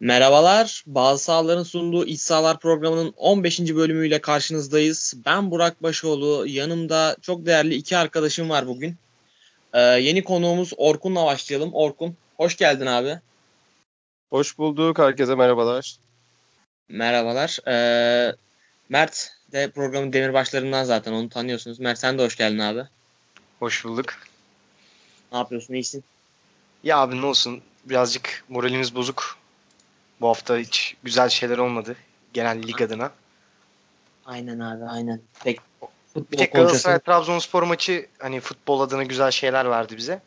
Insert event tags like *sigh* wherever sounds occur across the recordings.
Merhabalar, Bazı Sahaların sunduğu İç Sahalar programının 15. bölümüyle karşınızdayız. Ben Burak Başoğlu, yanımda çok değerli iki arkadaşım var bugün. Ee, yeni konuğumuz Orkun'la başlayalım. Orkun, hoş geldin abi. Hoş bulduk, herkese merhabalar. Merhabalar. Ee, Mert de programın demirbaşlarından zaten onu tanıyorsunuz. Mert sen de hoş geldin abi. Hoş bulduk. Ne yapıyorsun, iyisin? Ya abi ne olsun, birazcık moralimiz bozuk. Bu hafta hiç güzel şeyler olmadı genel lig adına. Aynen abi aynen. Pek bir tek Galatasaray Trabzonspor maçı hani futbol adına güzel şeyler verdi bize.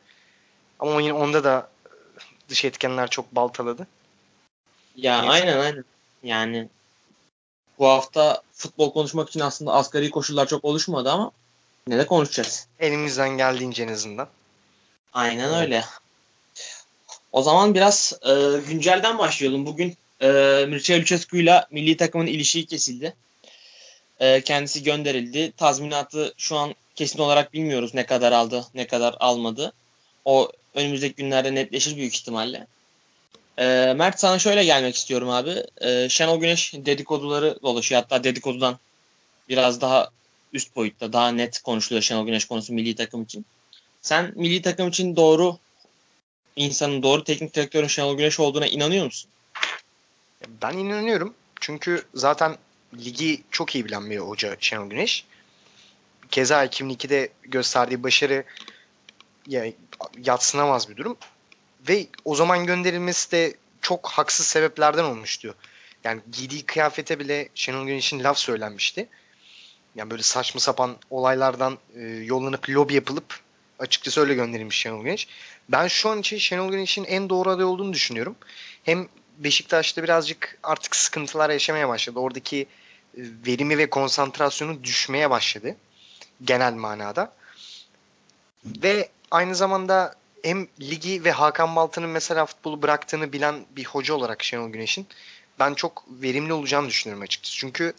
Ama yine onda da dış etkenler çok baltaladı. Ya Neyse. aynen aynen. Yani bu hafta futbol konuşmak için aslında asgari koşullar çok oluşmadı ama ne de konuşacağız. Elimizden geldiğince en azından. Aynen öyle. O zaman biraz e, güncelden başlayalım. Bugün e, Mircea Lucescu ile milli takımın ilişiği kesildi. E, kendisi gönderildi. Tazminatı şu an kesin olarak bilmiyoruz ne kadar aldı, ne kadar almadı. O önümüzdeki günlerde netleşir büyük ihtimalle. E, Mert sana şöyle gelmek istiyorum abi. E, Şenol Güneş dedikoduları dolaşıyor. Hatta dedikodudan biraz daha üst boyutta, daha net konuşuluyor Şenol Güneş konusu milli takım için. Sen milli takım için doğru insanın doğru teknik direktörün Şenol Güneş olduğuna inanıyor musun? Ben inanıyorum. Çünkü zaten ligi çok iyi bilen bir hoca Şenol Güneş. Keza 2002'de gösterdiği başarı ya, yatsınamaz bir durum. Ve o zaman gönderilmesi de çok haksız sebeplerden olmuştu. Yani giydiği kıyafete bile Şenol Güneş'in laf söylenmişti. Yani böyle saçma sapan olaylardan e, yollanıp lobi yapılıp açıkçası öyle gönderilmiş Şenol Güneş. Ben şu an için Şenol Güneş'in en doğru aday olduğunu düşünüyorum. Hem Beşiktaş'ta birazcık artık sıkıntılar yaşamaya başladı. Oradaki e, verimi ve konsantrasyonu düşmeye başladı. Genel manada. Ve aynı zamanda hem ligi ve Hakan Balta'nın mesela futbolu bıraktığını bilen bir hoca olarak Şenol Güneş'in ben çok verimli olacağını düşünüyorum açıkçası. Çünkü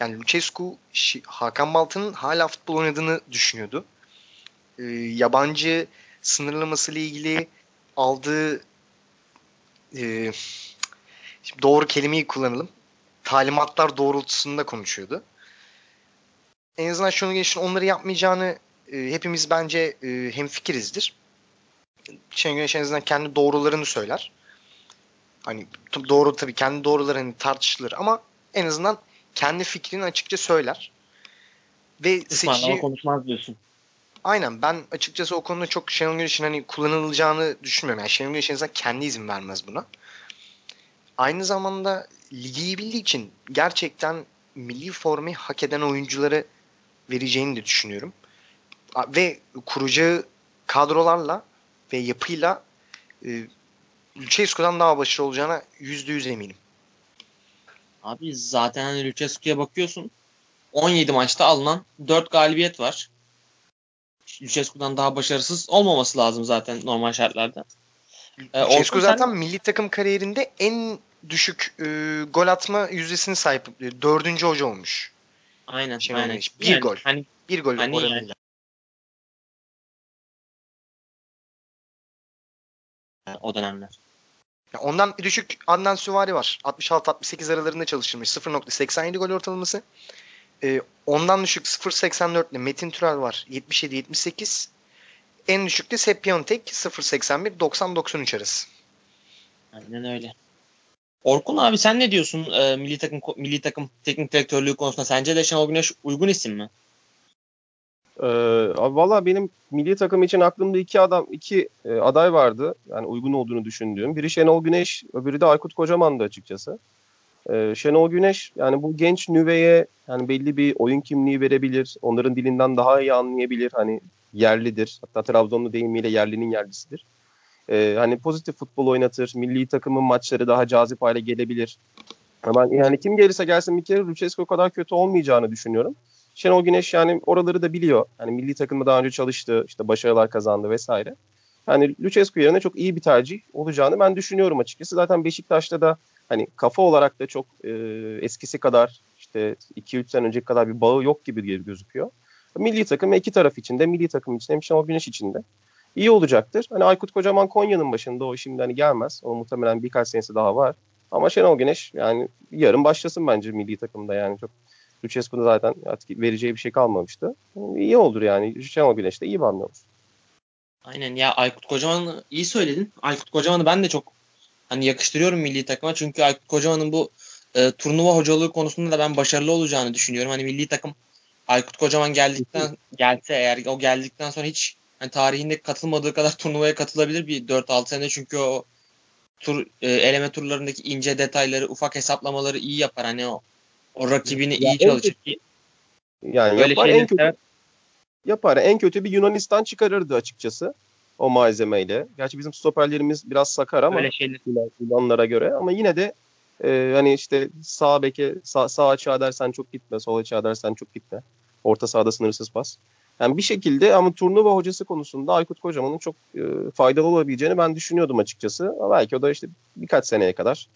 yani Lucescu Hakan Balta'nın hala futbol oynadığını düşünüyordu. Ee, yabancı sınırlaması ile ilgili aldığı e, doğru kelimeyi kullanalım. Talimatlar doğrultusunda konuşuyordu. En azından şunu geçin onları yapmayacağını e, hepimiz bence e, hemfikirizdir. Şenol Güneş en azından kendi doğrularını söyler. Hani doğru tabii kendi doğruları hani tartışılır ama en azından kendi fikrini açıkça söyler. Ve seçici... konuşmaz diyorsun. Aynen ben açıkçası o konuda çok Şenol Güneş'in hani kullanılacağını düşünmüyorum. Yani Şenol Güneş en kendi izin vermez buna. Aynı zamanda ligi iyi bildiği için gerçekten milli formayı hak eden oyuncuları vereceğini de düşünüyorum. Ve kuracağı kadrolarla ve yapıyla e, Lucescu'dan daha başarılı olacağına %100 eminim. Abi zaten hani Lucescu'ya bakıyorsun 17 maçta alınan 4 galibiyet var. Lucescu'dan daha başarısız olmaması lazım zaten normal şartlarda. Ee, Lucescu zaten sen... milli takım kariyerinde en düşük e, gol atma yüzdesini sahip e, dördüncü hoca olmuş. Aynen. Şey aynen. Olmuş. Bir yani, gol. Hani, bir gol hani oranıyla. Yani. O dönemler. Ondan düşük Adnan Süvari var. 66-68 aralarında çalışılmış. 0.87 gol ortalaması. E, ondan düşük 0.84'le Metin Türel var. 77-78. En düşük de Sepp Piontek 0.81 90-93 arası. Aynen öyle. Orkun abi sen ne diyorsun e, milli takım milli takım teknik direktörlüğü konusunda? Sence de Şenol Güneş uygun isim mi? Ee, Valla benim milli takım için aklımda iki adam iki e, aday vardı. Yani uygun olduğunu düşündüğüm. Biri Şenol Güneş, öbürü de Aykut Kocaman'dı açıkçası. Ee, Şenol Güneş yani bu genç nüveye yani belli bir oyun kimliği verebilir. Onların dilinden daha iyi anlayabilir. Hani yerlidir. Hatta Trabzonlu deyimiyle yerlinin yerlisidir. Ee, hani pozitif futbol oynatır. Milli takımın maçları daha cazip hale gelebilir. Ama yani kim gelirse gelsin bir kere Lucescu kadar kötü olmayacağını düşünüyorum. Şenol Güneş yani oraları da biliyor. Yani milli takımda daha önce çalıştı, işte başarılar kazandı vesaire. Yani Lucescu yerine çok iyi bir tercih olacağını ben düşünüyorum açıkçası. Zaten Beşiktaş'ta da hani kafa olarak da çok e, eskisi kadar işte 2-3 sene önceki kadar bir bağı yok gibi gözüküyor. Milli takım iki taraf için de milli takım için hem Şenol Güneş için de iyi olacaktır. Hani Aykut Kocaman Konya'nın başında o şimdi hani gelmez. O muhtemelen birkaç senesi daha var. Ama Şenol Güneş yani yarın başlasın bence milli takımda yani çok Lucescu'da zaten artık vereceği bir şey kalmamıştı. İyi olur yani. Şenol Güneş de iyi bir hamle olur. Aynen ya Aykut Kocaman iyi söyledin. Aykut Kocaman'ı ben de çok hani yakıştırıyorum milli takıma. Çünkü Aykut Kocaman'ın bu e, turnuva hocalığı konusunda da ben başarılı olacağını düşünüyorum. Hani milli takım Aykut Kocaman geldikten gelse eğer o geldikten sonra hiç hani tarihinde katılmadığı kadar *laughs* turnuvaya katılabilir bir 4-6 sene çünkü o tur e, eleme turlarındaki ince detayları, ufak hesaplamaları iyi yapar. Hani o o rakibini ya iyi çalışır ki. Yani Böyle yapar en kötü, yapar. En kötü bir Yunanistan çıkarırdı açıkçası o malzemeyle. Gerçi bizim stoperlerimiz biraz sakar ama Öyle şeyler. Yunanlara göre ama yine de e, hani işte sağ beke sağ, sağ açığa dersen çok gitme, sol açığa dersen çok gitme. Orta sahada sınırsız pas. Yani bir şekilde ama turnuva hocası konusunda Aykut Kocaman'ın çok e, faydalı olabileceğini ben düşünüyordum açıkçası. Ama belki o da işte birkaç seneye kadar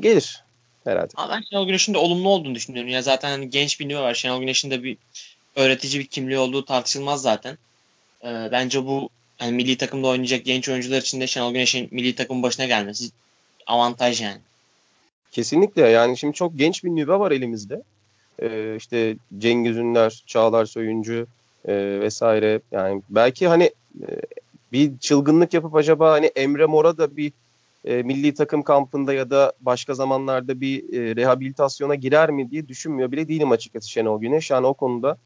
gelir herhalde. Ama ben Şenol Güneş'in de olumlu olduğunu düşünüyorum. Ya zaten hani genç bir var. Şenol Güneş'in de bir öğretici bir kimliği olduğu tartışılmaz zaten. Ee, bence bu yani milli takımda oynayacak genç oyuncular için de Şenol Güneş'in milli takım başına gelmesi avantaj yani. Kesinlikle yani şimdi çok genç bir nüve var elimizde. Ee, işte Cengiz Ünler, Çağlar Soyuncu e, vesaire. Yani belki hani e, bir çılgınlık yapıp acaba hani Emre Mor'a da bir e, milli takım kampında ya da başka zamanlarda bir e, rehabilitasyona girer mi diye düşünmüyor bile değilim açıkçası Şenol Güneş. Yani o konuda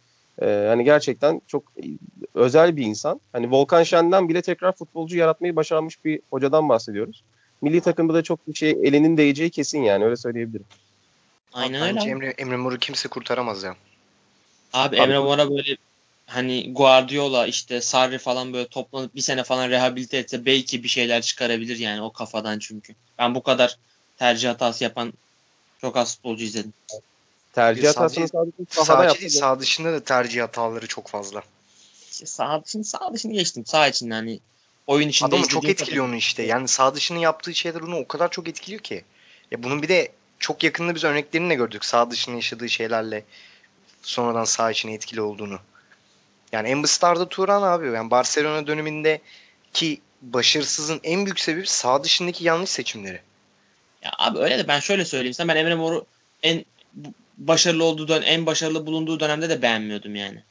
e, hani gerçekten çok özel bir insan. Hani Volkan Şen'den bile tekrar futbolcu yaratmayı başarmış bir hocadan bahsediyoruz. Milli takımda da çok bir şey elinin değeceği kesin yani öyle söyleyebilirim. Aynen öyle. Bence Emre, Emre Mor'u kimse kurtaramaz ya. Abi, Abi Emre Mor'a böyle hani Guardiola işte Sarri falan böyle toplanıp bir sene falan rehabilite etse belki bir şeyler çıkarabilir yani o kafadan çünkü. Ben bu kadar tercih hatası yapan çok az futbolcu izledim. Tercih hatasını sadece sahada yaptı. Değil, sağ dışında da tercih hataları çok fazla. İşte sağ dışını, sağ dışını geçtim. Sağ içinde hani oyun içinde Adamı çok etkiliyor kadar. onu işte. Yani sağ dışını yaptığı şeyler onu o kadar çok etkiliyor ki. Ya bunun bir de çok yakında biz örneklerini de gördük. Sağ dışını yaşadığı şeylerle sonradan sağ içine etkili olduğunu. Yani en bastarda Turan abi. Yani Barcelona döneminde ki başarısızın en büyük sebebi sağ dışındaki yanlış seçimleri. Ya abi öyle de ben şöyle söyleyeyim sana ben Emre Mor'u en başarılı olduğu dön en başarılı bulunduğu dönemde de beğenmiyordum yani.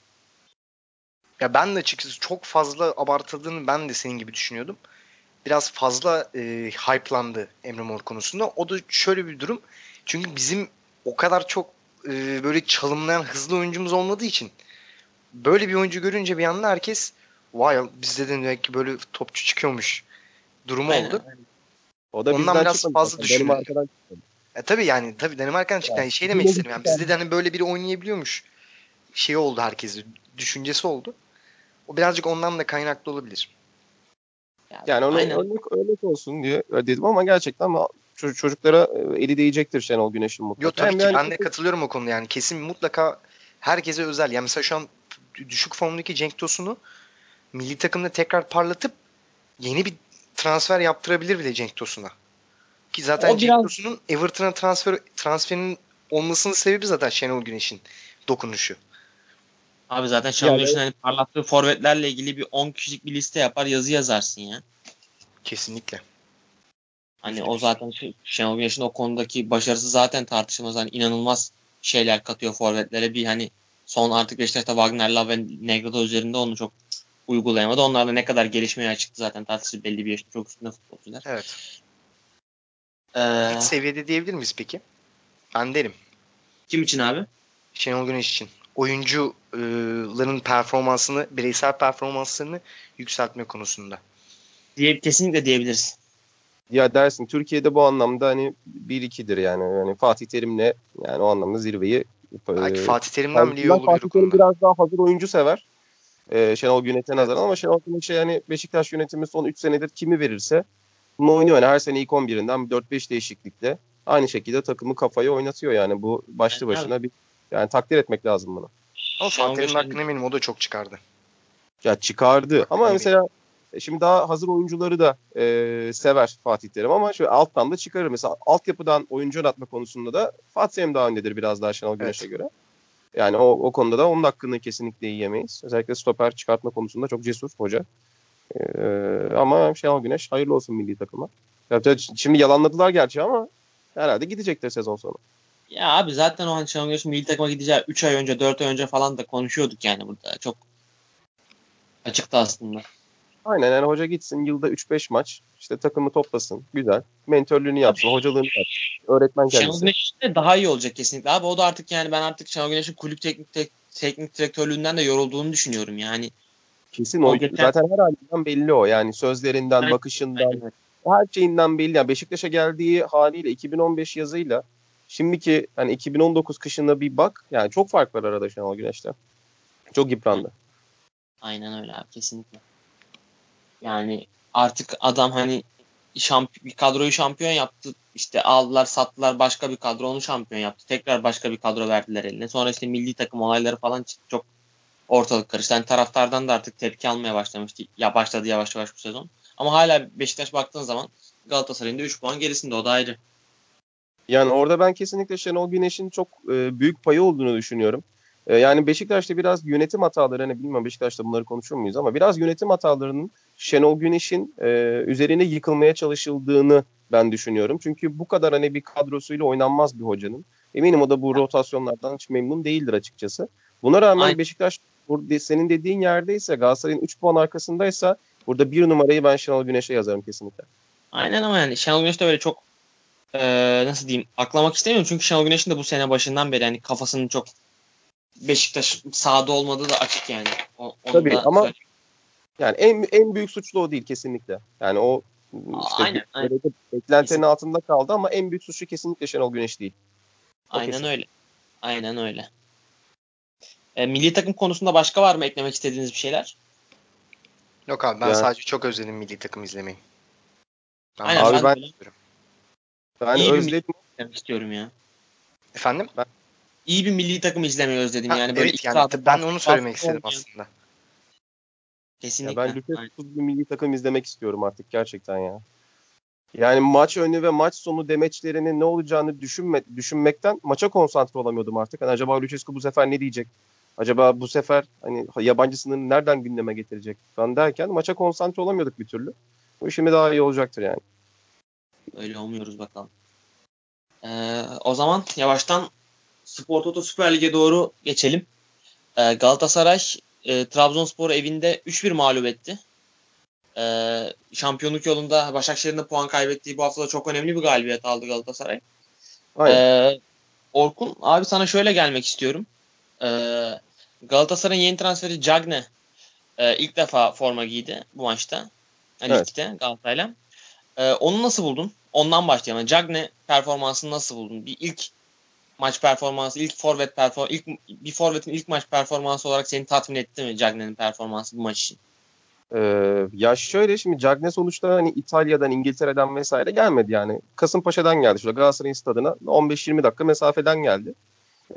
Ya ben de açıkçası çok fazla abartıldığını ben de senin gibi düşünüyordum. Biraz fazla e, hype'landı Emre Mor konusunda. O da şöyle bir durum. Çünkü bizim o kadar çok e, böyle çalımlayan hızlı oyuncumuz olmadığı için böyle bir oyuncu görünce bir anda herkes vay bizde de demek ki böyle topçu çıkıyormuş durumu aynen, oldu. O da Ondan biraz fazla düşünüyorum. E tabii yani tabii Danimarka'dan çıktı. Yani şey demek istedim yani bizde de hani böyle biri oynayabiliyormuş şey oldu herkese düşüncesi oldu. O birazcık ondan da kaynaklı olabilir. Yani, yani onu örnek, örnek olsun diye dedim ama gerçekten ama çocuklara e, eli değecektir Şenol Güneş'in mutlaka. Yok tabii Hem ki yani... ben de katılıyorum o konuda yani kesin mutlaka herkese özel. Yani mesela şu an düşük formdaki Cenk Tosun'u milli takımda tekrar parlatıp yeni bir transfer yaptırabilir bile Cenk Tosun'a. Ki zaten o Cenk biraz... Everton'a transfer transferinin olmasının sebebi zaten Şenol Güneş'in dokunuşu. Abi zaten Şenol yani, Güneş'in hani parlattığı forvetlerle ilgili bir 10 kişilik bir liste yapar yazı yazarsın ya. Kesinlikle. Hani o zaten şey, Şenol Güneş'in o konudaki başarısı zaten tartışılmaz. Hani inanılmaz şeyler katıyor forvetlere. Bir hani son artık Beşiktaş'ta Wagner'la ve Negredo üzerinde onu çok uygulayamadı. Onlar da ne kadar gelişmeye açıktı zaten tartışılır belli bir yaşta çok üstünde futbolcular. Evet. Ee, Hiç seviyede diyebilir miyiz peki? Ben derim. Kim için abi? Şenol Güneş için. Oyuncuların performansını, bireysel performanslarını yükseltme konusunda. Diye, kesinlikle diyebiliriz. Ya dersin Türkiye'de bu anlamda hani 1-2'dir yani. yani Fatih Terim'le yani o anlamda zirveyi Belki Fatih Terim'den bile iyi olabilir Fatih Terim biraz daha hazır oyuncu sever. Ee, Şenol Güneş'e nazaran ama Şenol Güneş'e yani Beşiktaş yönetimi son 3 senedir kimi verirse bunu oynuyor. Yani her sene ilk 11'inden 4-5 değişiklikle aynı şekilde takımı kafaya oynatıyor yani bu başlı başına bir yani takdir etmek lazım bunu. Ama Terim'in hakkını eminim o da çok çıkardı. Ya çıkardı Hakkını ama mesela e, şimdi daha hazır oyuncuları da e, sever Fatih Terim ama şöyle alttan da çıkarır. Mesela altyapıdan oyuncu oynatma konusunda da Fatih Terim daha öndedir biraz daha Şenol Güneş'e evet. göre. Yani o, o konuda da onun hakkını kesinlikle yiyemeyiz. Özellikle stoper çıkartma konusunda çok cesur hoca. Ee, ama Şenol Güneş hayırlı olsun milli takıma. Şimdi yalanladılar gerçi ama herhalde gidecektir sezon sonu. Ya abi zaten o an Şenol Güneş'in milli takıma gideceği 3 ay önce 4 ay önce falan da konuşuyorduk yani burada. Çok açıktı aslında. Aynen yani hoca gitsin yılda 3-5 maç işte takımı toplasın güzel mentörlüğünü yapsın hocalığını yapsın öğretmen Şenol kendisi. Güneş de daha iyi olacak kesinlikle abi o da artık yani ben artık Şenol Güneş'in kulüp teknik tek, teknik direktörlüğünden de yorulduğunu düşünüyorum yani. Kesin o, O geçen- zaten her halinden belli o yani sözlerinden Aynen, bakışından Aynen. her şeyinden belli. Yani Beşiktaş'a geldiği haliyle 2015 yazıyla şimdiki hani 2019 kışına bir bak. Yani çok fark var arada Şenol Güneş'te. Çok yıprandı. Aynen öyle abi kesinlikle. Yani artık adam hani şamp bir kadroyu şampiyon yaptı. İşte aldılar sattılar başka bir kadro onu şampiyon yaptı. Tekrar başka bir kadro verdiler eline. Sonra işte milli takım olayları falan çıktı. Çok ortalık karıştı. Yani taraftardan da artık tepki almaya başlamıştı. Ya başladı yavaş yavaş bu sezon. Ama hala Beşiktaş baktığın zaman Galatasaray'ın da 3 puan gerisinde o da ayrı. Yani orada ben kesinlikle Şenol Güneş'in çok e, büyük payı olduğunu düşünüyorum. E, yani Beşiktaş'ta biraz yönetim hataları, hani bilmiyorum Beşiktaş'ta bunları konuşur muyuz ama biraz yönetim hatalarının Şenol Güneş'in e, üzerine yıkılmaya çalışıldığını ben düşünüyorum. Çünkü bu kadar hani bir kadrosuyla oynanmaz bir hocanın. Eminim o da bu rotasyonlardan hiç memnun değildir açıkçası. Buna rağmen Aynen. Beşiktaş burada senin dediğin yerdeyse Galatasaray'ın 3 puan arkasındaysa burada bir numarayı ben Şenol Güneş'e yazarım kesinlikle. Aynen ama yani Şenol Güneş de böyle çok eee, nasıl diyeyim aklamak istemiyorum. Çünkü Şenol Güneş'in de bu sene başından beri hani kafasının çok Beşiktaş sahada olmadığı da açık yani. O, Tabii ama- söyleyeyim. Yani en en büyük suçlu o değil kesinlikle. Yani o işte Aynen, aynen. beklentinin Kesinlikle. altında kaldı ama en büyük suçlu kesinlikle Şenol Güneş değil. o Aynen kesin. öyle. Aynen öyle. E, milli takım konusunda başka var mı eklemek istediğiniz bir şeyler? Yok abi ben Yani- sadece çok özledim milli takım izlemeyi. Ben Aynen Abi ben, ben- Yani İyi özledim. izlemek istiyorum ya. Efendim? İyi bir milli takım izlemeyi özledim Ha, yani böyle evet yani sahada ben onu söylemek istedim olmayan- aslında. Kesinlikle. Ya ben Lükesuz bir milli takım izlemek istiyorum artık gerçekten ya. Yani maç önü ve maç sonu demeçlerinin ne olacağını düşünme, düşünmekten maça konsantre olamıyordum artık. Hani acaba Lucescu bu sefer ne diyecek? Acaba bu sefer hani yabancı sınırını nereden gündeme getirecek falan derken maça konsantre olamıyorduk bir türlü. Bu şimdi daha iyi olacaktır yani. Öyle olmuyoruz bakalım. Ee, o zaman yavaştan Spor Toto Süper Lig'e doğru geçelim. Ee, Galatasaray e, Trabzonspor evinde 3-1 mağlup etti. Ee, şampiyonluk yolunda Başakşehir'in de puan kaybettiği bu haftada çok önemli bir galibiyet aldı Galatasaray. Aynen. Ee, Orkun abi sana şöyle gelmek istiyorum. Ee, Galatasaray'ın yeni transferi Cagne e, ilk defa forma giydi bu maçta. Yani Evet. Ligde Galatasaray'la. Ee, onu nasıl buldun? Ondan başlayalım. Cagne performansını nasıl buldun? Bir ilk maç performansı, ilk forvet perform ilk bir forvetin ilk maç performansı olarak seni tatmin etti mi Cagne'nin performansı bu maç için? Ee, ya şöyle şimdi Cagne sonuçta hani İtalya'dan, İngiltere'den vesaire gelmedi yani. Kasımpaşa'dan geldi. Şurada Galatasaray'ın stadına 15-20 dakika mesafeden geldi.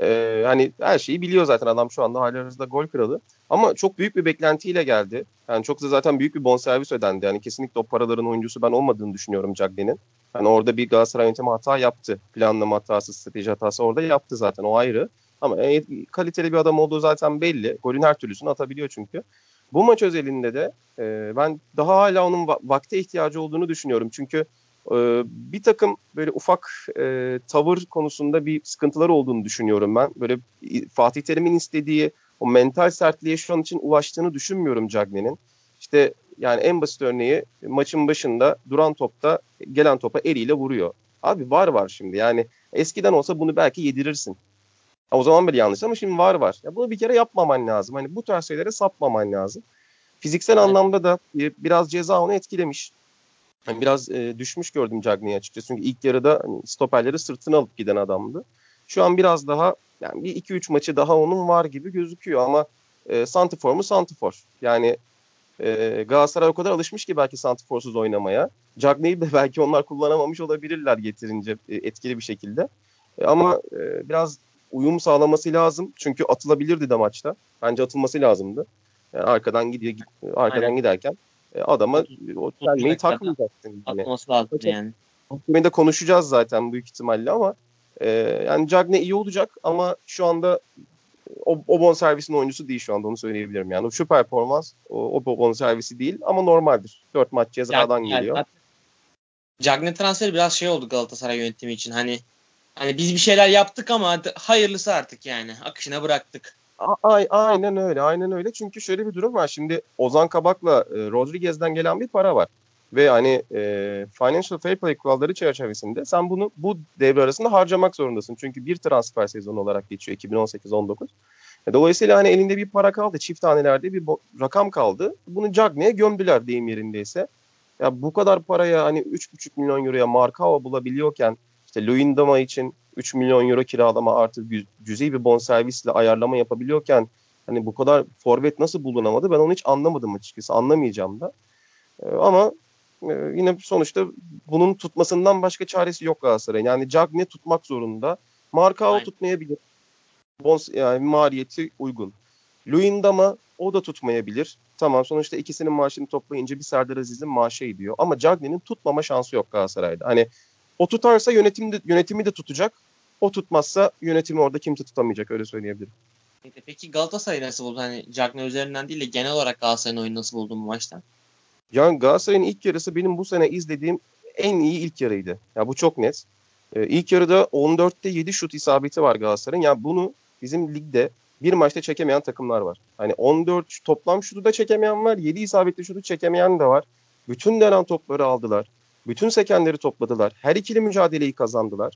Ee, hani her şeyi biliyor zaten adam şu anda halihazırda gol kralı. Ama çok büyük bir beklentiyle geldi. Yani çok da zaten büyük bir bonservis ödendi. Yani kesinlikle o paraların oyuncusu ben olmadığını düşünüyorum Cagne'nin. Hani orada bir Galatasaray yönetimi hata yaptı. Planlama hatası, strateji hatası orada yaptı zaten o ayrı. Ama e, kaliteli bir adam olduğu zaten belli. Golün her türlüsünü atabiliyor çünkü. Bu maç özelinde de e, ben daha hala onun va- vakte ihtiyacı olduğunu düşünüyorum. Çünkü e, bir takım böyle ufak e, tavır konusunda bir sıkıntılar olduğunu düşünüyorum ben. Böyle Fatih Terim'in istediği o mental sertliğe şu an için ulaştığını düşünmüyorum Cagne'nin. İşte yani en basit örneği maçın başında duran topta gelen topa eliyle vuruyor. Abi var var şimdi yani eskiden olsa bunu belki yedirirsin. O zaman bile yanlış ama şimdi var var. Ya bunu bir kere yapmaman lazım. Hani bu tarz şeylere sapmaman lazım. Fiziksel Evet. anlamda da e, biraz ceza onu etkilemiş. Hani biraz e, düşmüş gördüm Cagney'i açıkçası. Çünkü ilk yarıda hani, stoperleri sırtına alıp giden adamdı. Şu an biraz daha yani bir 2-3 maçı daha onun var gibi gözüküyor ama e, Santifor mu Santifor. Yani e, Galatasaray o kadar alışmış ki belki Santiforsuz oynamaya. Cagney'i de belki onlar kullanamamış olabilirler getirince e, etkili bir şekilde. E, ama e, biraz uyum sağlaması lazım. Çünkü atılabilirdi de maçta. Bence atılması lazımdı. Yani arkadan gidiyor git- arkadan Aynen. giderken e, adama o dakikada takmayacaksın. Atması lazım Çok- yani. De konuşacağız zaten büyük ihtimalle ama e, yani Cagne iyi olacak ama şu anda o, o bon servisin oyuncusu değil şu anda onu söyleyebilirim yani. O şu performans o, o bon servisi değil ama normaldir. 4 maç cezadan Yani- geliyor. yani Cagne transferi biraz şey oldu Galatasaray yönetimi için. Hani hani biz bir şeyler yaptık ama hayırlısı artık yani. Akışına bıraktık. A- aynen öyle. Aynen öyle. Çünkü şöyle bir durum var. Şimdi Ozan Kabak'la e, Rodriguez'den gelen bir para var. Ve hani e, financial fair play kuralları çerçevesinde sen bunu bu devre arasında harcamak zorundasın. Çünkü bir transfer sezonu olarak geçiyor 2018-19. E, dolayısıyla hani elinde bir para kaldı. Çift tanelerde bir rakam kaldı. Bunu Cagney'e gömdüler deyim yerindeyse. Ya bu kadar paraya hani 3,5 milyon euroya Markao bulabiliyorken işte Luyendama için 3 milyon euro kiralama artı cüzi bir bonservisle ayarlama yapabiliyorken hani bu kadar forvet nasıl bulunamadı ben onu hiç anlamadım açıkçası. Anlamayacağım da. Ee, ama e, yine sonuçta bunun tutmasından başka çaresi yok Galatasaray'ın. Yani Cagne tutmak zorunda. Markao tutmayabilir. Bons, yani maliyeti uygun. Luyendama o da tutmayabilir. Tamam sonuçta ikisinin maaşını toplayınca bir Serdar Aziz'in maaşı ediyor. Ama Cagney'in tutmama şansı yok Galatasaray'da. Hani o tutarsa yönetim de, yönetimi de tutacak. O tutmazsa yönetimi orada kimse tutamayacak öyle söyleyebilirim. Peki Galatasaray nasıl buldu? Hani Cagney üzerinden değil de genel olarak Galatasaray'ın oyunu nasıl buldun bu maçta? Yani Galatasaray'ın ilk yarısı benim bu sene izlediğim en iyi ilk yarıydı. Ya bu çok net. Ee, ilk yarıda 14'te 7 şut isabeti var Galatasaray'ın. Yani bunu bizim ligde bir maçta çekemeyen takımlar var. Hani 14 toplam şutu da çekemeyen var. 7 isabetli şutu çekemeyen de var. Bütün dönen topları aldılar. Bütün sekenleri topladılar. Her ikili mücadeleyi kazandılar.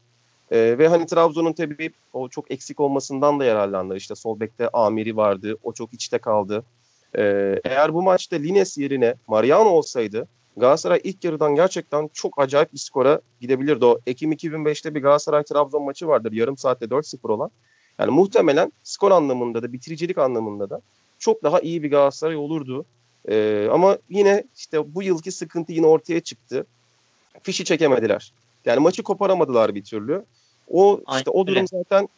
Ee, ve hani Trabzon'un tabii o çok eksik olmasından da yararlandılar. İşte sol bekte Amiri vardı. O çok içte kaldı. Ee, eğer bu maçta Lines yerine Mariano olsaydı Galatasaray ilk yarıdan gerçekten çok acayip bir skora gidebilirdi. O Ekim 2005'te bir Galatasaray-Trabzon maçı vardır. Yarım saatte 4-0 olan. Yani muhtemelen skor anlamında da bitiricilik anlamında da çok daha iyi bir Galatasaray olurdu. Ee, ama yine işte bu yılki sıkıntı yine ortaya çıktı. Fişi çekemediler. Yani maçı koparamadılar bir türlü. O işte o durum zaten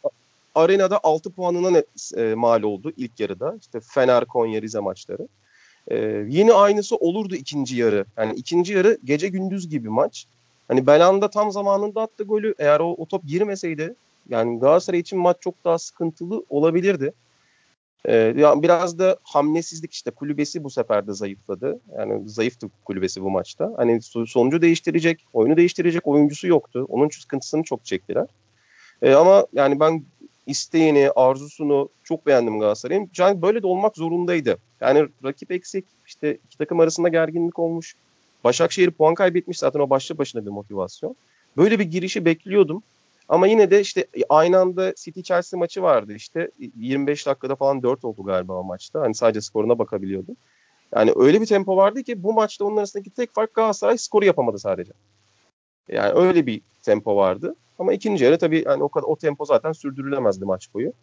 arenada 6 puanına net, e, mal oldu ilk yarıda. İşte Fener, Konya, Rize maçları. E, yine aynısı olurdu ikinci yarı. Yani ikinci yarı gece gündüz gibi maç. Hani Belanda tam zamanında attı golü. Eğer o, o top girmeseydi yani Galatasaray için maç çok daha sıkıntılı olabilirdi. Ee, biraz da hamlesizlik işte kulübesi bu sefer de zayıfladı. Yani zayıftı kulübesi bu maçta. Hani sonucu değiştirecek, oyunu değiştirecek oyuncusu yoktu. Onun sıkıntısını çok çektiler. Ee, ama yani ben isteğini, arzusunu çok beğendim Galatasaray'ın. Yani böyle de olmak zorundaydı. Yani rakip eksik, işte iki takım arasında gerginlik olmuş. Başakşehir puan kaybetmiş zaten o başlı başına bir motivasyon. Böyle bir girişi bekliyordum. Ama yine de işte aynı anda City Chelsea maçı vardı işte 25 dakikada falan 4 oldu galiba o maçta. Hani sadece skoruna bakabiliyordum. Yani öyle bir tempo vardı ki bu maçta onun arasındaki tek fark Galatasaray skoru yapamadı sadece. Yani öyle bir tempo vardı. Ama ikinci yarı tabii yani o kadar o tempo zaten sürdürülemezdi maç boyu.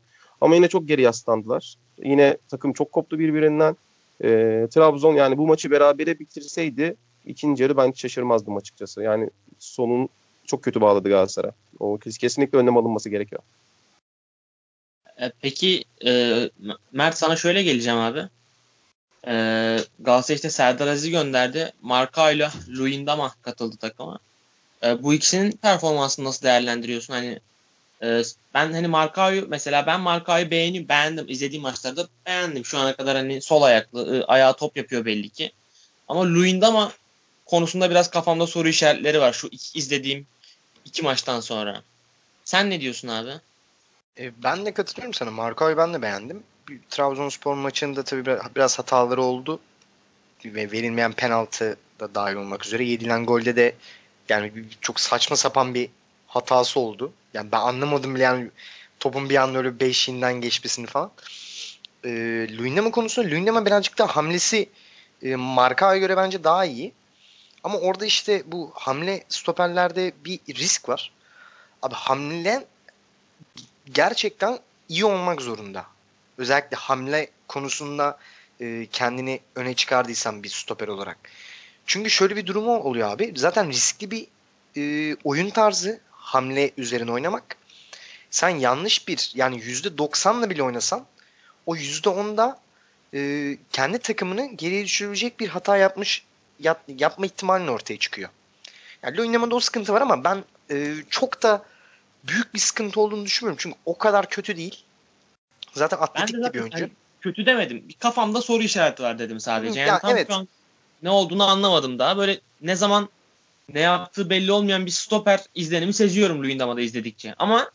Ama yine çok geri yaslandılar. Yine takım çok koptu birbirinden. E, Trabzon yani bu maçı berabere bitirseydi ikinci yarı ben şaşırmazdım açıkçası. Yani sonun çok kötü bağladı Galatasaray. O kesinlikle önlem alınması gerekiyor. E, peki e, Mert sana şöyle geleceğim abi. E, Galatasaray işte Serdar Aziz'i gönderdi. Marka ile Luyendama katıldı takıma. E, bu ikisinin performansını nasıl değerlendiriyorsun? Hani e, ben hani Markao'yu mesela ben Markao'yu beğendim, beğendim. izlediğim maçlarda beğendim. Şu ana kadar hani sol ayaklı, e, ayağı top yapıyor belli ki. Ama Luyendama konusunda biraz kafamda soru işaretleri var. Şu iki, izlediğim iki maçtan sonra. Sen ne diyorsun abi? E, ben de katılıyorum sana. Markao'yu ben de beğendim. Trabzonspor maçında tabii biraz hataları oldu. Ve verilmeyen penaltı da dahil olmak üzere. Yedilen golde de yani çok saçma sapan bir hatası oldu. Yani ben anlamadım bile yani topun bir anda öyle beşiğinden geçmesini falan. E, Luyendama konusunda Luyendama birazcık daha hamlesi e, Markao'ya göre bence daha iyi. Ama orada işte bu hamle stoperlerde bir risk var. Abi hamle gerçekten iyi olmak zorunda. Özellikle hamle konusunda e, kendini öne çıkardıysan bir stoper olarak. Çünkü şöyle bir durumu oluyor abi. Zaten riskli bir e, oyun tarzı hamle üzerine oynamak. Sen yanlış bir yani %90'la bile oynasan o %10'da e, kendi takımını geriye düşürecek bir hata yapmış yap, yapma ihtimalin ortaya çıkıyor. Yani oynamada o sıkıntı var ama ben e, çok da büyük bir sıkıntı olduğunu düşünmüyorum. Çünkü o kadar kötü değil. Zaten atletik de, bir oyuncu. Hani kötü demedim. Kafamda soru işareti var dedim sadece. Yani ya, tam evet. şu an ne olduğunu anlamadım daha. Böyle ne zaman ne yaptığı belli olmayan bir stoper izlenimi seziyorum Luyendama'da izledikçe. Ama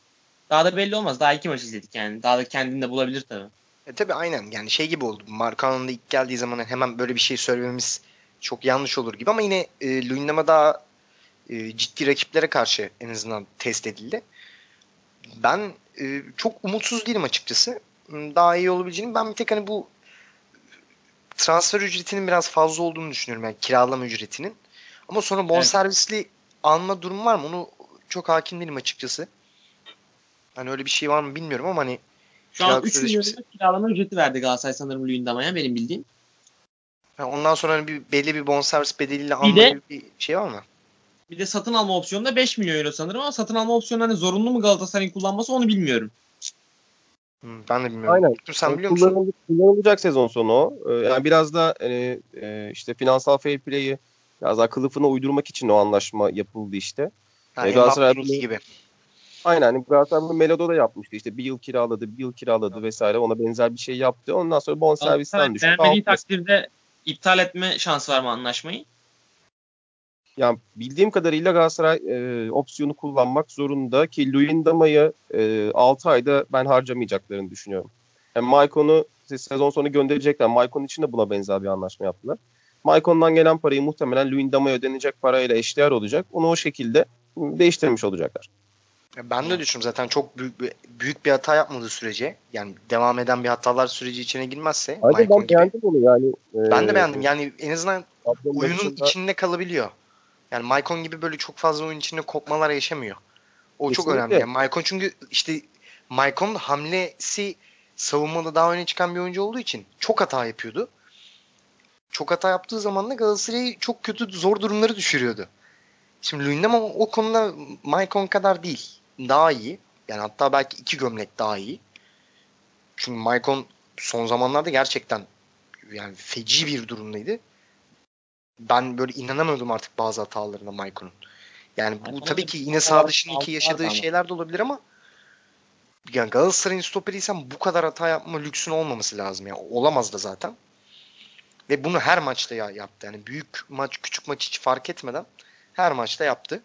daha da belli olmaz. Daha iki maç izledik yani. Daha da kendini de bulabilir tabii. E tabii aynen yani şey gibi oldu. Markan'ın da ilk geldiği zaman hemen böyle bir şey söylememiz çok yanlış olur gibi ama yine e, Luyendama daha e, ciddi rakiplere karşı en azından test edildi. Ben e, çok umutsuz değilim açıkçası. Daha iyi olabileceğini. Ben bir tek hani bu transfer ücretinin biraz fazla olduğunu düşünüyorum. Yani kiralama ücretinin. Ama sonra bonservisli evet. alma durumu var mı? Onu çok hakim değilim açıkçası. Hani öyle bir şey var mı bilmiyorum ama hani şu an 3 milyon kiralama ücreti verdi Galatasaray sanırım Luyendama'ya benim bildiğim. Yani ondan sonra hani bir belli bir bonservis bedeliyle alma bir de, bir şey var mı? Bir de satın alma opsiyonu da 5 milyon euro sanırım ama satın alma opsiyonu hani zorunlu mu Galatasaray'ın kullanması onu bilmiyorum. Ben de bilmiyorum. Aynen. Victor, sen biliyor musun? Kullanılacak, kullanılacak sezon sonu. Ee, yani biraz da hani, e, işte finansal fair play'i biraz daha kılıfına uydurmak için o anlaşma yapıldı işte. Ha, ee, Galatasaray bunu, gibi. Aynen. Hani Galatasaray bunu Melodo da yapmıştı. İşte bir yıl kiraladı, bir yıl kiraladı vesaire. Ona benzer bir şey yaptı. Ondan sonra bonservisten düştü. Beğenmediği takdirde iptal etme şansı var mı anlaşmayı? Yani bildiğim kadarıyla Galatasaray e, opsiyonu kullanmak zorunda ki Luyendama'yı e, 6 ayda ben harcamayacaklarını düşünüyorum. Yani Maikon'u sezon sonu gönderecekler. Maikon için de buna benzer bir anlaşma yaptılar. Maikon'dan gelen parayı muhtemelen Luyendama'ya ödenecek parayla eşdeğer olacak. Onu o şekilde değiştirmiş olacaklar. Ben de düşünüyorum zaten çok büyük bir, büyük bir hata yapmadığı sürece yani devam eden bir hatalar süreci içine girmezse Hadi ben beğendim onu yani. E, ben de beğendim yani en azından oyunun içinde kalabiliyor. Yani Maicon gibi böyle çok fazla oyun içinde kopmalar yaşamıyor. O Kesinlikle. çok önemli. Yani Maicon çünkü işte Maicon hamlesi savunmada daha öne çıkan bir oyuncu olduğu için çok hata yapıyordu. Çok hata yaptığı zaman da Galatasaray'ı çok kötü zor durumları düşürüyordu. Şimdi Luyendam o konuda Maicon kadar değil. Daha iyi. Yani hatta belki iki gömlek daha iyi. Çünkü Maicon son zamanlarda gerçekten yani feci bir durumdaydı ben böyle inanamıyordum artık bazı hatalarına Maikon'un. Yani bu tabii ki yine sağ dışındaki yaşadığı şeyler de olabilir ama yani Galatasaray'ın stoperiysen bu kadar hata yapma lüksün olmaması lazım ya. Yani. Olamaz da zaten. Ve bunu her maçta ya yaptı. Yani büyük maç, küçük maç hiç fark etmeden her maçta yaptı.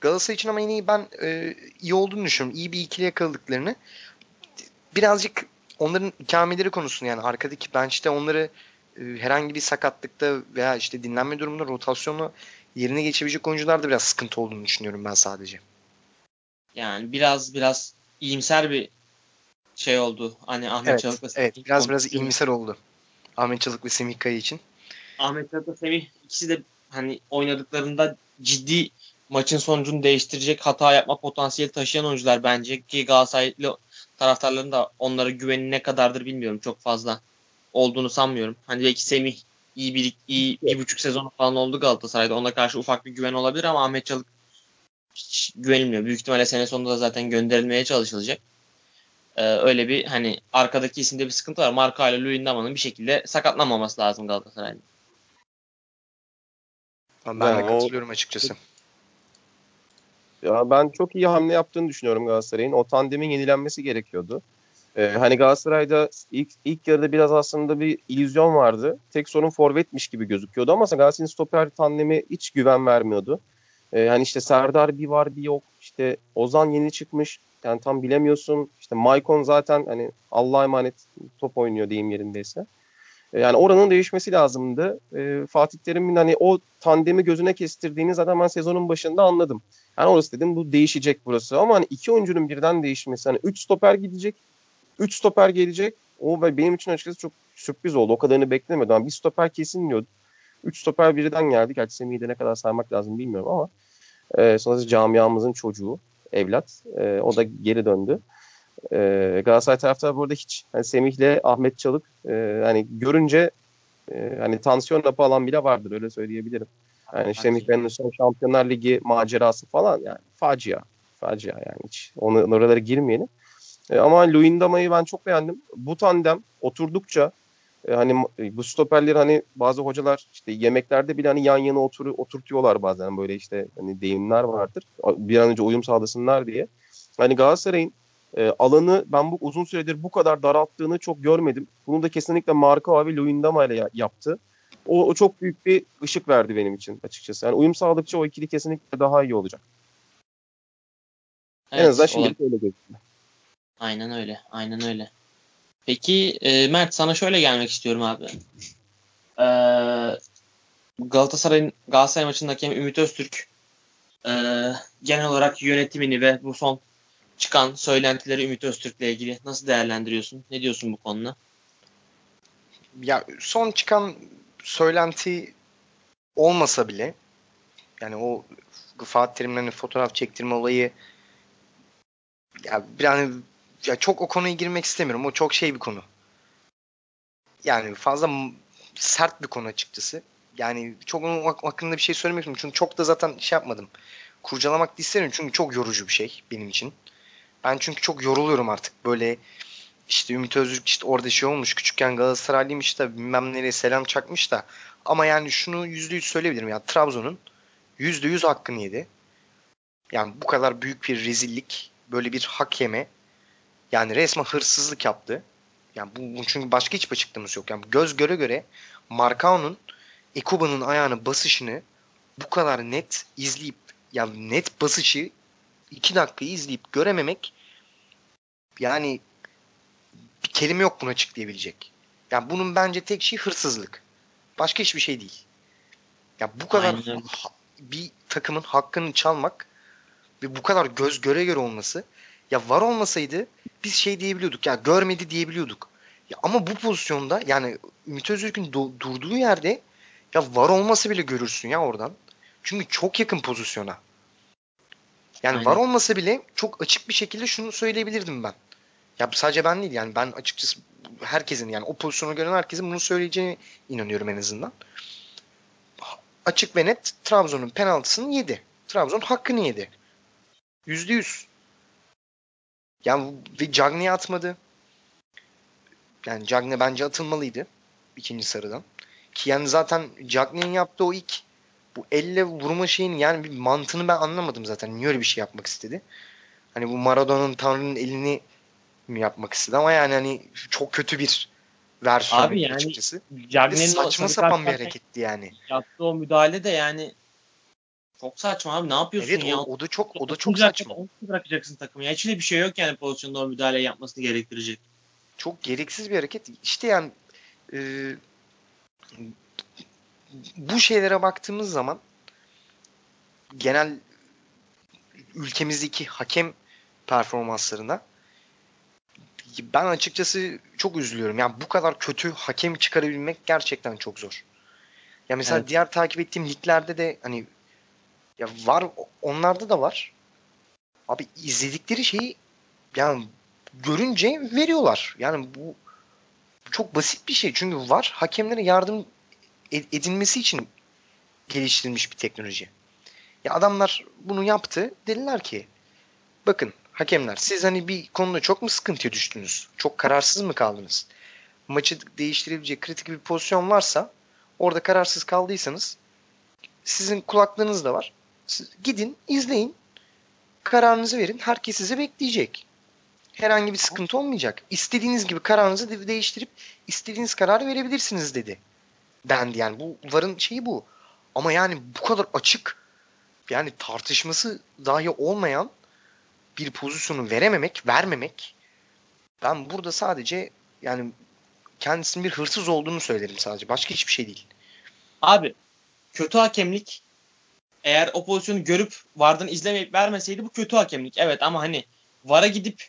Galatasaray için ama yine ben e, iyi olduğunu düşünüyorum. İyi bir ikili yakaladıklarını. Birazcık onların ikameleri konusunda yani arkadaki bench'te onları herhangi bir sakatlıkta veya işte dinlenme durumunda rotasyonla yerine geçebilecek oyuncularda biraz sıkıntı olduğunu düşünüyorum ben sadece. Yani biraz biraz iyimser bir şey oldu. Hani Ahmet evet, Çalık ve Semih. Evet, biraz biraz iyimser oldu. Ahmet Çalık ve Semih Kaya için. Ahmet Çalık ve Semih ikisi de hani oynadıklarında ciddi maçın sonucunu değiştirecek hata yapma potansiyeli taşıyan oyuncular bence ki Galatasaraylı taraftarların da onlara güveni ne kadardır bilmiyorum çok fazla olduğunu sanmıyorum. Hani belki Semih iyi bir iyi bir buçuk sezon falan oldu Galatasaray'da. Ona karşı ufak bir güven olabilir ama Ahmet Çalık hiç güvenilmiyor. Büyük ihtimalle sene sonunda da zaten gönderilmeye çalışılacak. Ee, öyle bir hani arkadaki isimde bir sıkıntı var. Marka ile Luyendama'nın bir şekilde sakatlanmaması lazım Galatasaray'da. Ben ya de katılıyorum o, açıkçası. Ya ben çok iyi hamle yaptığını düşünüyorum Galatasaray'ın. O tandemin yenilenmesi gerekiyordu. Ee, hani Galatasaray'da ilk, ilk yarıda biraz aslında bir illüzyon vardı. Tek sorun forvetmiş gibi gözüküyordu ama Galatasaray'ın stoper tandemi hiç güven vermiyordu. Ee, hani işte Serdar bir var bir yok. İşte Ozan yeni çıkmış. Yani tam bilemiyorsun. İşte Maicon zaten hani Allah'a emanet top oynuyor diyeyim yerindeyse. Ee, yani oranın değişmesi lazımdı. Ee, Fatih Terim'in hani o tandemi gözüne kestirdiğini zaten ben sezonun başında anladım. Yani orası dedim bu değişecek burası. Ama hani iki oyuncunun birden değişmesi. Hani üç stoper gidecek 3 stoper gelecek. O benim için açıkçası çok sürpriz oldu. O kadarını beklemiyordum. Yani bir stoper kesin diyordum. 3 stoper birden geldi. Gerçi Semih'i de ne kadar saymak lazım bilmiyorum ama e, sonuçta camiamızın çocuğu, evlat. E, o da geri döndü. E, Galatasaray taraftarı burada hiç hani Semih'le Ahmet Çalık e, hani görünce e, hani tansiyon rapı alan bile vardır öyle söyleyebilirim. Yani Semih Ben'in son Şampiyonlar Ligi macerası falan yani facia. Facia yani hiç. Onu, oralara girmeyelim. E, ama Luyendama'yı ben çok beğendim. Bu tandem oturdukça e, hani e, bu stoperleri hani bazı hocalar işte yemeklerde bile hani yan yana otur, oturtuyorlar bazen böyle işte hani deyimler vardır. Bir an önce uyum sağlasınlar diye. Hani Galatasaray'ın e, alanı ben bu uzun süredir bu kadar daralttığını çok görmedim. Bunu da kesinlikle Marka abi Luyendama ile yaptı. o, o çok büyük bir ışık verdi benim için açıkçası. Yani uyum sağladıkça o ikili kesinlikle daha iyi olacak. Evet, en azından şimdi öyle gözüküyor. Aynen öyle. Aynen öyle. Peki e, Mert sana şöyle gelmek istiyorum abi. E, Galatasaray'ın Galatasaray maçındaki hem Ümit Öztürk e, genel olarak yönetimini ve bu son çıkan söylentileri Ümit Öztürk'le ilgili nasıl değerlendiriyorsun? Ne diyorsun bu konuda? Ya son çıkan söylenti olmasa bile yani o Fatih Terim'le fotoğraf çektirme olayı ya bir hani ya çok o konuya girmek istemiyorum. O çok şey bir konu. Yani fazla sert bir konu açıkçası. Yani çok onun hak- hakkında bir şey söylemek istiyorum. Çünkü çok da zaten şey yapmadım. Kurcalamak da istemiyorum çünkü çok yorucu bir şey benim için. Ben çünkü çok yoruluyorum artık. Böyle işte Ümit Öztürk işte orada şey olmuş. Küçükken Galatasaraylıymış da bilmem nereye selam çakmış da. Ama yani şunu yüzde yüz söyleyebilirim. Ya Trabzon'un yüzde yüz hakkını yedi. Yani bu kadar büyük bir rezillik. Böyle bir hak yeme. Yani resmen hırsızlık yaptı. Yani bu, çünkü başka hiçbir açıklaması yok. Yani göz göre göre Marcao'nun Ekuba'nın ayağını basışını bu kadar net izleyip yani net basışı 2 dakikayı izleyip görememek yani bir kelime yok buna açıklayabilecek. Yani bunun bence tek şey hırsızlık. Başka hiçbir şey değil. Ya bu kadar Aynen bir takımın hakkını çalmak ve bu kadar göz göre göre olması ya var olmasaydı biz şey diyebiliyorduk ya görmedi diyebiliyorduk. Ya ama bu pozisyonda yani Ümit Öztürk'ün do- durduğu yerde ya var olması bile görürsün ya oradan. Çünkü çok yakın pozisyona. Yani Aynen. var olmasa bile çok açık bir şekilde şunu söyleyebilirdim ben. Ya sadece ben değil yani ben açıkçası herkesin yani o pozisyonu gören herkesin bunu söyleyeceğine inanıyorum en azından. Açık ve net Trabzon'un penaltısını yedi. Trabzon hakkını yedi. Yüzde yüz. Yani ve Cagney atmadı. Yani Cagney bence atılmalıydı. ikinci sarıdan. Ki yani zaten Cagney'in yaptığı o ilk bu elle vurma şeyin yani bir mantığını ben anlamadım zaten. Niye öyle bir şey yapmak istedi? Hani bu Maradona'nın Tanrı'nın elini mi yapmak istedi ama yani hani çok kötü bir versiyon Abi yani açıkçası. Cagney'in saçma sapan bir hareketti yani. yaptığı o müdahale de yani çok saçma abi. Ne yapıyorsun Evet ya? o, o da çok o da çok 30 dakikada saçma. 10 kişi bırakacaksın takımı. Ya hiç öyle bir şey yok yani pozisyonda o müdahale yapmasını gerektirecek. Çok gereksiz bir hareket. İşte yani e, bu şeylere baktığımız zaman genel ülkemizdeki hakem performanslarına ben açıkçası çok üzülüyorum. Yani bu kadar kötü hakem çıkarabilmek gerçekten çok zor. Ya mesela Evet. diğer takip ettiğim liglerde de hani ya var onlarda da var. Abi izledikleri şeyi yani görünce veriyorlar. Yani bu çok basit bir şey. Çünkü var hakemlere yardım ed- edilmesi için geliştirilmiş bir teknoloji. Ya adamlar bunu yaptı. Dediler ki bakın hakemler siz hani bir konuda çok mu sıkıntıya düştünüz? Çok kararsız mı kaldınız? Maçı değiştirebilecek kritik bir pozisyon varsa orada kararsız kaldıysanız sizin kulaklığınız da var. Gidin izleyin. Kararınızı verin. Herkes sizi bekleyecek. Herhangi bir sıkıntı olmayacak. İstediğiniz gibi kararınızı de- değiştirip istediğiniz kararı verebilirsiniz dedi. Dendi yani. Bu VAR'ın şeyi bu. Ama yani bu kadar açık yani tartışması dahi olmayan bir pozisyonu verememek, vermemek ben burada sadece yani kendisinin bir hırsız olduğunu söylerim sadece. Başka hiçbir şey değil. Abi kötü hakemlik eğer o pozisyonu görüp vardan izlemeyip vermeseydi bu kötü hakemlik. Evet ama hani VAR'a gidip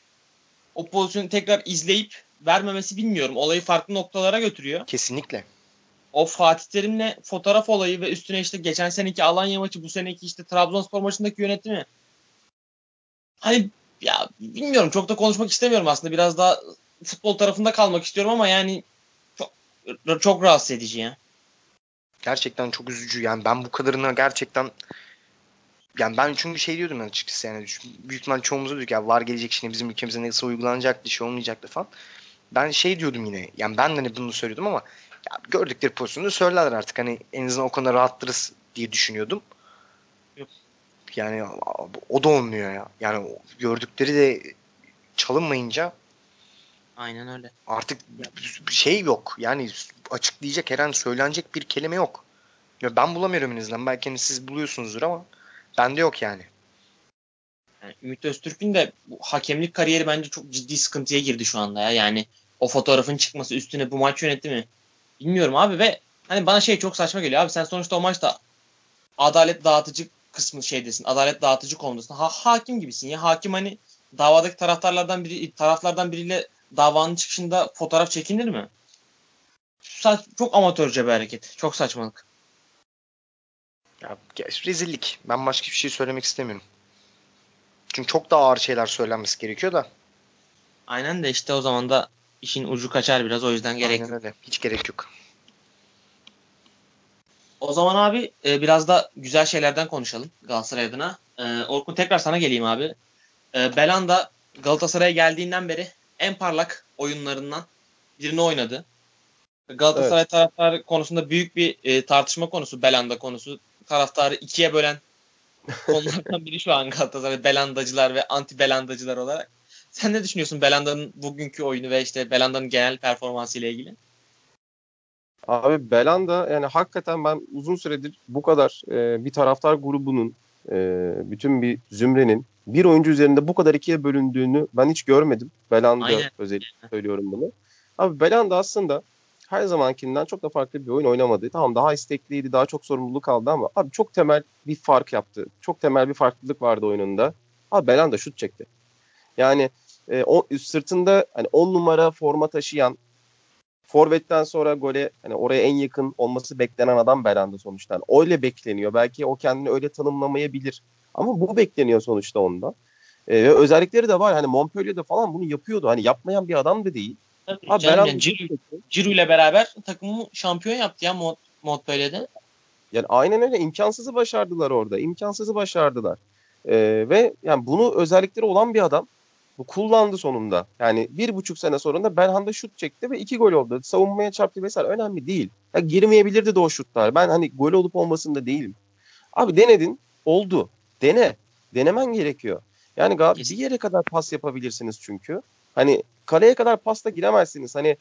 o pozisyonu tekrar izleyip vermemesi bilmiyorum. Olayı farklı noktalara götürüyor. Kesinlikle. O Fatih Terim'le fotoğraf olayı ve üstüne işte geçen seneki Alanya maçı bu seneki işte Trabzonspor maçındaki yönetimi. Hani ya bilmiyorum çok da konuşmak istemiyorum aslında. Biraz daha futbol tarafında kalmak istiyorum ama yani çok, çok rahatsız edici ya. Gerçekten çok üzücü. Yani ben bu kadarına gerçekten yani ben çünkü şey diyordum ben açıkçası yani büyük ihtimal çoğumuz diyorduk ya var gelecek şimdi bizim ülkemize nasıl uygulanacaktı şey olmayacaktı falan. Ben şey diyordum yine yani ben de hani bunu söylüyordum ama ya gördükleri pozisyonu söylerler artık hani en azından o konuda rahattırız diye düşünüyordum. Yok. Yani o da olmuyor ya. Yani gördükleri de çalınmayınca Aynen öyle. Artık şey yok. Yani açıklayacak, herhangi söylenecek bir kelime yok. Ya ben bulamıyorum en azından. Belki hani siz buluyorsunuzdur ama bende yok yani. yani Ümit Öztürk'ün de bu hakemlik kariyeri bence çok ciddi sıkıntıya girdi şu anda ya. Yani o fotoğrafın çıkması üstüne bu maç yönetti mi? Bilmiyorum abi ve hani bana şey çok saçma geliyor abi sen sonuçta o maçta adalet dağıtıcı kısmı şeydesin. Adalet dağıtıcı konumdasın. Ha, hakim gibisin ya. Hakim hani davadaki taraftarlardan biri taraflardan biriyle davanın çıkışında fotoğraf çekinir mi? Sa- çok amatörce bir hareket. Çok saçmalık. Ya, rezillik. Ben başka bir şey söylemek istemiyorum. Çünkü çok daha ağır şeyler söylenmesi gerekiyor da. Aynen de işte o zaman da işin ucu kaçar biraz. O yüzden gerek Aynen yok. öyle. Hiç gerek yok. O zaman abi e, biraz da güzel şeylerden konuşalım Galatasaray adına. E, Orkun tekrar sana geleyim abi. E, Belanda Galatasaray'a geldiğinden beri en parlak oyunlarından birini oynadı. Galatasaray taraftarı konusunda büyük bir e, tartışma konusu Belanda konusu. Taraftarı ikiye bölen *laughs* konulardan biri şu an Galatasaray Belandacılar ve anti Belandacılar olarak. Sen ne düşünüyorsun Belanda'nın bugünkü oyunu ve işte Belanda'nın genel performansı ile ilgili? Abi Belanda yani hakikaten ben uzun süredir bu kadar e, bir taraftar grubunun e, bütün bir zümrenin bir oyuncu üzerinde bu kadar ikiye bölündüğünü ben hiç görmedim. Belanda Aynen. özellikle söylüyorum bunu. Abi Belanda aslında her zamankinden çok da farklı bir oyun oynamadı. Tamam daha istekliydi, daha çok sorumluluk aldı ama abi çok temel bir fark yaptı. Çok temel bir farklılık vardı oyununda. Abi Belanda şut çekti. Yani e, o sırtında hani 10 numara forma taşıyan Forvet'ten sonra gole hani oraya en yakın olması beklenen adam Belanda sonuçta. Yani öyle bekleniyor. Belki o kendini öyle tanımlamayabilir. Ama bu bekleniyor sonuçta ondan. Ee, ve özellikleri de var. Hani Montpellier'de falan bunu yapıyordu. Hani yapmayan bir adam da değil. Tabii Abi canım, yani Ciro, Ciro ile beraber takımı şampiyon yaptı ya Mont Montpellier'de. Yani aynen öyle imkansızı başardılar orada. İmkansızı başardılar. Ee, ve yani bunu özellikleri olan bir adam kullandı sonunda. Yani bir buçuk sene sonra Belhanda şut çekti ve iki gol oldu. Savunmaya çarptı vesaire önemli değil. Ya girmeyebilirdi de o şutlar. Ben hani gol olup olmasında değilim. Abi denedin oldu. Dene. Denemen gerekiyor. Yani bir yere kadar pas yapabilirsiniz çünkü. Hani kaleye kadar pasla giremezsiniz. Hani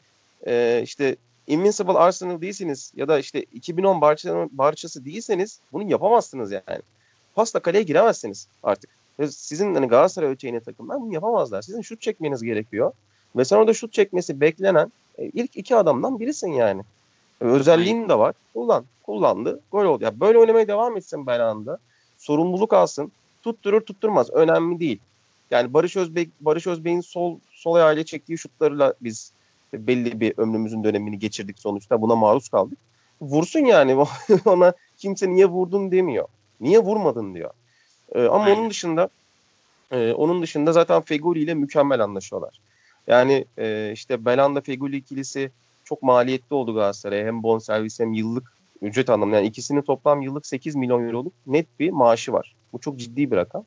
e, işte Invincible Arsenal değilsiniz ya da işte 2010 Barcelona Barçası değilseniz bunu yapamazsınız yani. Pasla kaleye giremezsiniz artık. Sizin hani Galatasaray ölçeğine takımlar bunu yapamazlar. Sizin şut çekmeniz gerekiyor. Ve sen orada şut çekmesi beklenen e, ilk iki adamdan birisin yani. E, özelliğin de var. Kullan. Kullandı. Gol oldu. Ya böyle oynamaya devam etsin Belhanda. Sorumluluk alsın. Tutturur tutturmaz. Önemli değil. Yani Barış Özbek Barış Özbek'in sol sol ayağıyla çektiği şutlarla biz belli bir ömrümüzün dönemini geçirdik sonuçta. Buna maruz kaldık. Vursun yani. *laughs* Ona kimse niye vurdun demiyor. Niye vurmadın diyor. Ee, ama Aynen. onun dışında e, onun dışında zaten Feguli ile mükemmel anlaşıyorlar. Yani e, işte Belanda Feguli ikilisi çok maliyetli oldu Galatasaray'a. Hem bonservis hem yıllık ücret anlamında. Yani ikisinin toplam yıllık 8 milyon euroluk net bir maaşı var. Bu çok ciddi bir rakam.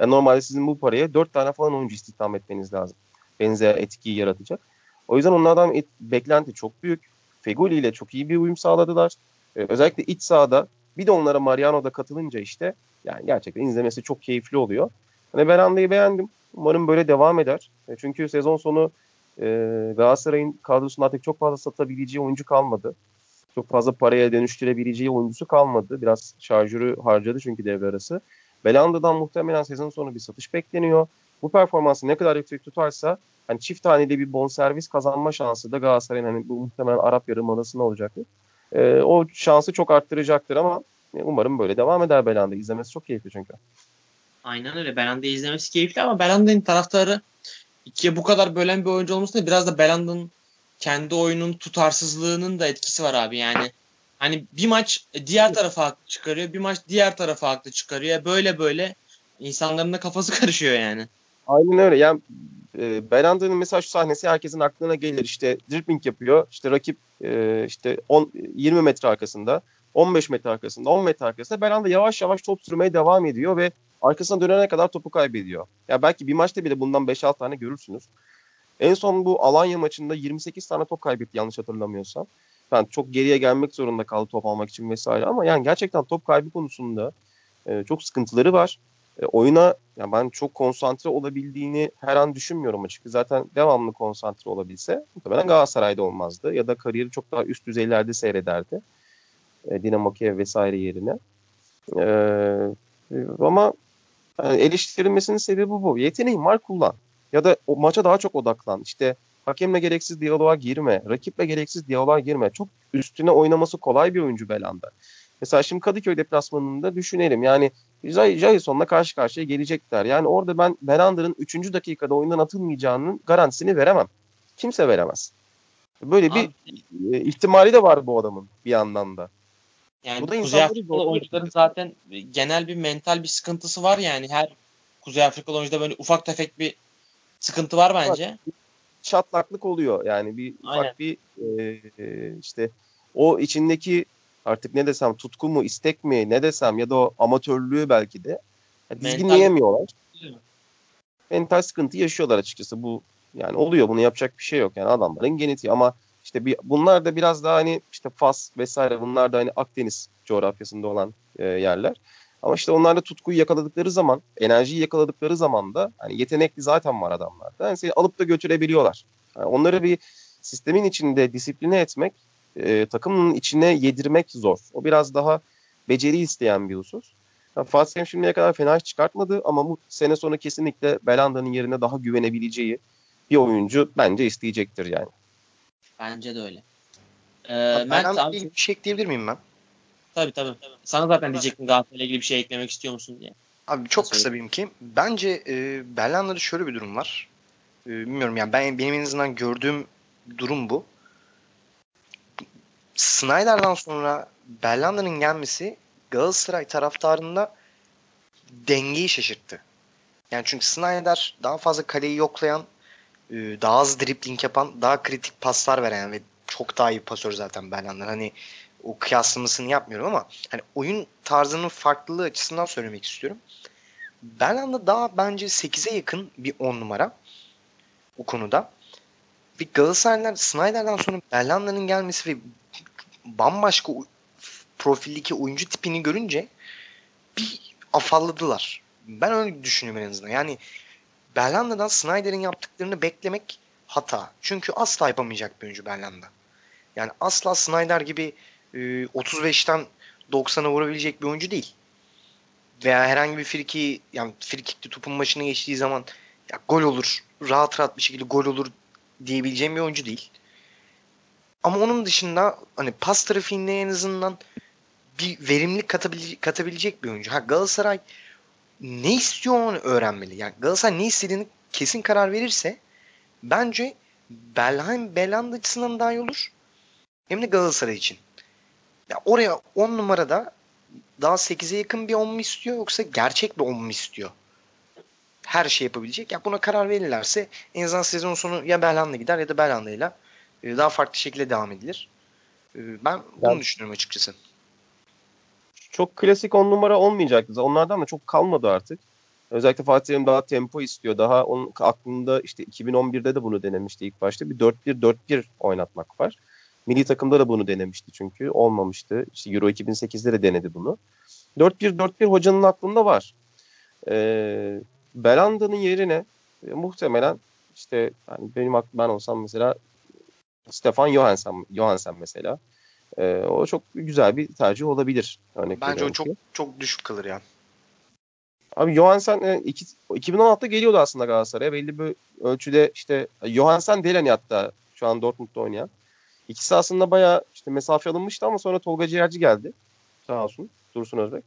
Yani normalde sizin bu paraya 4 tane falan oyuncu istihdam etmeniz lazım. Benzer etkiyi yaratacak. O yüzden onlardan et, beklenti çok büyük. Feguli ile çok iyi bir uyum sağladılar. Ee, özellikle iç sahada bir de onlara Mariano da katılınca işte yani gerçekten izlemesi çok keyifli oluyor. Hani Belanda'yı beğendim. Umarım böyle devam eder. E, çünkü sezon sonu e, Galatasaray'ın kadrosunda artık çok fazla satabileceği oyuncu kalmadı. Çok fazla paraya dönüştürebileceği oyuncusu kalmadı. Biraz şarjörü harcadı çünkü devre arası. Belanda'dan muhtemelen sezon sonu bir satış bekleniyor. Bu performansı ne kadar yüksek tutarsa hani çift haneli bir bonservis kazanma şansı da Galatasaray'ın hani bu muhtemelen Arap Yarımadası'nda olacaktır. E, o şansı çok arttıracaktır ama e, umarım böyle devam eder Belanda. İzlemesi çok keyifli çünkü. Aynen öyle. Belanda'yı izlemesi keyifli ama Belanda'nın taraftarı ikiye bu kadar bölen bir oyuncu olmasında biraz da Belanda'nın kendi oyunun tutarsızlığının da etkisi var abi. Yani hani bir maç diğer tarafa haklı çıkarıyor, bir maç diğer tarafa haklı çıkarıyor. Böyle böyle insanların da kafası *laughs* karışıyor yani. Aynen öyle. Yani e, Belanda'nın mesela şu sahnesi herkesin aklına gelir. İşte dribbling yapıyor. İşte rakip e, işte 10 20 metre arkasında, 15 metre arkasında, 10 metre arkasında Belanda yavaş yavaş top sürmeye devam ediyor ve arkasına dönene kadar topu kaybediyor. Ya belki bir maçta bile bundan 5-6 tane görürsünüz. En son bu Alanya maçında 28 tane top kaybetti yanlış hatırlamıyorsam. Yani çok geriye gelmek zorunda kaldı top almak için vesaire ama yani gerçekten top kaybı konusunda e, çok sıkıntıları var. E, oyuna ya ben çok konsantre olabildiğini her an düşünmüyorum açıkçası. Zaten devamlı konsantre olabilse muhtemelen Galatasaray'da olmazdı. Ya da kariyeri çok daha üst düzeylerde seyrederdi. E, Dinamo Kiev vesaire yerine. E, ama yani eleştirilmesinin sebebi bu. Yeteneğin var kullan. Ya da o maça daha çok odaklan. İşte hakemle gereksiz diyaloğa girme. Rakiple gereksiz diyaloğa girme. Çok üstüne oynaması kolay bir oyuncu Belanda. Mesela şimdi Kadıköy deplasmanında düşünelim. Yani Jason'la karşı karşıya gelecekler. Yani orada ben Belanda'nın 3. dakikada oyundan atılmayacağının garantisini veremem. Kimse veremez. Böyle Abi, bir e, ihtimali de var bu adamın bir yandan da. Yani bu da Kuzey Afrikalı oyuncuların zaten genel bir mental bir sıkıntısı var yani. Her Kuzey Afrikalı oyuncuda böyle ufak tefek bir sıkıntı var bence. Çatlaklık oluyor yani bir Aynen. ufak bir e, e, işte o içindeki artık ne desem tutku mu istek mi ne desem ya da o amatörlüğü belki de yani dizginleyemiyorlar. Mental. Mental sıkıntı yaşıyorlar açıkçası bu yani oluyor bunu yapacak bir şey yok yani adamların genetiği ama işte bir, bunlar da biraz daha hani işte Fas vesaire bunlar da hani Akdeniz coğrafyasında olan e, yerler. Ama işte onlarda tutkuyu yakaladıkları zaman, enerjiyi yakaladıkları zaman da hani yetenekli zaten var adamlarda. Yani seni alıp da götürebiliyorlar. Yani onları bir sistemin içinde disipline etmek, e, takımın içine yedirmek zor. O biraz daha beceri isteyen bir husus. Yani Fatih şimdiye kadar fena çıkartmadı ama bu sene sonu kesinlikle Belanda'nın yerine daha güvenebileceği bir oyuncu bence isteyecektir yani. Bence de öyle. Ee, Mert abi, bir şey ekleyebilir miyim ben? Tabii tabii. Sana zaten diyecektim Galatasaray'la ilgili bir şey eklemek istiyor musun diye. Abi çok kısa benimki. Bence e, Berlanda'da şöyle bir durum var. E, bilmiyorum yani ben benim en azından gördüğüm durum bu. Snyder'dan sonra Berlanda'nın gelmesi Galatasaray taraftarında dengeyi şaşırttı. Yani çünkü Snyder daha fazla kaleyi yoklayan, e, daha az dribbling yapan, daha kritik paslar veren ve çok daha iyi pasör zaten Berlanda. Hani o kıyaslamasını yapmıyorum ama hani oyun tarzının farklılığı açısından söylemek istiyorum. Berlanda daha bence 8'e yakın bir 10 numara o konuda. Ve Galatasaraylar Snyder'dan sonra Berlanda'nın gelmesi ve bambaşka profildeki oyuncu tipini görünce bir afalladılar. Ben öyle düşünüyorum en azından. Yani Berlanda'dan Snyder'in yaptıklarını beklemek hata. Çünkü asla yapamayacak bir oyuncu Berlanda. Yani asla Snyder gibi 35'ten e, 90'a vurabilecek bir oyuncu değil. Veya herhangi bir friki yani frikikli topun başına geçtiği zaman ya gol olur, rahat rahat bir şekilde gol olur diyebileceğim bir oyuncu değil. Ama onun dışında hani pas trafiğinde en azından bir verimlilik katabilecek, katabilecek bir oyuncu. Ha Galatasaray ne istiyor onu öğrenmeli. Yani Galatasaray ne istediğini kesin karar verirse bence Belheim Belanda açısından daha iyi olur. Hem de Galatasaray için. Ya oraya 10 numarada daha 8'e yakın bir 10 mu istiyor yoksa gerçek bir 10 mu istiyor? Her şey yapabilecek. Ya buna karar verirlerse en azından sezon sonu ya Belhanda gider ya da Belhanda ile daha farklı şekilde devam edilir. E, ben bunu ben, düşünüyorum açıkçası. Çok klasik 10 numara olmayacaktı. Onlardan da çok kalmadı artık. Özellikle Fatih Terim daha tempo istiyor. Daha onun aklında işte 2011'de de bunu denemişti ilk başta. Bir 4-1-4-1 oynatmak var. Milli takımda da bunu denemişti çünkü. Olmamıştı. İşte Euro 2008'de de denedi bunu. 4-1-4-1 hocanın aklında var. Ee, Belanda'nın yerine e, muhtemelen işte yani benim ben olsam mesela Stefan Johansen, Johansen mesela. Ee, o çok güzel bir tercih olabilir. Örnek Bence o çok ki. çok düşük kalır yani. Abi Johansen e, iki, 2016'da geliyordu aslında Galatasaray'a. Belli bir ölçüde işte Johansen Delany hatta şu an Dortmund'da oynayan. İkisi aslında bayağı işte mesafe alınmıştı ama sonra Tolga Ciğerci geldi. Sağ olsun. Dursun Özbek.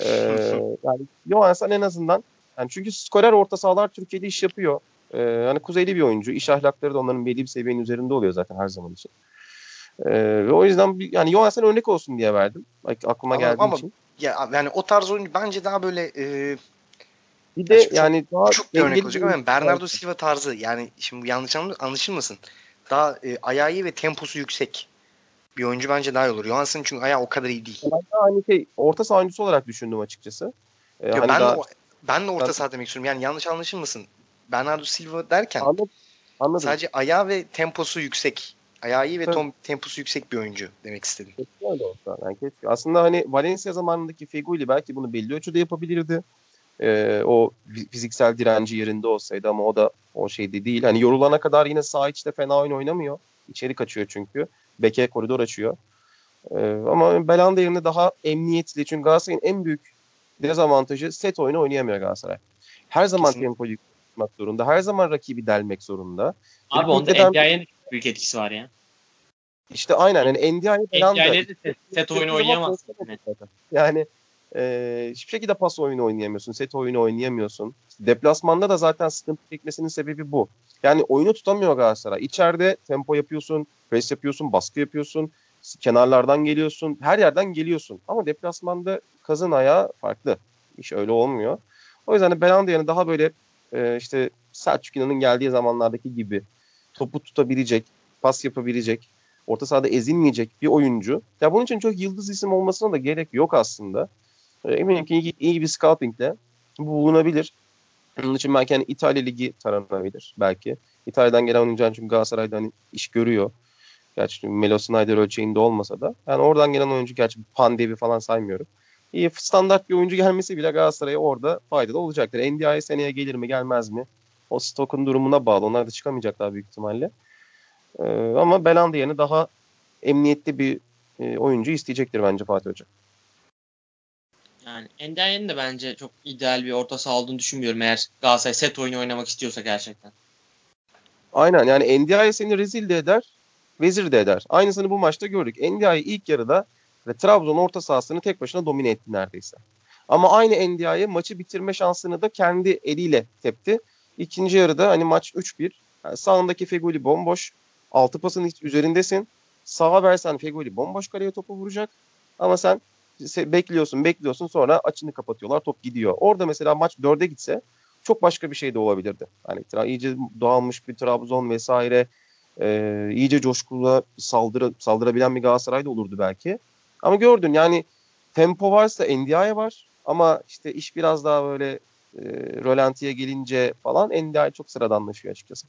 Ee, yani Johansson en azından yani çünkü skorer orta sahalar Türkiye'de iş yapıyor. Ee, hani kuzeyli bir oyuncu. İş ahlakları da onların belli bir seviyenin üzerinde oluyor zaten her zaman için. Ee, ve o yüzden bir, yani Johansson örnek olsun diye verdim. Aklıma ama, geldiği ama, için. Ya yani o tarz oyuncu bence daha böyle e, bir de yani çok, daha çok bir örnek olacak ama Bernardo Silva tarzı yani şimdi yanlış anlaşılmasın daha e, ayağı iyi ve temposu yüksek bir oyuncu bence daha iyi olur. Johansson çünkü ayağı o kadar iyi değil. Ben de hani şey orta saha oyuncusu olarak düşündüm açıkçası. Ee, hani ben, daha... de, ben de orta saha demek istiyorum. Yani yanlış anlaşılmasın. Bernardo Silva derken anladım. Anladım. sadece ayağı ve temposu yüksek. Ayağı iyi ve tom, temposu yüksek bir oyuncu demek istedim. Keşke öyle olsa. Yani keşke. Aslında hani Valencia zamanındaki Feguli belki bunu belli ölçüde yapabilirdi. Ee, o fiziksel direnci yerinde olsaydı ama o da o şeyde değil. Hani yorulana kadar yine sağ içte fena oyun oynamıyor. İçeri kaçıyor çünkü. Beke koridor açıyor. Ee, ama Belanda yerine daha emniyetli. Çünkü Galatasaray'ın en büyük dezavantajı set oyunu oynayamıyor Galatasaray. Her zaman Kesinlikle. tempoyu tutmak zorunda. Her zaman rakibi delmek zorunda. Abi onda eden... NDI'nin büyük etkisi var ya. İşte aynen. Yani Belanda. NDI'de de set, set oyunu oynayamazsın. Yani e, hiçbir şekilde pas oyunu oynayamıyorsun. Set oyunu oynayamıyorsun. Deplasmanda da zaten sıkıntı çekmesinin sebebi bu. Yani oyunu tutamıyor Galatasaray. İçeride tempo yapıyorsun, pres yapıyorsun, baskı yapıyorsun. Kenarlardan geliyorsun. Her yerden geliyorsun. Ama deplasmanda kazın ayağı farklı. İş öyle olmuyor. O yüzden de Belanda yani daha böyle e, işte Selçuk İnan'ın geldiği zamanlardaki gibi topu tutabilecek, pas yapabilecek, orta sahada ezilmeyecek bir oyuncu. Ya bunun için çok yıldız isim olmasına da gerek yok aslında. E, eminim ki iyi, iyi bir scoutingle bu bulunabilir. Onun için belki hani İtalya Ligi taranabilir belki. İtalya'dan gelen oyuncu çünkü Galatasaray'da hani iş görüyor. Gerçi Melo Snyder ölçeğinde olmasa da. Yani oradan gelen oyuncu gerçi Pandevi falan saymıyorum. İyi standart bir oyuncu gelmesi bile Galatasaray'a orada faydalı olacaktır. NDI seneye gelir mi gelmez mi? O stokun durumuna bağlı. Onlar da çıkamayacaklar büyük ihtimalle. Ee, ama Belanda yerine daha emniyetli bir e, oyuncu isteyecektir bence Fatih Hoca. Yani Endia'nın de bence çok ideal bir orta saha olduğunu düşünmüyorum eğer Galatasaray set oyunu oynamak istiyorsa gerçekten. Aynen yani Endia'ya seni rezil de eder, vezir de eder. Aynısını bu maçta gördük. Endia'yı ilk yarıda ve Trabzon orta sahasını tek başına domine etti neredeyse. Ama aynı Endia'yı maçı bitirme şansını da kendi eliyle tepti. İkinci yarıda hani maç 3-1. Yani sağındaki Feguli bomboş. Altı pasın üzerindesin. Sağa versen Feguli bomboş kaleye topu vuracak. Ama sen bekliyorsun bekliyorsun sonra açını kapatıyorlar top gidiyor. Orada mesela maç dörde gitse çok başka bir şey de olabilirdi. Hani iyice dağılmış bir Trabzon vesaire e, iyice coşkuyla saldırı, saldırabilen bir Galatasaray da olurdu belki. Ama gördün yani tempo varsa NDI var ama işte iş biraz daha böyle e, rölantiye gelince falan NDI çok sıradanlaşıyor açıkçası.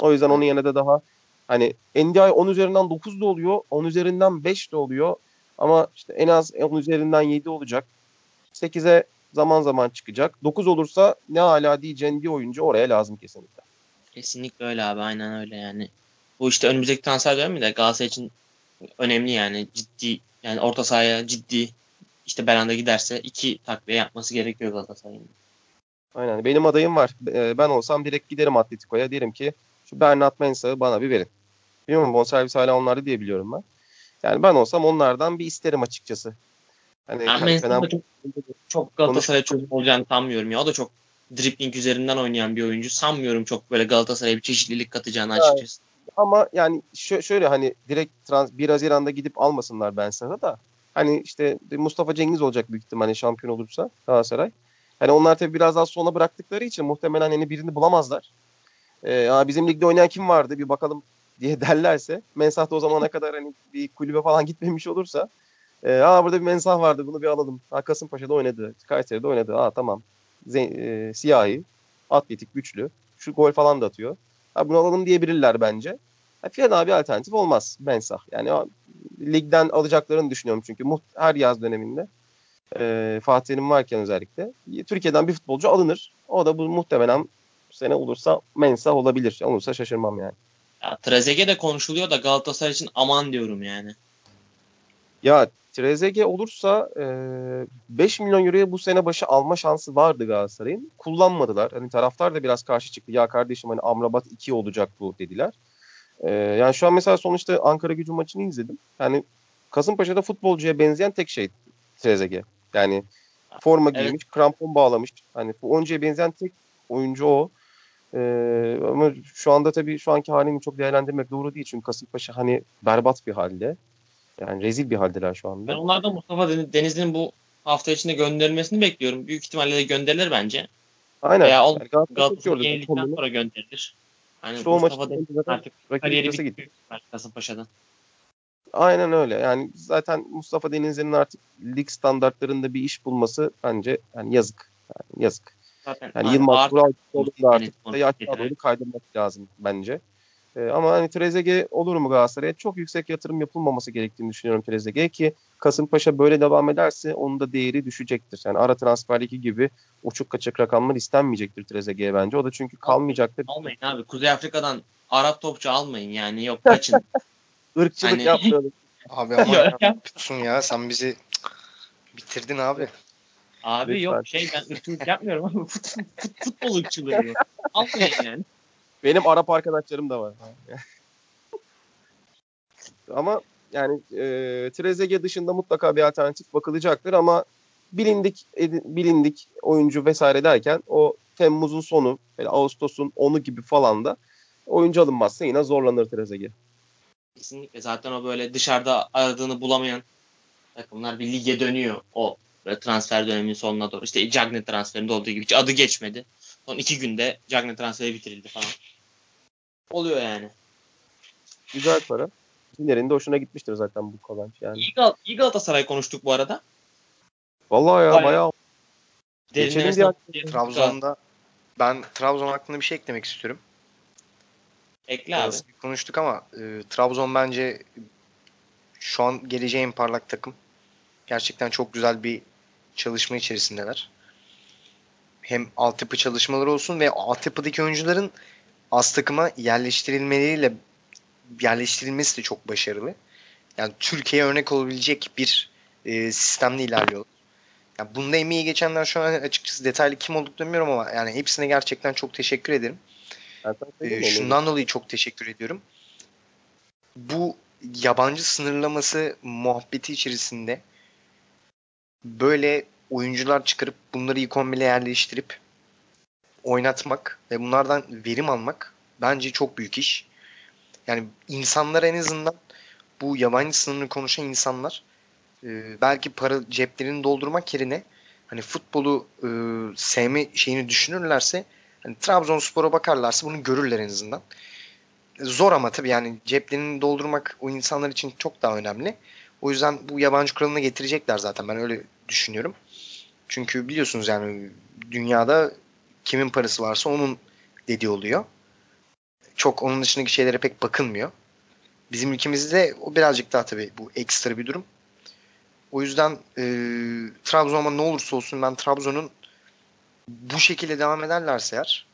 O yüzden onun yerine de daha hani NDI 10 üzerinden 9 da oluyor, 10 üzerinden 5 de oluyor. Ama işte en az 10 üzerinden 7 olacak. 8'e zaman zaman çıkacak. 9 olursa ne hala diyeceğin bir oyuncu oraya lazım kesinlikle. Kesinlikle öyle abi aynen öyle yani. Bu işte önümüzdeki transfer dönemi de Galatasaray için önemli yani ciddi yani orta sahaya ciddi işte Belanda giderse iki takviye yapması gerekiyor Galatasaray'ın. Aynen benim adayım var. Ee, ben olsam direkt giderim Atletico'ya derim ki şu Bernat Mensah'ı bana bir verin. Bilmiyorum bonservis hala onlarda diye biliyorum ben. Yani ben olsam onlardan bir isterim açıkçası. Hani ben hani Fener... çok, çok Galatasaray'a çözüm olacağını sanmıyorum ya. O da çok dribbling üzerinden oynayan bir oyuncu. Sanmıyorum çok böyle Galatasaray'a bir çeşitlilik katacağını açıkçası. Ama yani şö- şöyle hani direkt trans 1 Haziran'da gidip almasınlar ben sana da. Hani işte Mustafa Cengiz olacak büyük ihtimalle şampiyon olursa Galatasaray. Hani onlar tabii biraz daha sona bıraktıkları için muhtemelen hani birini bulamazlar. Ee, bizim ligde oynayan kim vardı bir bakalım *laughs* diye derlerse Mensah da o zamana kadar hani bir kulübe falan gitmemiş olursa e, aa burada bir Mensah vardı bunu bir alalım. Ha, Kasımpaşa'da oynadı. Kayseri'de oynadı. Aa tamam. Zen, e, siyahi, atletik, güçlü. Şu gol falan da atıyor. Ha, bunu alalım diyebilirler bence. Ha, fena bir alternatif olmaz Mensah. Yani ligden alacaklarını düşünüyorum çünkü her yaz döneminde e, Fatih'in varken özellikle Türkiye'den bir futbolcu alınır. O da bu muhtemelen sene olursa Mensah olabilir. Olursa şaşırmam yani. Ya Trezeguet de konuşuluyor da Galatasaray için aman diyorum yani. Ya Trezeguet olursa e, 5 milyon euroya bu sene başı alma şansı vardı Galatasaray'ın. Kullanmadılar. Hani taraftar da biraz karşı çıktı. Ya kardeşim hani Amrabat 2 olacak bu dediler. E, yani şu an mesela sonuçta Ankara gücü maçını izledim. Yani Kasımpaşa'da futbolcuya benzeyen tek şey Trezeguet. Yani forma evet. giymiş, krampon bağlamış. Hani bu oyuncuya benzeyen tek oyuncu o. Ee, ama şu anda tabii şu anki halini çok değerlendirmek doğru değil. Çünkü Kasımpaşa hani berbat bir halde. Yani rezil bir haldeler şu anda. Ben onlardan Mustafa Denizli'nin bu hafta içinde gönderilmesini bekliyorum. Büyük ihtimalle de gönderilir bence. Aynen. Veya yani Galatasaray yenildikten sonra gönderilir. Yani işte Mustafa Deniz artık kariyeri bitti Kasımpaşa'dan. Aynen öyle. Yani zaten Mustafa Denizli'nin artık lig standartlarında bir iş bulması bence yani yazık. Yani yazık. Zaten yani Yılmaz Vural da artık da yaş kadroyu kaydırmak lazım bence. E, ama hani Trezeguet olur mu Galatasaray'a? Çok yüksek yatırım yapılmaması gerektiğini düşünüyorum Trezeguet'e ki Kasımpaşa böyle devam ederse onun da değeri düşecektir. Yani ara transferdeki gibi uçuk kaçık rakamlar istenmeyecektir Trezeguet'e bence. O da çünkü kalmayacaktır. Almayın abi. Kuzey Afrika'dan Arap topçu almayın yani. Yok *laughs* kaçın. Irkçılık Hani- yapmayalım. *laughs* Abi ama yapıyorsun ya sen bizi bitirdin abi. Abi Lütfen. yok şey ben ırkçılık yapmıyorum ama *laughs* fut, fut, futbol ırkçılığı. Almayın yani. Benim Arap arkadaşlarım da var. *laughs* ama yani e, Trezeguet dışında mutlaka bir alternatif bakılacaktır ama bilindik bilindik oyuncu vesaire derken o Temmuz'un sonu, böyle Ağustos'un 10'u gibi falan da oyuncu alınmazsa yine zorlanır Trezeguet. Kesinlikle zaten o böyle dışarıda aradığını bulamayan takımlar bir lige dönüyor o böyle transfer döneminin sonuna doğru. İşte Cagney transferinde olduğu gibi hiç adı geçmedi. Son iki günde Cagney transferi bitirildi falan. Oluyor yani. Güzel para. Ziner'in de hoşuna gitmiştir zaten bu kazanç yani. İyi, Gal iyi Galatasaray konuştuk bu arada. Vallahi ya Bayağı- bayağı Geçelim diğer- Trabzon'da ben Trabzon hakkında bir şey eklemek istiyorum. Ekle abi. Biraz konuştuk ama e, Trabzon bence şu an geleceğin parlak takım. Gerçekten çok güzel bir çalışma içerisindeler. Hem altyapı çalışmaları olsun ve altyapıdaki oyuncuların az takıma yerleştirilmeleriyle yerleştirilmesi de çok başarılı. Yani Türkiye'ye örnek olabilecek bir e, sistemle ilerliyorlar. Yani bunda emeği geçenler şu an açıkçası detaylı kim olduklarını bilmiyorum ama yani hepsine gerçekten çok teşekkür ederim. Mi? şundan dolayı çok teşekkür ediyorum. Bu yabancı sınırlaması muhabbeti içerisinde böyle oyuncular çıkarıp bunları ikonbile yerleştirip oynatmak ve bunlardan verim almak bence çok büyük iş. Yani insanlar en azından bu yabancı sınırını konuşan insanlar e, belki para ceplerini doldurmak yerine hani futbolu e, sevme şeyini düşünürlerse hani Trabzonspor'a bakarlarsa bunu görürler en azından. Zor ama tabii yani ceplerini doldurmak o insanlar için çok daha önemli. O yüzden bu yabancı kuralına getirecekler zaten ben öyle düşünüyorum. Çünkü biliyorsunuz yani dünyada kimin parası varsa onun dediği oluyor. Çok onun dışındaki şeylere pek bakılmıyor. Bizim ülkemizde o birazcık daha tabii bu ekstra bir durum. O yüzden e, Trabzon ama ne olursa olsun ben Trabzon'un bu şekilde devam ederlerse eğer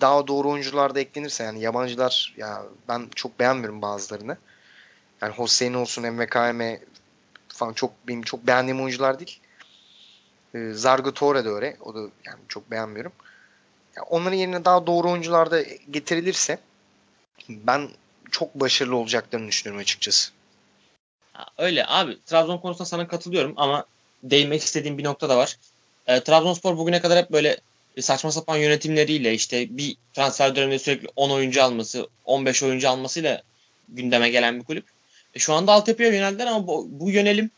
daha doğru oyuncular da eklenirse yani yabancılar ya ben çok beğenmiyorum bazılarını. Yani Hossein olsun MVKM falan çok benim çok beğendiğim oyuncular değil. Ee, Zargo Torre de öyle. O da yani çok beğenmiyorum. Ya onların yerine daha doğru oyuncular da getirilirse ben çok başarılı olacaklarını düşünüyorum açıkçası. Öyle abi. Trabzon konusunda sana katılıyorum ama değinmek istediğim bir nokta da var. E, Trabzonspor bugüne kadar hep böyle saçma sapan yönetimleriyle işte bir transfer döneminde sürekli 10 oyuncu alması, 15 oyuncu almasıyla gündeme gelen bir kulüp. E, şu anda altyapıya yöneldiler ama bu, bu yönelim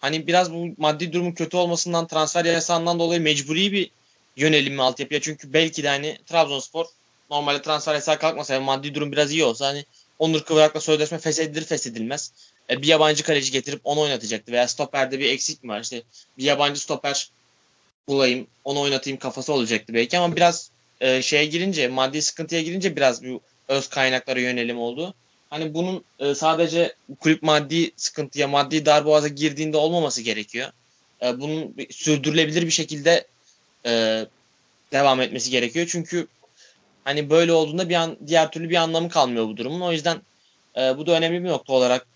hani biraz bu maddi durumun kötü olmasından transfer yasağından dolayı mecburi bir yönelim mi altyapıya? Çünkü belki de hani Trabzonspor normalde transfer yasağı kalkmasa yani maddi durum biraz iyi olsa hani Onur Kıvrak'la sözleşme feshedilir feshedilmez. E, bir yabancı kaleci getirip onu oynatacaktı. Veya stoperde bir eksik mi var? İşte bir yabancı stoper bulayım, onu oynatayım kafası olacaktı belki ama biraz e, şeye girince, maddi sıkıntıya girince biraz bu öz kaynaklara yönelim oldu. Hani bunun e, sadece kulüp maddi sıkıntıya, maddi darboğaza girdiğinde olmaması gerekiyor. E, bunun sürdürülebilir bir şekilde e, devam etmesi gerekiyor. Çünkü hani böyle olduğunda bir an diğer türlü bir anlamı kalmıyor bu durumun. O yüzden e, bu da önemli bir nokta olarak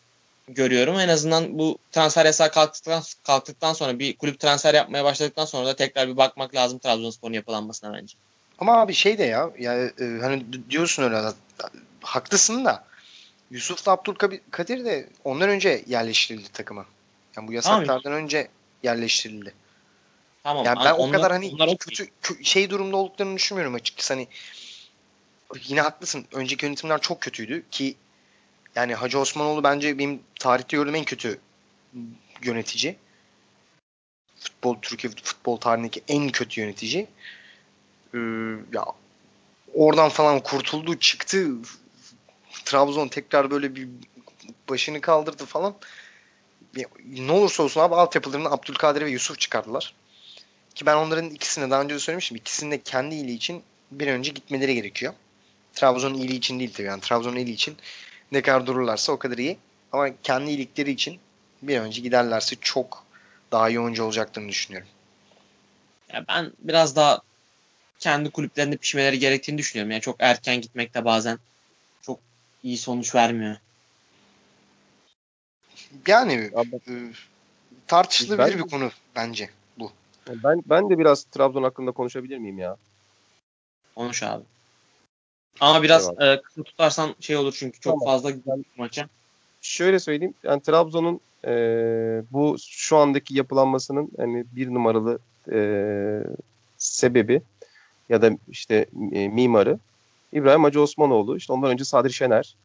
görüyorum. En azından bu transfer yasağı kalktıktan, kalktıktan sonra bir kulüp transfer yapmaya başladıktan sonra da tekrar bir bakmak lazım Trabzonspor'un yapılanmasına bence. Ama abi şey de ya yani e, hani diyorsun öyle haklısın da Yusuf'la Abdülkadir de ondan önce yerleştirildi takıma. Yani bu yasaklardan önce yerleştirildi. Tamam. Yani an- ben o onlar- kadar hani onlar kötü kö- şey durumda olduklarını düşünmüyorum açıkçası. Hani yine haklısın. Önceki yönetimler çok kötüydü ki yani Hacı Osmanoğlu bence benim tarihte gördüğüm en kötü yönetici. Futbol Türkiye futbol tarihindeki en kötü yönetici. Ee, ya oradan falan kurtuldu, çıktı. Trabzon tekrar böyle bir başını kaldırdı falan. Ne olursa olsun abi altyapılarını Abdülkadir ve Yusuf çıkardılar. Ki ben onların ikisine daha önce de söylemiştim. İkisinin de kendi iyiliği için bir önce gitmeleri gerekiyor. Trabzon'un iyiliği için değil tabii. Yani Trabzon'un iyiliği için ne kadar dururlarsa o kadar iyi. Ama kendi iyilikleri için bir önce giderlerse çok daha iyi oyuncu olacaklarını düşünüyorum. Ya ben biraz daha kendi kulüplerinde pişmeleri gerektiğini düşünüyorum. Yani çok erken gitmek de bazen iyi sonuç vermiyor. Yani Abi, e, tartışılabilir Ben- bir konu bence bu. ben ben de biraz Trabzon hakkında konuşabilir miyim ya? Konuş abi. Ama biraz Eyvallah. e, kısa tutarsan şey olur çünkü çok Tamam. fazla gidiyor maça. Şöyle söyleyeyim. Yani Trabzon'un e, bu şu andaki yapılanmasının hani bir numaralı e, sebebi ya da işte e, mimarı İbrahim Hacı Osmanoğlu. İşte ondan önce Sadri Şener,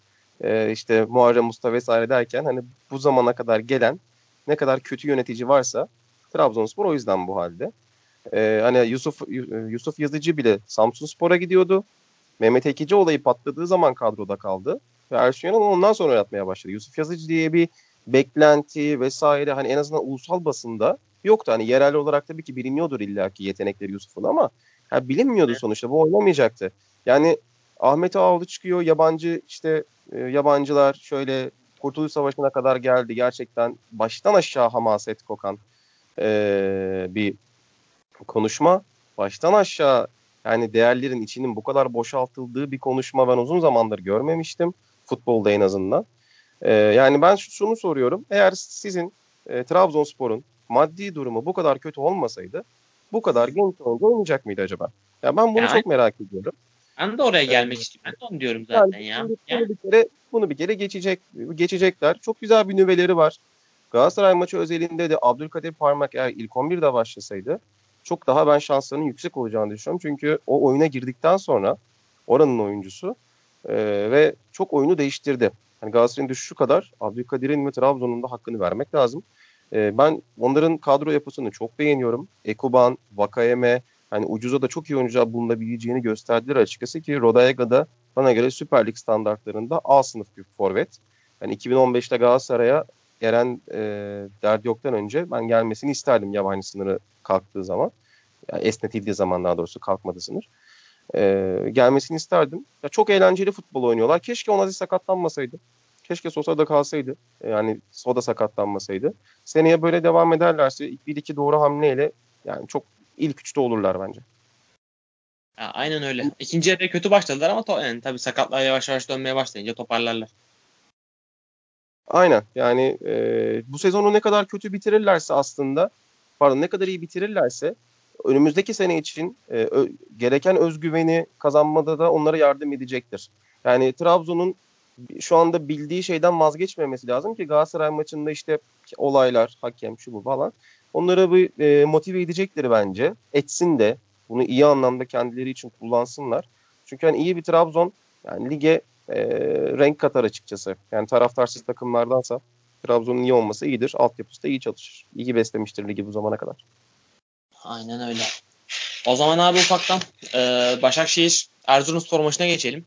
e, işte Muharrem Usta vesaire derken hani bu zamana kadar gelen ne kadar kötü yönetici varsa Trabzonspor o yüzden bu halde. E, hani Yusuf Yusuf Yazıcı bile Samsunspor'a gidiyordu. Mehmet Ekici olayı patladığı zaman kadroda kaldı. Ve Ersun Yanal ondan sonra oynatmaya başladı. Yusuf Yazıcı diye bir beklenti vesaire hani en azından ulusal basında yoktu. Hani yerel olarak tabii ki biliniyordur illaki yetenekleri Yusuf'un ama ya bilinmiyordu sonuçta. Bu oynamayacaktı. Yani Ahmet Ağaoğlu çıkıyor. Yabancı işte e, yabancılar şöyle Kurtuluş Savaşı'na kadar geldi. Gerçekten baştan aşağı hamaset kokan e, bir konuşma. Baştan aşağı yani değerlerin içinin bu kadar boşaltıldığı bir konuşma ben uzun zamandır görmemiştim. Futbolda en azından. Ee, yani ben şu- şunu soruyorum. Eğer sizin e, Trabzonspor'un maddi durumu bu kadar kötü olmasaydı bu kadar genç oyuncu oynayacak mıydı acaba? Ya ben bunu Yani- çok merak ediyorum. Ben de oraya gelmek istiyorum. Ben de onu diyorum zaten Yani ya. bunu, Ya, bunu bir kere bunu bir kere geçecek geçecekler. Çok güzel bir nüveleri var. Galatasaray maçı özelinde de Abdülkadir Parmak eğer ilk 11'de başlasaydı çok daha ben şanslarının yüksek olacağını düşünüyorum. Çünkü o oyuna girdikten sonra oranın oyuncusu e, ve çok oyunu değiştirdi. Hani Galatasaray'ın düşüşü kadar Abdülkadir'in ve Trabzon'un da hakkını vermek lazım. E, ben onların kadro yapısını çok beğeniyorum. Ekuban, Vakayeme, hani ucuza da çok iyi oyuncular bulunabileceğini gösterdiler açıkçası ki Rodallega da bana göre Süper Lig standartlarında A sınıf bir forvet. Yani 2015'te Galatasaray'a Eren e, derdi yoktan önce ben gelmesini isterdim yabancı sınırı kalktığı zaman. Yani esnetildiği zaman daha doğrusu kalkmadı sınır. E, gelmesini isterdim. Ya çok eğlenceli futbol oynuyorlar. Keşke Onazi sakatlanmasaydı. Keşke Sosa da kalsaydı. E, Yani Soda sakatlanmasaydı. Seneye böyle devam ederlerse ilk bir iki doğru hamleyle yani çok ilk üçte olurlar bence. ya aynen öyle. İkinci yarıya kötü başladılar ama to- yani tabii sakatlar yavaş yavaş dönmeye başlayınca toparlarlar. Aynen yani e, bu sezonu ne kadar kötü bitirirlerse aslında pardon ne kadar iyi bitirirlerse önümüzdeki sene için e, ö- gereken özgüveni kazanmada da onlara yardım edecektir. Yani Trabzon'un şu anda bildiği şeyden vazgeçmemesi lazım ki Galatasaray maçında işte olaylar, hakem şu bu falan onları bir e, motive edecektir bence. Etsin de bunu iyi anlamda kendileri için kullansınlar. Çünkü hani iyi bir Trabzon yani lige e, renk katar açıkçası. Yani taraftarsız takımlardansa Trabzon'un iyi olması iyidir. Altyapısı da iyi çalışır. İyi beslemiştir ligi bu zamana kadar. Aynen öyle. O zaman abi ufaktan e, Başakşehir Erzurumspor maçına geçelim.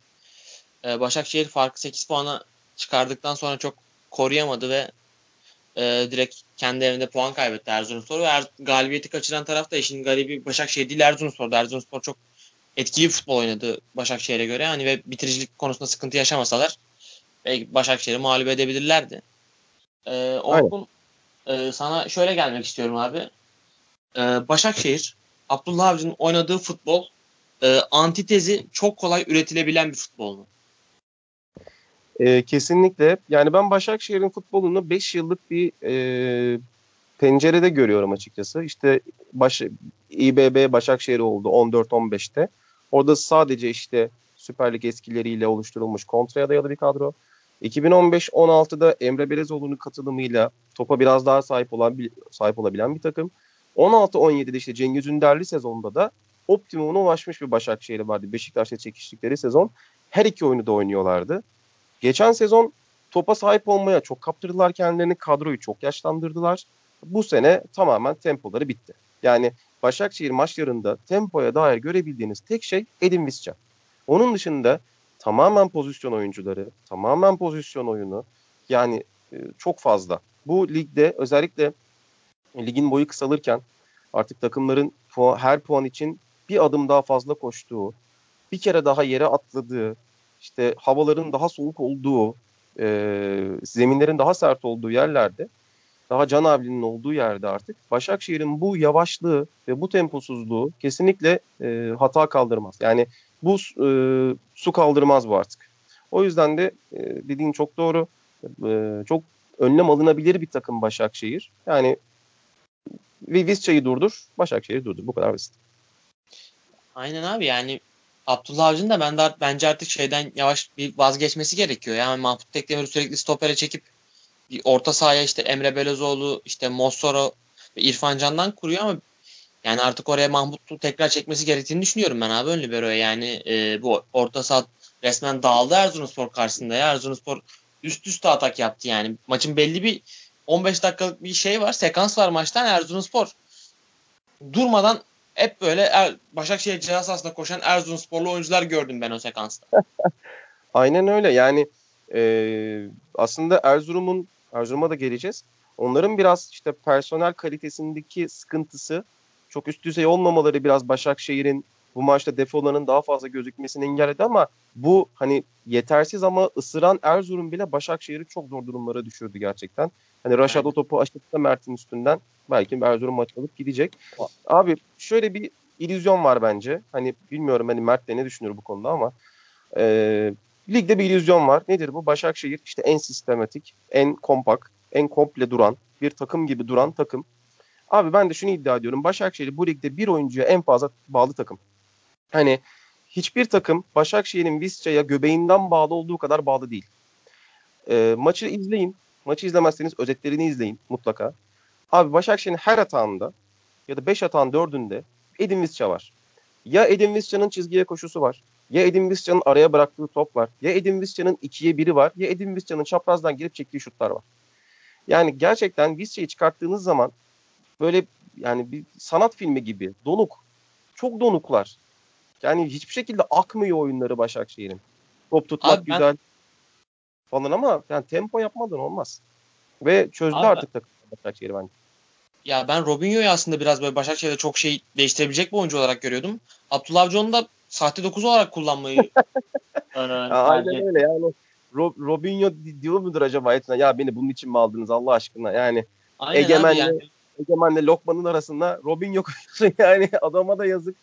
E, Başakşehir farkı 8 puana çıkardıktan sonra çok koruyamadı ve e, direkt kendi evinde puan kaybetti Erzurumspor ve er, galibiyeti kaçıran taraf da işin garibi Başakşehir değil Erzurumspor'da. Erzurumspor çok etkili futbol oynadı Başakşehir'e göre. Hani ve bitiricilik konusunda sıkıntı yaşamasalar Başakşehir'i mağlup edebilirlerdi. E, Orkun e, sana şöyle gelmek istiyorum abi. E, Başakşehir Abdullah Avcı'nın oynadığı futbol e, antitezi çok kolay üretilebilen bir futbol mu? E, kesinlikle. Yani ben Başakşehir'in futbolunu 5 yıllık bir e, pencerede görüyorum açıkçası. İşte baş, İBB Başakşehir oldu 14-15'te. Orada sadece işte Süper Lig eskileriyle oluşturulmuş kontraya dayalı bir kadro. 2015-16'da Emre Belezoğlu'nun katılımıyla topa biraz daha sahip olan sahip olabilen bir takım. 16-17'de işte Cengiz Ünderli sezonunda da optimumuna ulaşmış bir Başakşehir vardı. Beşiktaş'ta çekiştikleri sezon. Her iki oyunu da oynuyorlardı. Geçen sezon topa sahip olmaya çok kaptırdılar kendilerini. Kadroyu çok yaşlandırdılar. Bu sene tamamen tempoları bitti. Yani Başakşehir maçlarında tempoya dair görebildiğiniz tek şey Edin Visca. Onun dışında tamamen pozisyon oyuncuları, tamamen pozisyon oyunu yani e, çok fazla. Bu ligde özellikle ligin boyu kısalırken artık takımların her puan için bir adım daha fazla koştuğu, bir kere daha yere atladığı, işte havaların daha soğuk olduğu, e, zeminlerin daha sert olduğu yerlerde, daha Can Avli'nin olduğu yerde artık Başakşehir'in bu yavaşlığı ve bu temposuzluğu kesinlikle e, hata kaldırmaz. Yani bu e, su kaldırmaz bu artık. O yüzden de e, dediğin çok doğru. E, çok önlem alınabilir bir takım Başakşehir. Yani ve Vizca'yı durdur, Başakşehir'i durdur. Bu kadar basit. Aynen abi yani Abdullah Avcı'nın da ben de bence artık şeyden yavaş bir vazgeçmesi gerekiyor. Yani Mahmut Tekdemir'i sürekli stopere çekip bir orta sahaya işte Emre Belözoğlu, işte Mossoro ve İrfan Can'dan kuruyor ama yani artık oraya Mahmut'u tekrar çekmesi gerektiğini düşünüyorum ben abi ön libero'ya. Yani e, bu orta saha resmen dağıldı Erzurumspor karşısında ya. Erzurumspor üst üste atak yaptı yani. Maçın belli bir 15 dakikalık bir şey var. Sekans var maçtan Erzurumspor durmadan hep böyle er, Başakşehir ceza sahasında koşan Erzurumsporlu oyuncular gördüm ben o sekansta. *laughs* Aynen öyle. Yani e, aslında Erzurum'un Erzurum'a da geleceğiz. Onların biraz işte personel kalitesindeki sıkıntısı çok üst düzey olmamaları biraz Başakşehir'in bu maçta defolarının daha fazla gözükmesini engelledi ama bu hani yetersiz ama ısıran Erzurum bile Başakşehir'i çok zor durumlara düşürdü gerçekten. Hani Raşat o topu açtıkta Mert'in üstünden belki Erzurum maç alıp gidecek. Abi şöyle bir illüzyon var bence. Hani bilmiyorum hani Mert de ne düşünür bu konuda ama e, ligde bir illüzyon var. Nedir bu? Başakşehir işte en sistematik, en kompak, en komple duran bir takım gibi duran takım. Abi ben de şunu iddia ediyorum. Başakşehir bu ligde bir oyuncuya en fazla bağlı takım. Hani hiçbir takım Başakşehir'in Visca'ya göbeğinden bağlı olduğu kadar bağlı değil. E, maçı izleyin. Maçı izlemezseniz özetlerini izleyin mutlaka. Abi Başakşehir'in her atağında ya da 5 atağın 4'ünde Edin Visca var. Ya Edin Visca'nın çizgiye koşusu var. Ya Edin Visca'nın araya bıraktığı top var. Ya Edin Visca'nın 2'ye 1'i var. Ya Edin Visca'nın çaprazdan girip çektiği şutlar var. Yani gerçekten Visca'yı çıkarttığınız zaman böyle yani bir sanat filmi gibi donuk. Çok donuklar. Yani hiçbir şekilde akmıyor oyunları Başakşehir'in. Top tutmak Abi güzel ben... falan ama yani tempo yapmadan olmaz. Ve çözdü Abi artık takım Başakşehir bence. Ya ben Robinho'yu aslında biraz böyle Başakşehir'de çok şey değiştirebilecek bir oyuncu olarak görüyordum. Abdullah Avcıoğlu da sahte 9 olarak kullanmayı *laughs* Aynen öyle yani. Rob, Robinho diyor mudur acaba etine? Ya beni bunun için mi aldınız Allah aşkına? Yani Aynen Egemen'le yani. Egemen'le Lokman'ın arasında Robinho *laughs* koyuyorsun yani adama da yazık.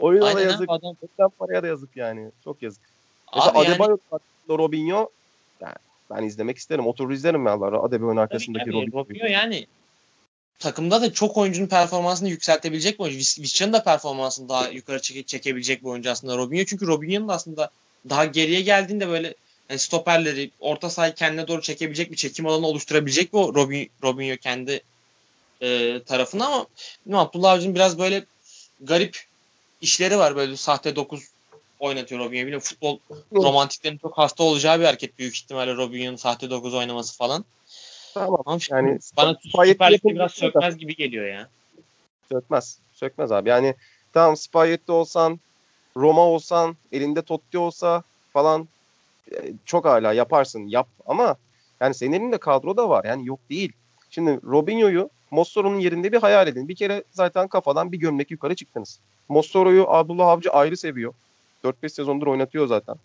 Oyuna Aynen da yazık. Adam. Paraya da yazık yani. Çok yazık. Mesela Adebayo yani... Robinho yani ben izlemek isterim. Oturur izlerim ya Allah. Adebayo'nun arkasındaki Robinho. Robinho yani takımda da çok oyuncunun performansını yükseltebilecek bir oyuncu. Vizca'nın da performansını daha yukarı çeke, çekebilecek bir oyuncu aslında Robinho. Çünkü Robinho'nun da aslında daha geriye geldiğinde böyle yani stoperleri orta sahayı kendine doğru çekebilecek bir çekim alanı oluşturabilecek bu Robin, Robinho kendi e, tarafına ama Abdullah Avcı'nın biraz böyle garip işleri var böyle sahte 9 oynatıyor Robinho. Bilmiyorum futbol romantiklerin çok hasta olacağı bir hareket büyük ihtimalle Robinho'nun sahte 9 oynaması falan. Tamam. Ama yani bana Süper Lig'de biraz sökmez da. gibi geliyor ya. Sökmez. Sökmez abi. Yani tamam Spalletti olsan, Roma olsan, elinde Totti olsa falan e, çok hala yaparsın. Yap ama yani senin elinde kadro da var. Yani yok değil. Şimdi Robinho'yu Mossoro'nun yerinde bir hayal edin. Bir kere zaten kafadan bir gömlek yukarı çıktınız. Mossoro'yu Abdullah Avcı ayrı seviyor. 4-5 sezondur oynatıyor zaten.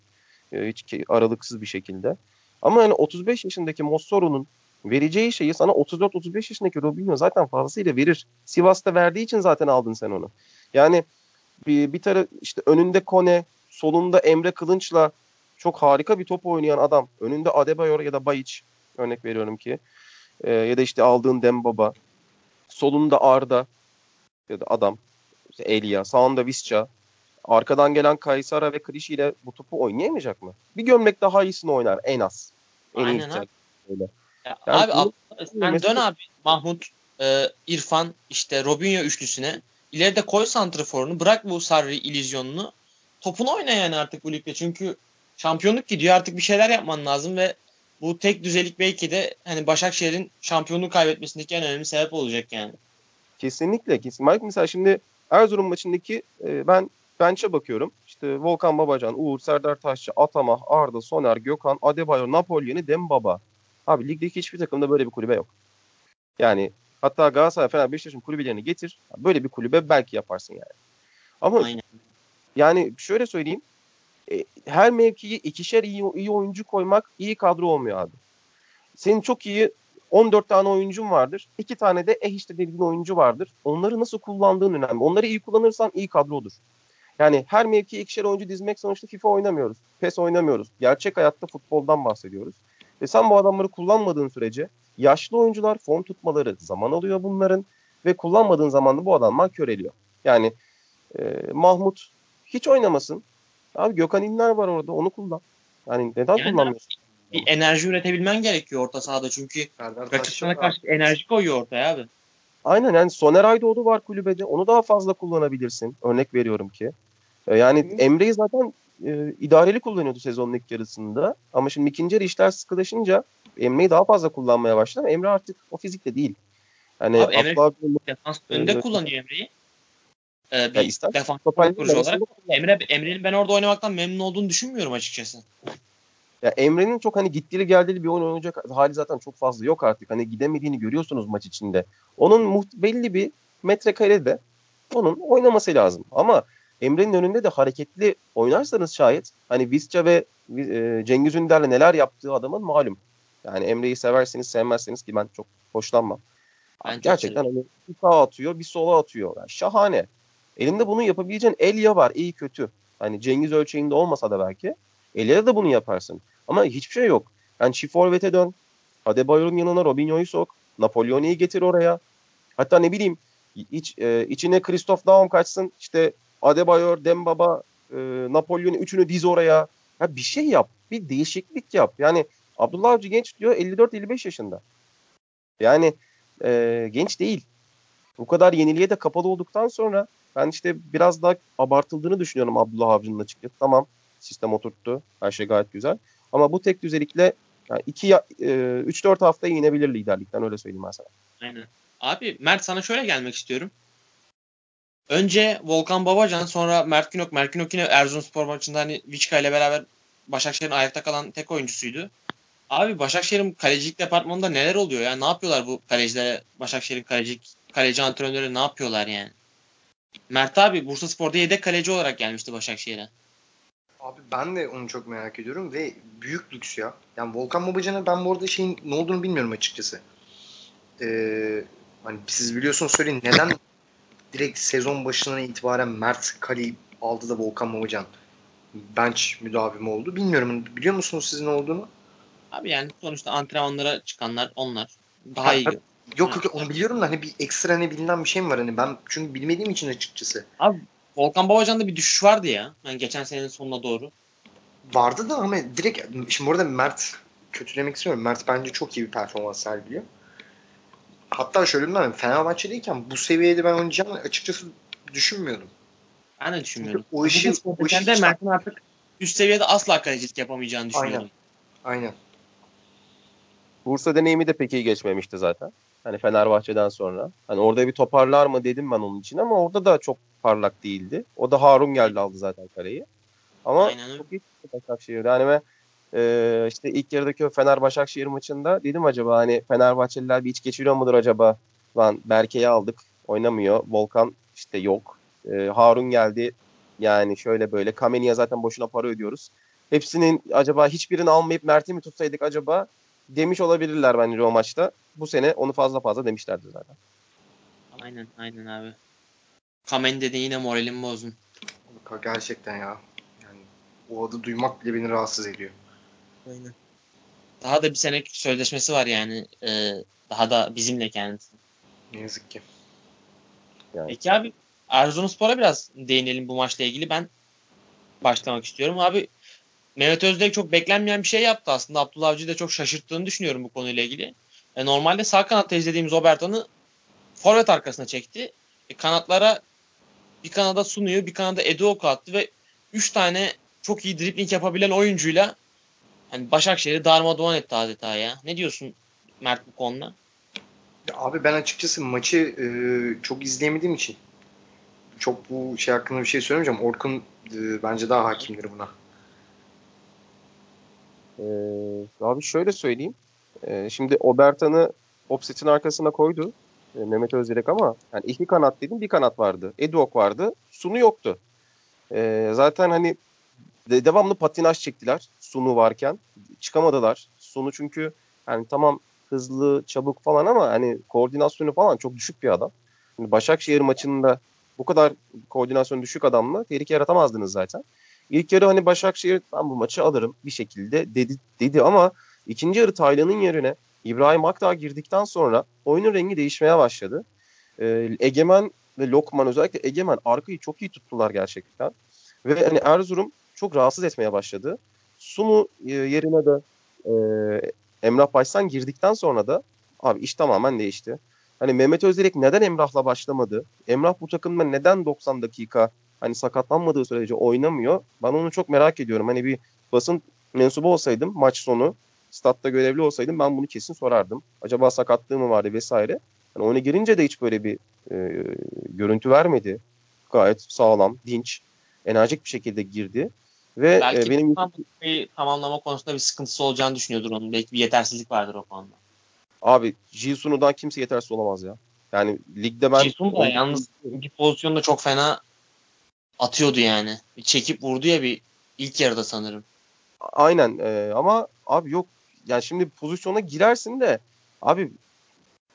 Ee, hiç aralıksız bir şekilde. Ama yani 35 yaşındaki Mossoro'nun vereceği şeyi sana 34-35 yaşındaki Robinho zaten fazlasıyla verir. Sivas'ta verdiği için zaten aldın sen onu. Yani bir, bir taraf işte önünde Kone, solunda Emre Kılınç'la çok harika bir top oynayan adam. Önünde Adebayor ya da Bayiç örnek veriyorum ki. E, ya da işte aldığın Dembaba. Solunda Arda ya da adam. İşte Elia. Sağında Visca. Arkadan gelen Kaysara ve Krişi ile bu topu oynayamayacak mı? Bir gömlek daha iyisini oynar en az. En Aynen abi. Öyle. Ya yani abi sen mesela... dön abi Mahmut, e, İrfan, işte Robinho üçlüsüne. İleride koy santraforunu. Bırak bu Sarri illüzyonunu. Topunu oyna yani artık bu ligde. Çünkü şampiyonluk gidiyor. Artık bir şeyler yapman lazım ve bu tek düzelik belki de hani Başakşehir'in şampiyonluğu kaybetmesindeki en önemli sebep olacak yani. Kesinlikle. kesinlikle. Mesela şimdi Erzurum maçındaki e, ben bench'e bakıyorum. İşte Volkan Babacan, Uğur, Serdar Taşçı, Atama, Arda, Soner, Gökhan, Adebayor, Napolyon'i Dembaba. Abi ligdeki hiçbir takımda böyle bir kulübe yok. Yani hatta Galatasaray, Fener, Beşiktaş'ın kulübelerini getir. Böyle bir kulübe belki yaparsın yani. Ama Aynen. yani şöyle söyleyeyim. e, her mevkiyi ikişer iyi, iyi oyuncu koymak iyi kadro olmuyor abi. Senin çok iyi 14 tane oyuncun vardır. 2 tane de eh işte dediğin oyuncu vardır. Onları nasıl kullandığın önemli. Onları iyi kullanırsan iyi kadrodur. Yani her mevkiye ikişer oyuncu dizmek sonuçta FIFA oynamıyoruz. PES oynamıyoruz. Gerçek hayatta futboldan bahsediyoruz. Ve sen bu adamları kullanmadığın sürece yaşlı oyuncular form tutmaları zaman alıyor bunların ve kullanmadığın zaman da bu adamlar köreliyor. Yani e, Mahmut hiç oynamasın. Abi Gökhan İnler var orada onu kullan. Yani neden yani kullanmıyorsun? Bir enerji üretebilmen gerekiyor orta sahada çünkü rakip sana karşı enerji koyuyor ortaya abi. Aynen yani Soner Aydoğdu var kulübede. Onu daha fazla kullanabilirsin. Örnek veriyorum ki. E, yani. Emre'yi zaten e, idareli kullanıyordu sezonun ilk yarısında. Ama şimdi ikinci yarı işler sıkılaşınca Emre'yi daha fazla kullanmaya başladı ama Emre artık o fizikte değil. Yani Abi Emre defans önünde e, kullanıyor Emre'yi. Ee, bir ya defans kurucu olarak. Emre, Emre'nin ben orada oynamaktan memnun olduğunu düşünmüyorum açıkçası. Ya Emre'nin çok hani gittiği geldiği bir oyun oynayacak hali zaten çok fazla yok artık. Hani gidemediğini görüyorsunuz maç içinde. Onun belli bir metrekarede onun oynaması lazım. Ama Emre'nin önünde de hareketli oynarsanız şayet hani Visca ve e, Cengiz Ünder'le neler yaptığı adamın malum. Yani Emre'yi severseniz sevmezseniz ki ben çok hoşlanmam. Ben Gerçekten hani bir sağa atıyor bir sola atıyor. Yani şahane. Elinde bunu yapabileceğin Elia var iyi kötü. Hani Cengiz ölçeğinde olmasa da belki. Elia'da da bunu yaparsın. Ama hiçbir şey yok. Yani çift forvete dön. Adebayor'un yanına Robinho'yu sok. Napolyon'u getir oraya. Hatta ne bileyim iç, e, içine Christoph Daum kaçsın. İşte Adebayor, Dembaba, e, Napolyon üçünü diz oraya. Ya bir şey yap. Bir değişiklik yap. Yani Abdullah Avcı genç diyor 54-55 yaşında. Yani e, genç değil. Bu kadar yeniliğe de kapalı olduktan sonra ben işte biraz daha abartıldığını düşünüyorum Abdullah Avcı'nın açıkçası. Tamam sistem oturttu. Her şey gayet güzel. Ama bu tek düzelikle yani 3-4 e, hafta inebilir liderlikten öyle söyleyeyim ben sana. Aynen. Abi Mert sana şöyle gelmek istiyorum. Önce Volkan Babacan sonra Mert Günok. Mert Günok yine Erzurumspor maçında hani Viçka ile beraber Başakşehir'in ayakta kalan tek oyuncusuydu. Abi Başakşehir'in kalecilik departmanında neler oluyor ya? Ne yapıyorlar bu kalecilere? Başakşehir'in kalecilik kaleci antrenörleri ne yapıyorlar yani? Mert abi Bursa Spor'da yedek kaleci olarak gelmişti Başakşehir'e. Abi ben de onu çok merak ediyorum ve büyük lüks ya. Yani Volkan Babacan'a ben bu arada şeyin ne olduğunu bilmiyorum açıkçası. Ee, hani siz biliyorsunuz söyleyin neden direkt sezon başından itibaren Mert Kali aldı da Volkan Babacan bench müdavimi oldu. Bilmiyorum. Biliyor musunuz sizin olduğunu? Abi yani sonuçta antrenmanlara çıkanlar onlar. Daha ha, iyi. Yok yok onu biliyorum da hani bir ekstra ne bilinen bir şey mi var hani ben çünkü bilmediğim için açıkçası. Abi Volkan Babacan'da bir düşüş vardı ya. Yani geçen senenin sonuna doğru. Vardı da ama direkt şimdi burada Mert kötülemek istemiyorum. Mert bence çok iyi bir performans sergiliyor. Hatta şöyle diyeyim ben Fenerbahçe'deyken bu seviyede ben oynayacağını açıkçası düşünmüyordum. Ben de düşünmüyordum. O işi, o işi de Mert'in artık üst seviyede asla kalecilik yapamayacağını düşünüyordum. Aynen. Aynen. Bursa deneyimi de pek iyi geçmemişti zaten. Hani Fenerbahçe'den sonra. Hani orada bir toparlar mı dedim ben onun için ama orada da çok parlak değildi. O da Harun geldi aldı zaten kaleyi. Ama Aynen. çok iyi Başakşehir'de. Hani ve e, işte ilk yarıdaki o Fener Başakşehir maçında dedim acaba hani Fenerbahçeliler bir iç geçiriyor mudur acaba? Lan Berke'yi aldık oynamıyor. Volkan işte yok. E, Harun geldi. Yani şöyle böyle. Kameni'ye zaten boşuna para ödüyoruz. Hepsinin acaba hiçbirini almayıp Mert'i mi tutsaydık acaba demiş olabilirler bence o maçta. Bu sene onu fazla fazla demişlerdi zaten. Aynen aynen abi. Kamen dedi yine moralim bozun. Gerçekten ya. Yani o adı duymak bile beni rahatsız ediyor. Aynen. Daha da bir sene sözleşmesi var yani. Ee, daha da bizimle kendisi. Ne yazık ki. Yani. Peki abi Erzurumspor'a biraz değinelim bu maçla ilgili. Ben başlamak istiyorum. Abi Mehmet Özdek çok beklenmeyen bir şey yaptı aslında. Abdullah Avcı'yı da çok şaşırttığını düşünüyorum bu konuyla ilgili. E, normalde sağ kanatta izlediğimiz Oberton'u forvet arkasına çekti. E, kanatlara bir kanada sunuyor, bir kanada Eduoko attı ve 3 tane çok iyi dribling yapabilen oyuncuyla hani Başakşehir'i darmadağın etti adeta ya. Ne diyorsun Mert bu konuda? Abi ben açıkçası maçı e, çok izleyemediğim için çok bu şey hakkında bir şey söylemeyeceğim. Orkun e, bence daha hakimdir buna. Ee, abi şöyle söyleyeyim. Ee, şimdi Obertan'ı Opset'in arkasına koydu. E, Mehmet Özdirek ama yani iki kanat dedim bir kanat vardı. Edok vardı. Sunu yoktu. E, zaten hani de, devamlı patinaj çektiler Sunu varken. Çıkamadılar. Sunu çünkü yani tamam hızlı, çabuk falan ama hani koordinasyonu falan çok düşük bir adam. Şimdi Başakşehir maçında bu kadar koordinasyon düşük adamla tehlike yaratamazdınız zaten. İlk yarı hani Başakşehir ben bu maçı alırım bir şekilde dedi, dedi ama ikinci yarı Taylan'ın yerine İbrahim Akdağ girdikten sonra oyunun rengi değişmeye başladı. Ee, Egemen ve Lokman özellikle Egemen arkayı çok iyi tuttular gerçekten. Ve hani Erzurum çok rahatsız etmeye başladı. Sunu e, yerine de e, Emrah Başsan girdikten sonra da abi iş tamamen değişti. Hani Mehmet Özdirek neden Emrah'la başlamadı? Emrah bu takımda neden 90 dakika hani sakatlanmadığı sürece oynamıyor? Ben onu çok merak ediyorum. Hani bir basın mensubu olsaydım maç sonu statta görevli olsaydım ben bunu kesin sorardım. Acaba sakatlığı mı vardı vesaire. Hani oyuna girince de hiç böyle bir e, görüntü vermedi. Gayet sağlam, dinç, enerjik bir şekilde girdi. Ve Belki e, benim bir tamamlama konusunda bir sıkıntısı olacağını düşünüyordur onun. Belki bir yetersizlik vardır o konuda. abi Jisunu'dan kimse yetersiz olamaz ya. Yani ligde ben Jisun da yalnız bir pozisyonda çok fena atıyordu yani. Bir çekip vurdu ya bir ilk yarıda sanırım. aynen e, ama abi yok yani şimdi pozisyona girersin de abi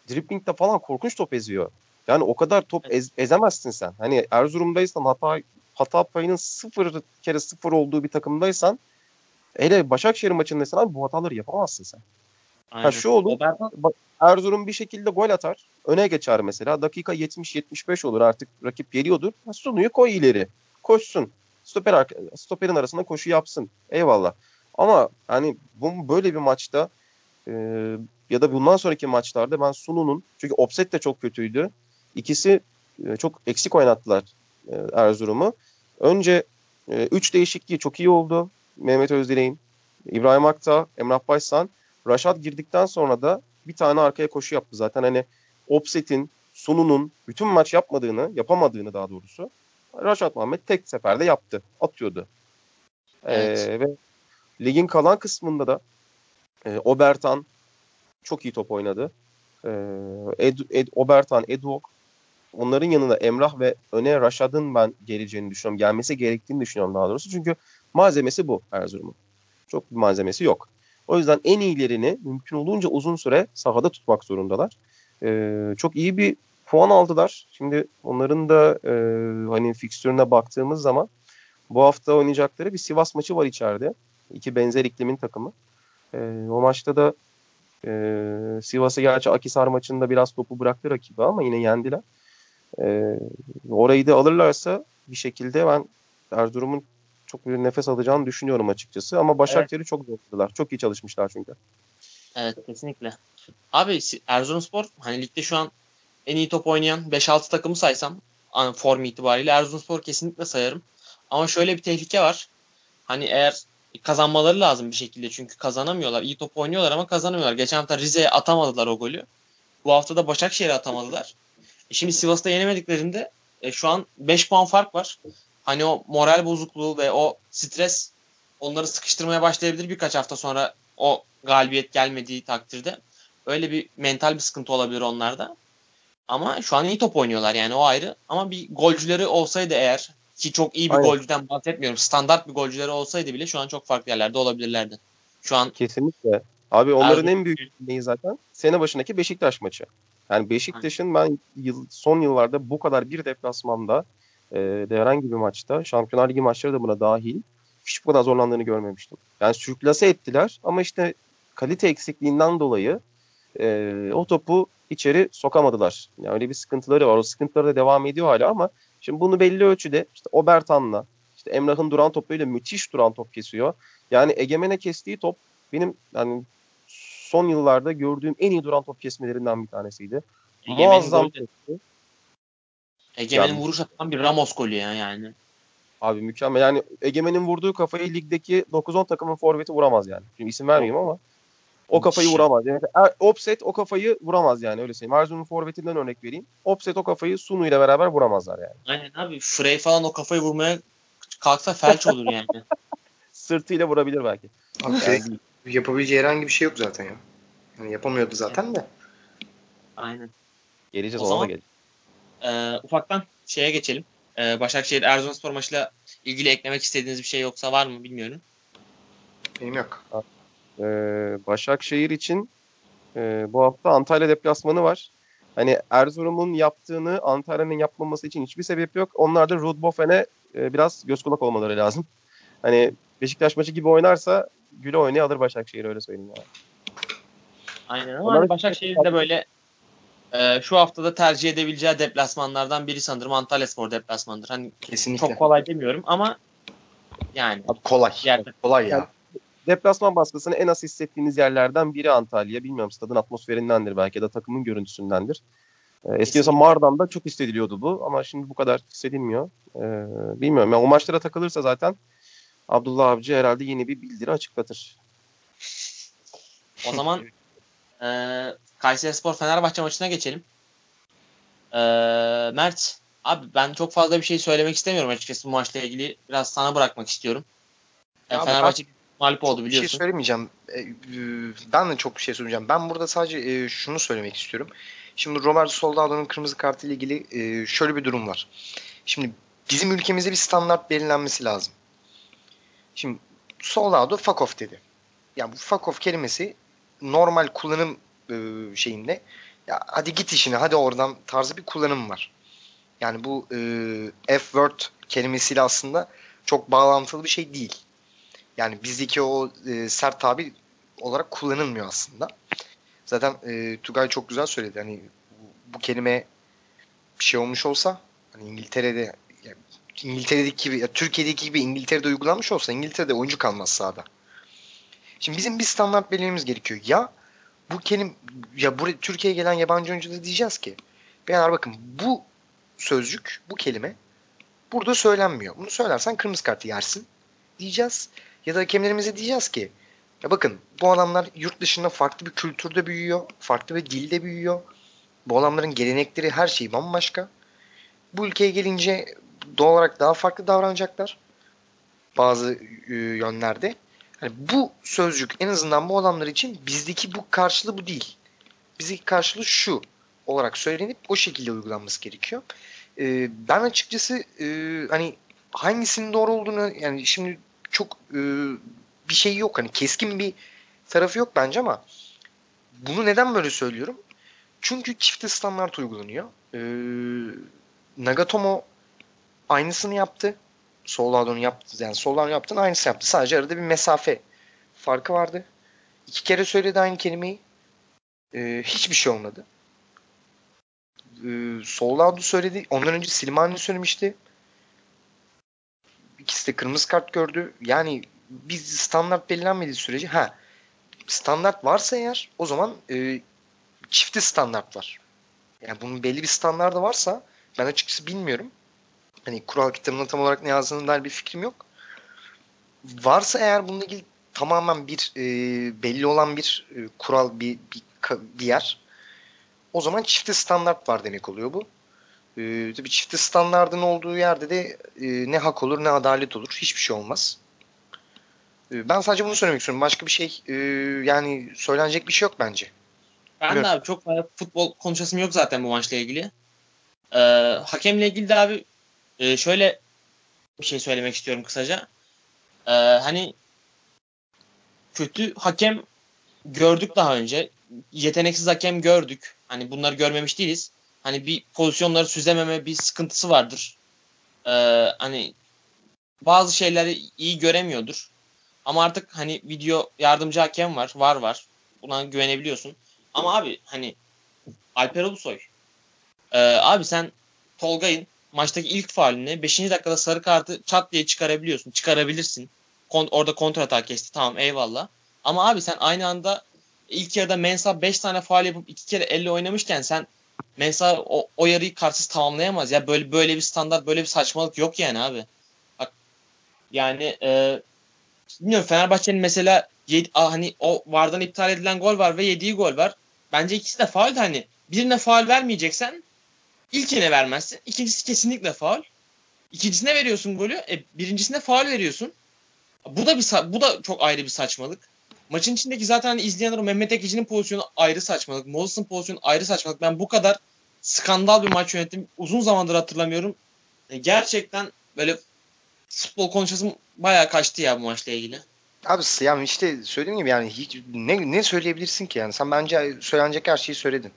driplingde falan korkunç top eziyor. Yani o kadar top ez, ezemezsin sen. Hani Erzurum'daysan hata hata payının sıfır kere sıfır olduğu bir takımdaysan hele Başakşehir maçındaysan abi bu hataları yapamazsın sen. Aynen. Ha şu olur. Erzurum bir şekilde gol atar. Öne geçer mesela. Dakika 70-75 olur artık rakip geliyordur. Sunuyu koy ileri. Koşsun. Stoper stoperin arasında koşu yapsın. Eyvallah. Ama hani bu böyle bir maçta e, ya da bundan sonraki maçlarda ben Sunu'nun çünkü offset de çok kötüydü. İkisi e, çok eksik oynattılar e, Erzurum'u. Önce 3 değişikliği çok iyi oldu. Mehmet Özdilek'in, İbrahim Akta, Emrah Başsan. Raşat girdikten sonra da bir tane arkaya koşu yaptı. Zaten hani Offset'in, Sunu'nun bütün maç yapmadığını, yapamadığını daha doğrusu Raşat Muhammed tek seferde yaptı. Atıyordu. Evet. Ee, ve ligin kalan kısmında da e, Obertan çok iyi top oynadı. Ee, Ed, Ed, Obertan, Eduok onların yanında Emrah ve öne Raşad'ın ben geleceğini düşünüyorum. Gelmesi gerektiğini düşünüyorum daha doğrusu. Çünkü malzemesi bu Erzurum'un. Çok bir malzemesi yok. O yüzden en iyilerini mümkün olduğunca uzun süre sahada tutmak zorundalar. Ee, çok iyi bir puan aldılar. Şimdi onların da e, hani fikstürüne baktığımız zaman bu hafta oynayacakları bir Sivas maçı var içeride. İki benzer iklimin takımı. Ee, o maçta da e, Sivas'ı gerçi Akisar maçında biraz topu bıraktı rakibi ama yine yendiler. Ee, orayı da alırlarsa bir şekilde ben Erzurum'un çok bir nefes alacağını düşünüyorum açıkçası. Ama Başakşehir'i çok zorladılar. Çok iyi çalışmışlar çünkü. Evet kesinlikle. Abi Erzurumspor hani ligde şu an en iyi top oynayan 5-6 takımı saysam form itibariyle Erzurumspor kesinlikle sayarım. Ama şöyle bir tehlike var. Hani eğer kazanmaları lazım bir şekilde çünkü kazanamıyorlar. İyi top oynuyorlar ama kazanamıyorlar. Geçen hafta Rize'ye atamadılar o golü. Bu hafta da Başakşehir'e atamadılar. Şimdi Sivas'ta yenemediklerinde e, şu an 5 puan fark var. Hani o moral bozukluğu ve o stres onları sıkıştırmaya başlayabilir birkaç hafta sonra o galibiyet gelmediği takdirde. Öyle bir mental bir sıkıntı olabilir onlarda. Ama şu an iyi top oynuyorlar yani o ayrı. Ama bir golcüleri olsaydı eğer ki çok iyi bir Aynen. golcüden bahsetmiyorum. Standart bir golcüleri olsaydı bile şu an çok farklı yerlerde olabilirlerdi. Şu an Kesinlikle. Abi onların en büyük neyi zaten sene başındaki Beşiktaş maçı. Yani Beşiktaş'ın ben yıl, son yıllarda bu kadar bir deplasmanda e, de herhangi bir maçta Şampiyonlar Ligi maçları da buna dahil hiç bu kadar zorlandığını görmemiştim. Yani sürklase ettiler ama işte kalite eksikliğinden dolayı e, o topu içeri sokamadılar. Yani öyle bir sıkıntıları var. O sıkıntıları da devam ediyor hala ama şimdi bunu belli ölçüde işte Obertan'la işte Emrah'ın duran topuyla müthiş duran top kesiyor. Yani Egemen'e kestiği top benim yani son yıllarda gördüğüm en iyi duran top kesmelerinden bir tanesiydi. Egemen'in Muazzam kesti. Egemen'in Yani- vuruş atan bir Ramos golü ya yani. Abi mükemmel. Yani Egemen'in vurduğu kafayı ligdeki 9-10 takımın forveti vuramaz yani. Şimdi isim vermeyeyim ama o kafayı vuramaz. Yani er- Offset o kafayı vuramaz yani öyle söyleyeyim. Erzurum'un forvetinden örnek vereyim. Offset o kafayı Sunu ile beraber vuramazlar yani. Aynen abi. Frey falan o kafayı vurmaya kalksa felç olur yani. *laughs* Sırtıyla vurabilir belki. Abi Yani Frey yapabileceği herhangi bir şey yok zaten ya. Yani yapamıyordu zaten de. Aynen. geleceğiz O ona da zaman- geleceğiz. Ee, ufaktan şeye geçelim. e, Başakşehir Erzurumspor maçıyla ilgili eklemek istediğiniz bir şey yoksa var mı bilmiyorum. Benim yok. Ee, Başakşehir için e, bu hafta Antalya deplasmanı var. Hani Erzurum'un yaptığını Antalya'nın yapmaması için hiçbir sebep yok. Onlar da Rudbofen'e e, biraz göz kulak olmaları lazım. Hani Beşiktaş maçı gibi oynarsa güle oynaya alır Başakşehir öyle söyleyeyim yani. Aynen ama Onlar- hani Başakşehir'in de böyle e, şu haftada tercih edebileceği deplasmanlardan biri sanırım Antalya Spor deplasmanıdır. Hani Kesinlikle. çok kolay demiyorum ama yani Abi kolay. Yerde. Kolay ya. Yani- Deplasman baskısını en az hissettiğiniz yerlerden biri Antalya. Bilmiyorum stadın atmosferindendir belki ya da takımın görüntüsündendir. Ee, eskiden Mardan'da çok hissediliyordu bu ama şimdi bu kadar hissedilmiyor. Ee, bilmiyorum. Yani o maçlara takılırsa zaten Abdullah Avcı herhalde yeni bir bildiri açıklatır. o zaman e, Kayseri Spor Fenerbahçe maçına geçelim. E, Mert abi ben çok fazla bir şey söylemek istemiyorum açıkçası bu maçla ilgili. Biraz sana bırakmak istiyorum. E, Abi Fenerbahçe mağlup oldu bir şey biliyorsun. söylemeyeceğim. E, e, Ben de çok bir şey söyleyeceğim. Ben burada sadece e, şunu söylemek istiyorum. Şimdi Roberto Soldado'nun kırmızı kartı ile ilgili e, şöyle bir durum var. Şimdi bizim ülkemizde bir standart belirlenmesi lazım. Şimdi Soldado fuck off dedi. Yani bu fuck off kelimesi normal kullanım e, şeyinde ya hadi git işine hadi oradan tarzı bir kullanım var. Yani bu e, F-word kelimesiyle aslında çok bağlantılı bir şey değil. Yani bizdeki o e, sert tabir olarak kullanılmıyor aslında. Zaten e, Tugay çok güzel söyledi. Hani bu, bu kelime bir şey olmuş olsa hani İngiltere'de İngiltere'deki gibi Türkiye'deki gibi İngiltere'de uygulanmış olsa İngiltere'de oyuncu kalmaz sahada. Şimdi bizim bir standart belirlememiz gerekiyor. Ya bu kelim ya buraya Türkiye'ye gelen yabancı oyuncuda diyeceğiz ki beyler bakın bu sözcük, bu kelime burada söylenmiyor. Bunu söylersen kırmızı kartı yersin diyeceğiz. Ya da hakemlerimize diyeceğiz ki ya bakın bu adamlar yurt dışında farklı bir kültürde büyüyor. Farklı bir dilde büyüyor. Bu adamların gelenekleri her şeyi bambaşka. Bu ülkeye gelince doğal olarak daha farklı davranacaklar. Bazı e, yönlerde. Hani bu sözcük en azından bu adamlar için bizdeki bu karşılığı bu değil. Bizdeki karşılığı şu olarak söylenip o şekilde uygulanması gerekiyor. E, ben açıkçası e, hani hangisinin doğru olduğunu yani şimdi çok e, bir şey yok. Hani keskin bir tarafı yok bence ama bunu neden böyle söylüyorum? Çünkü çifte standart uygulanıyor. E, Nagatomo aynısını yaptı. Soldado'nun yaptı. Yani Soldado'nun yaptığını aynısı yaptı. Sadece arada bir mesafe farkı vardı. İki kere söyledi aynı kelimeyi. E, hiçbir şey olmadı. E, Soldado söyledi. Ondan önce Silmani söylemişti. İkisi de kırmızı kart gördü. Yani biz standart belirlenmediği sürece ha standart varsa eğer o zaman e, çifte standart var. Yani bunun belli bir standardı varsa ben açıkçası bilmiyorum. Hani kural kitabında tam olarak ne yazdığına dair bir fikrim yok. Varsa eğer bununla ilgili tamamen bir e, belli olan bir e, kural bir, bir bir yer o zaman çifte standart var demek oluyor bu. Ee, tabii çifte standardın olduğu yerde de e, ne hak olur ne adalet olur. Hiçbir şey olmaz. Ee, ben sadece bunu söylemek istiyorum. Başka bir şey e, yani söylenecek bir şey yok bence. Ben de Biliyorum. abi çok fazla futbol konuşasım yok zaten bu maçla ilgili. Ee, hakemle ilgili de abi e, şöyle bir şey söylemek istiyorum kısaca. Ee, hani kötü hakem gördük daha önce. Yeteneksiz hakem gördük. Hani bunları görmemiş değiliz. Hani bir pozisyonları süzememe bir sıkıntısı vardır. Ee, hani bazı şeyleri iyi göremiyordur. Ama artık hani video yardımcı hakem var. Var var. Buna güvenebiliyorsun. Ama abi hani Alper Ulusoy. Ee, abi sen Tolga'nın maçtaki ilk faalini 5. dakikada sarı kartı çat diye çıkarabiliyorsun. Çıkarabilirsin. Kon- orada kontra atak kesti. Tamam eyvallah. Ama abi sen aynı anda ilk yarıda Mensa 5 tane faal yapıp 2 kere elle oynamışken sen Mensa o, o yarıyı kartsız tamamlayamaz. Ya böyle böyle bir standart, böyle bir saçmalık yok yani abi. Bak yani e, bilmiyorum Fenerbahçe'nin mesela yedi, a, hani o vardan iptal edilen gol var ve yediği gol var. Bence ikisi de faul hani birine faul vermeyeceksen ilkine vermezsin. İkincisi kesinlikle faul. İkincisine veriyorsun golü. E, birincisine faul veriyorsun. Bu da bir bu da çok ayrı bir saçmalık. Maçın içindeki zaten izleyenler o Mehmet Ekici'nin pozisyonu ayrı saçmalık. Moses'ın pozisyonu ayrı saçmalık. Ben bu kadar skandal bir maç yönetim uzun zamandır hatırlamıyorum. gerçekten böyle futbol konuşasım bayağı kaçtı ya bu maçla ilgili. Abi yani işte söylediğim gibi yani hiç ne, ne söyleyebilirsin ki yani sen bence söylenecek her şeyi söyledin.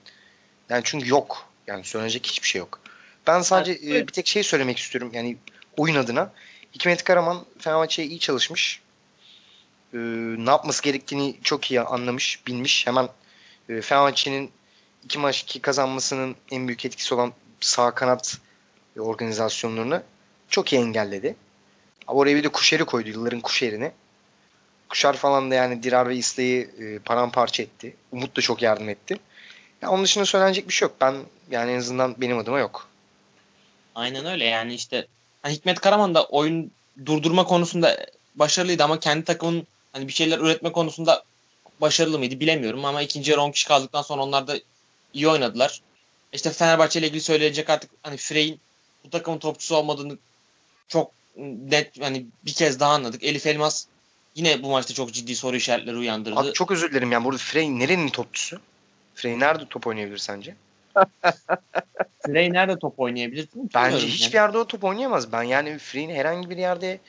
Yani çünkü yok. Yani söylenecek hiçbir şey yok. Ben sadece evet. e, bir tek şey söylemek istiyorum yani oyun adına. Hikmet Karaman Fenerbahçe'ye iyi çalışmış. Ee, ne yapması gerektiğini çok iyi anlamış, bilmiş. Hemen e, Fenerbahçe'nin iki maç iki kazanmasının en büyük etkisi olan sağ kanat organizasyonlarını çok iyi engelledi. Oraya bir de Kuşer'i koydu yılların Kuşer'ini. Kuşar falan da yani Dirar ve İsle'yi e, paramparça etti. Umut da çok yardım etti. Ya onun dışında söylenecek bir şey yok. Ben yani en azından benim adıma yok. Aynen öyle yani işte hani Hikmet Karaman da oyun durdurma konusunda başarılıydı ama kendi takımın hani bir şeyler üretme konusunda başarılı mıydı bilemiyorum ama ikinci yarı 10 kişi kaldıktan sonra onlar da iyi oynadılar. İşte Fenerbahçe ile ilgili söyleyecek artık hani Frey'in bu takımın topçusu olmadığını çok net hani bir kez daha anladık. Elif Elmas yine bu maçta çok ciddi soru işaretleri uyandırdı. Abi çok özür dilerim yani burada Frey nerenin topçusu? Frey nerede top oynayabilir sence? *laughs* Frey nerede top oynayabilir? Bence hiçbir yani. yerde o top oynayamaz. Ben yani Frey'in herhangi bir yerde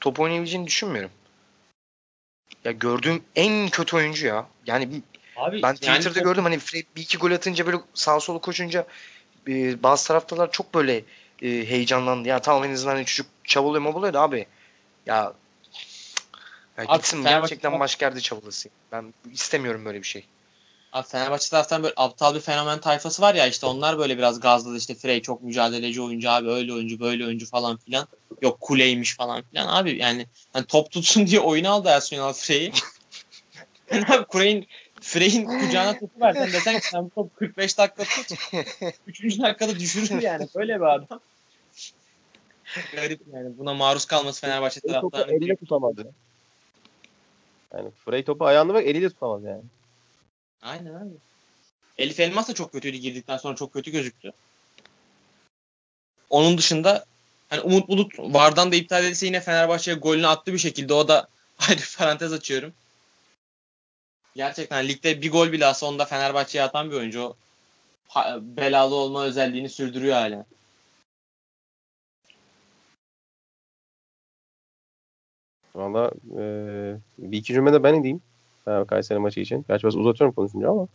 top oynayabileceğini düşünmüyorum. Ya gördüğüm en kötü oyuncu ya. Yani Abi, ben Twitter'da yani gördüm hani Frey bir iki gol atınca böyle sağ solu koşunca e, bazı taraftarlar çok böyle e, heyecanlandı. Ya tamam en azından hani çocuk çabalıyor mabuluyor da abi ya, ya abi, gitsin gerçekten başka yerde çabalasın. Ben istemiyorum böyle bir şey. Abi Fenerbahçe taraftan böyle aptal bir fenomen tayfası var ya işte onlar böyle biraz gazladı işte Frey çok mücadeleci oyuncu abi öyle oyuncu böyle oyuncu falan filan. Yok kuleymiş falan filan abi yani hani top tutsun *laughs* diye oyun aldı Ersun Yanal Frey'i. yani *laughs* abi Frey'in Frey'in kucağına topu versen desen ki sen bu top 45 dakika tut. *laughs* 3. dakikada düşürür yani böyle bir adam. Garip yani buna maruz kalması Fenerbahçe taraftarının. Eliyle tutamadı. Yani Frey topu ayağında bak eliyle tutamaz yani. Aynen abi. Elif Elmas da çok kötüydü girdikten sonra çok kötü gözüktü. Onun dışında hani Umut Bulut Vardan da iptal edilse yine Fenerbahçe'ye golünü attı bir şekilde. O da *laughs* ayrı parantez açıyorum. Gerçekten ligde bir gol bile alsa onda Fenerbahçe'ye atan bir oyuncu. O belalı olma özelliğini sürdürüyor hala. Valla e, bir iki cümle de ben edeyim. Fenerbahçe Kayseri maçı için. Gerçi biraz uzatıyorum konuşunca ama.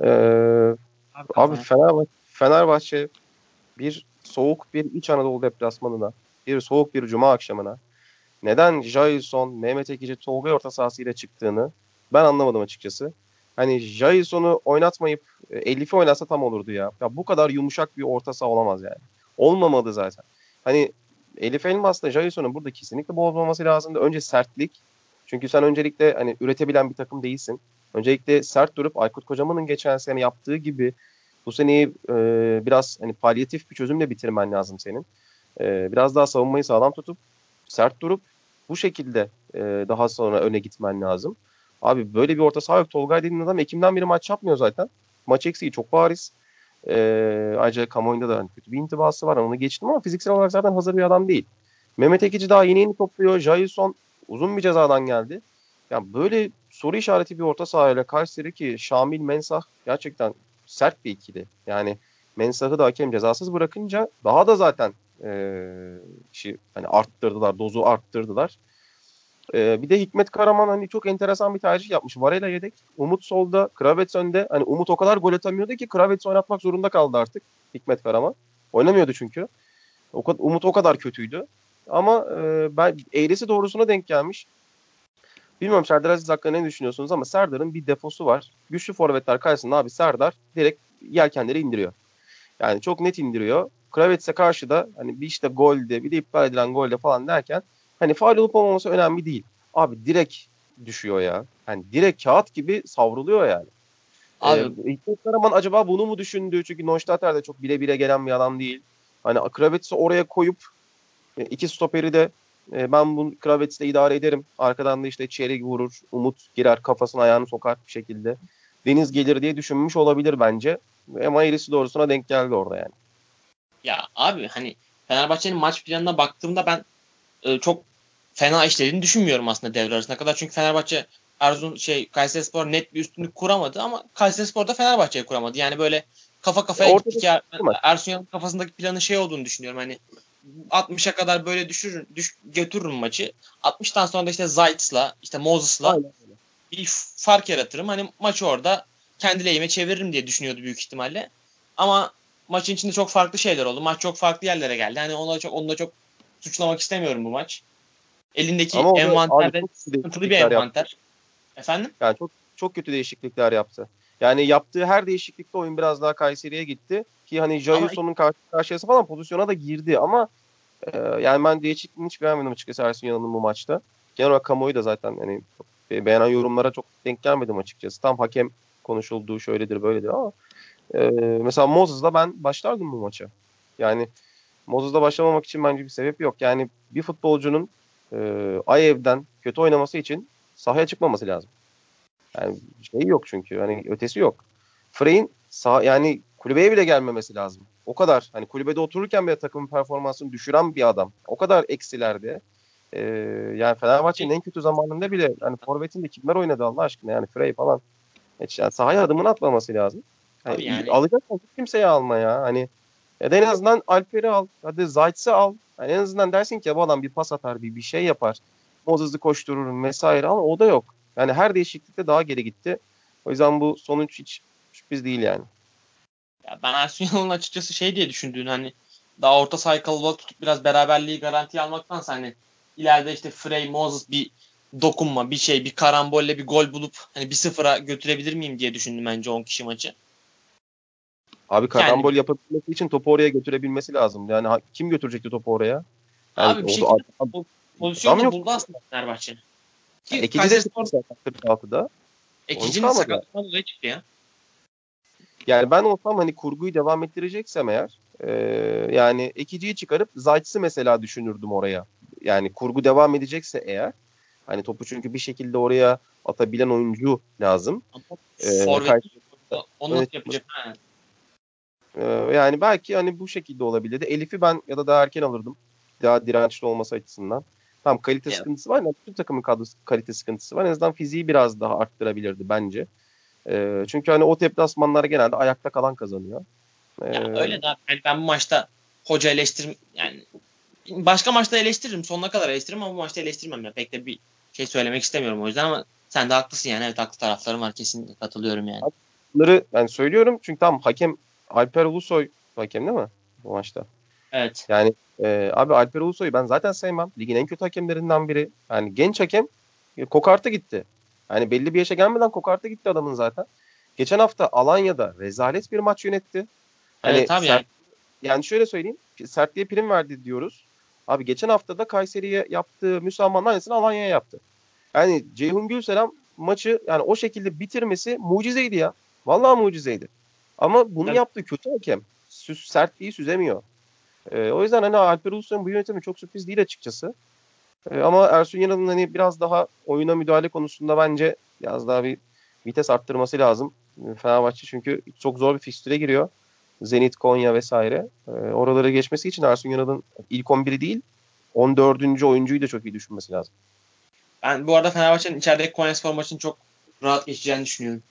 Ee, abi, abi Fenerbahçe, Fenerbahçe bir soğuk bir İç Anadolu deplasmanına, bir soğuk bir cuma akşamına neden Jailson, Mehmet Ekici, Tolga orta sahası ile çıktığını ben anlamadım açıkçası. Hani Jailson'u oynatmayıp e, Elif'i oynatsa tam olurdu ya. Ya bu kadar yumuşak bir orta saha olamaz yani. Olmamalı zaten. Hani Elif Elmas'la Jailson'un burada kesinlikle bozmaması lazımdı. Önce sertlik, çünkü sen öncelikle hani üretebilen bir takım değilsin. Öncelikle sert durup Aykut Kocaman'ın geçen sene yaptığı gibi bu seneyi e, biraz hani palyatif bir çözümle bitirmen lazım senin. E, biraz daha savunmayı sağlam tutup sert durup bu şekilde e, daha sonra öne gitmen lazım. Abi böyle bir orta saha yok. Tolgay dediğin adam Ekim'den beri maç yapmıyor zaten. Maç eksiği çok bariz. E, ayrıca kamuoyunda da hani kötü bir intibası var. Onu geçtim ama fiziksel olarak zaten hazır bir adam değil. Mehmet Ekici daha yeni yeni topluyor. Jailson uzun bir cezadan geldi. Ya böyle soru işareti bir orta sahayla Kayseri ki Şamil Mensah gerçekten sert bir ikili. Yani Mensah'ı da hakem cezasız bırakınca daha da zaten e, işi hani arttırdılar, dozu arttırdılar. E, bir de Hikmet Karaman hani çok enteresan bir tercih yapmış. Varela yedek, Umut solda, Kravets önde. Hani Umut o kadar gol atamıyordu ki Kravets'i oynatmak zorunda kaldı artık Hikmet Karaman. Oynamıyordu çünkü. O, Umut o kadar kötüydü. Ama e, ben eğrisi doğrusuna denk gelmiş. Bilmiyorum Serdar Aziz hakkında ne düşünüyorsunuz ama Serdar'ın bir defosu var. Güçlü forvetler karşısında abi Serdar direkt yelkenleri indiriyor. Yani çok net indiriyor. Kravets'e karşı da hani bir işte golde bir de iptal edilen golde falan derken hani faal olup olmaması önemli değil. Abi direkt düşüyor ya. Hani direkt kağıt gibi savruluyor yani. Abi ee, Karaman acaba bunu mu düşündü? Çünkü Neustadter de çok bile bile gelen bir adam değil. Hani Kravets'i oraya koyup e, iki stoperi de e, ben bu Kravets'le idare ederim. Arkadan da işte Çelik vurur. Umut girer kafasına ayağını sokar bir şekilde. Deniz gelir diye düşünmüş olabilir bence. Ama eğrisi doğrusuna denk geldi orada yani. Ya abi hani Fenerbahçe'nin maç planına baktığımda ben e, çok fena işlediğini düşünmüyorum aslında devre arasına kadar. Çünkü Fenerbahçe Erzurum şey Kayserispor net bir üstünlük kuramadı ama Kayserispor da Fenerbahçe'ye kuramadı. Yani böyle kafa kafaya Ortada gittik ya. Ersun Yanal'ın kafasındaki planın şey olduğunu düşünüyorum. Hani 60'a kadar böyle düşürür, düş, götürürüm maçı. 60'tan sonra da işte Zayt'sla, işte Moses'la bir fark yaratırım. Hani maçı orada kendi lehime çeviririm diye düşünüyordu büyük ihtimalle. Ama maçın içinde çok farklı şeyler oldu. Maç çok farklı yerlere geldi. Hani ona çok onu da çok suçlamak istemiyorum bu maç. Elindeki Ama envanterde sıkıntılı bir envanter. yaptı. Efendim? Yani çok çok kötü değişiklikler yaptı. Yani yaptığı her değişiklikte oyun biraz daha Kayseri'ye gitti. Ki hani Jayuson'un karşı karşıyası falan pozisyona da girdi ama e, yani ben değişikliğini hiç beğenmedim açıkçası Ersun Yanal'ın bu maçta. Genel olarak kamuoyu da zaten hani be- beğenen yorumlara çok denk gelmedim açıkçası. Tam hakem konuşulduğu şöyledir böyledir ama e, mesela Moses'la ben başlardım bu maça. Yani Moses'la başlamamak için bence bir sebep yok. Yani bir futbolcunun e, Ayev'den kötü oynaması için sahaya çıkmaması lazım. Yani şey yok çünkü hani ötesi yok. Frey'in sağ yani kulübeye bile gelmemesi lazım. O kadar hani kulübede otururken bile takımın performansını düşüren bir adam. O kadar eksilerde. Ee, yani Fenerbahçe'nin en kötü zamanında bile hani forvetin de kimler oynadı Allah aşkına yani Frey falan. Hiç yani sahaya adımını atmaması lazım. Tabii yani. Alacaksan hiç kimseyi alma ya. Hani ya da en azından Alper'i al. Hadi Zayt'sı al. Yani en azından dersin ki bu adam bir pas atar, bir bir şey yapar. Moses'ı koşturur vesaire ama o da yok. Yani her değişiklikte daha geri gitti. O yüzden bu sonuç hiç sürpriz değil yani. Ya ben Ersun Yanal'ın açıkçası şey diye düşündüğün hani daha orta sahayı kalabalık tutup biraz beraberliği garantiye almaktansa hani ileride işte Frey, Moses bir dokunma, bir şey, bir karambolle bir gol bulup hani bir sıfıra götürebilir miyim diye düşündüm bence 10 kişi maçı. Abi karambol yapabilmesi için topu oraya götürebilmesi lazım. Yani ha- kim götürecekti topu oraya? Yani Abi bir şekilde adam- adam da buldu aslında Fenerbahçe. Ki Ekici de çıktı zaten 46'da. ekicinin sakatlığından dolayı çıktı ya. Yani ben olsam hani kurguyu devam ettireceksem eğer e, yani ekiciyi çıkarıp Zayt'sı mesela düşünürdüm oraya. Yani kurgu devam edecekse eğer hani topu çünkü bir şekilde oraya atabilen oyuncu lazım. Ee, Forvet karşı- onu Evet. yapacak? Ha. Ee, yani belki hani bu şekilde olabilirdi. Elif'i ben ya da daha erken alırdım. Daha dirençli olması açısından. Tam kalite Evet. sıkıntısı var. Yani bütün takımın kadrosu kalite sıkıntısı var. En azından fiziği biraz daha arttırabilirdi bence. Ee, çünkü hani o deplasmanlar genelde ayakta kalan kazanıyor. Ee, Ya öyle de. Yani ben bu maçta hoca eleştirim yani başka maçta eleştiririm. Sonuna kadar eleştiririm ama bu maçta eleştirmem ya. Pek de bir şey söylemek istemiyorum o yüzden ama sen de haklısın yani. Evet haklı taraflarım var. Kesinlikle katılıyorum yani. Bunları ben söylüyorum çünkü tam hakem Alper Ulusoy hakem değil mi bu maçta? Evet. Yani e, abi Alper Ulusoy'u ben zaten sevmem. Ligin en kötü hakemlerinden biri. Yani genç hakem e, kokarta gitti. Yani belli bir yaşa gelmeden kokarta gitti adamın zaten. Geçen hafta Alanya'da rezalet bir maç yönetti. Hani evet abi sert- yani. yani şöyle söyleyeyim. Sertliğe prim verdi diyoruz. Abi geçen hafta da Kayseri'ye yaptığı müsamahanın aynısını Alanya'ya yaptı. Yani Ceyhun Gülselam maçı yani o şekilde bitirmesi mucizeydi ya. Vallahi mucizeydi. Ama bunu Evet. yaptığı kötü hakem. Süs, sertliği süzemiyor. Ee, o yüzden hani Alper Ulusoy'un bu yönetimi çok sürpriz değil açıkçası. Ee, ama Ersun Yanal'ın hani biraz daha oyuna müdahale konusunda bence biraz daha bir vites arttırması lazım. Ee, Fenerbahçe çünkü çok zor bir fikstüre giriyor. Zenit, Konya vesaire. Ee, oraları geçmesi için Ersun Yanal'ın ilk 11'i değil 14. oyuncuyu da çok iyi düşünmesi lazım. Ben bu arada Fenerbahçe'nin içerideki Konyaspor maçını çok rahat geçeceğini düşünüyorum.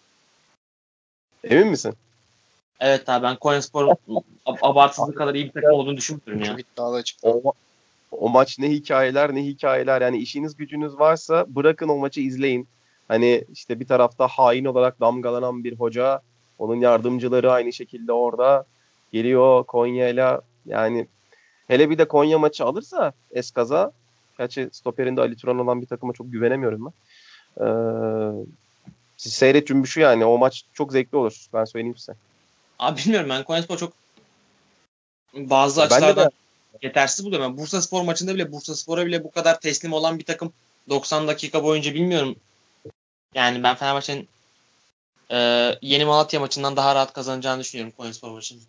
Emin misin? Evet abi ben Konyaspor'un ab- abartısızlık kadar iyi bir takım olduğunu düşünmüyorum ya. Çok iddialı. O, o maç ne hikayeler ne hikayeler. Yani işiniz gücünüz varsa bırakın o maçı izleyin. Hani işte bir tarafta hain olarak damgalanan bir hoca. Onun yardımcıları aynı şekilde orada. Geliyor Konya'yla yani hele bir de Konya maçı alırsa eskaza. Gerçi stoperinde Ali Turan olan bir takıma çok güvenemiyorum ben. Ee, seyret cümbüşü yani. O maç çok zevkli olur. Ben söyleyeyim size. Abi bilmiyorum ben Konyaspor çok bazı Ben de açılardan yetersiz buluyorum. Yani Bursa Spor maçında bile Bursa Spor'a bile bu kadar teslim olan bir takım 90 dakika boyunca bilmiyorum. Yani ben Fenerbahçe'nin e, Yeni Malatya maçından daha rahat kazanacağını düşünüyorum Konyaspor maçını.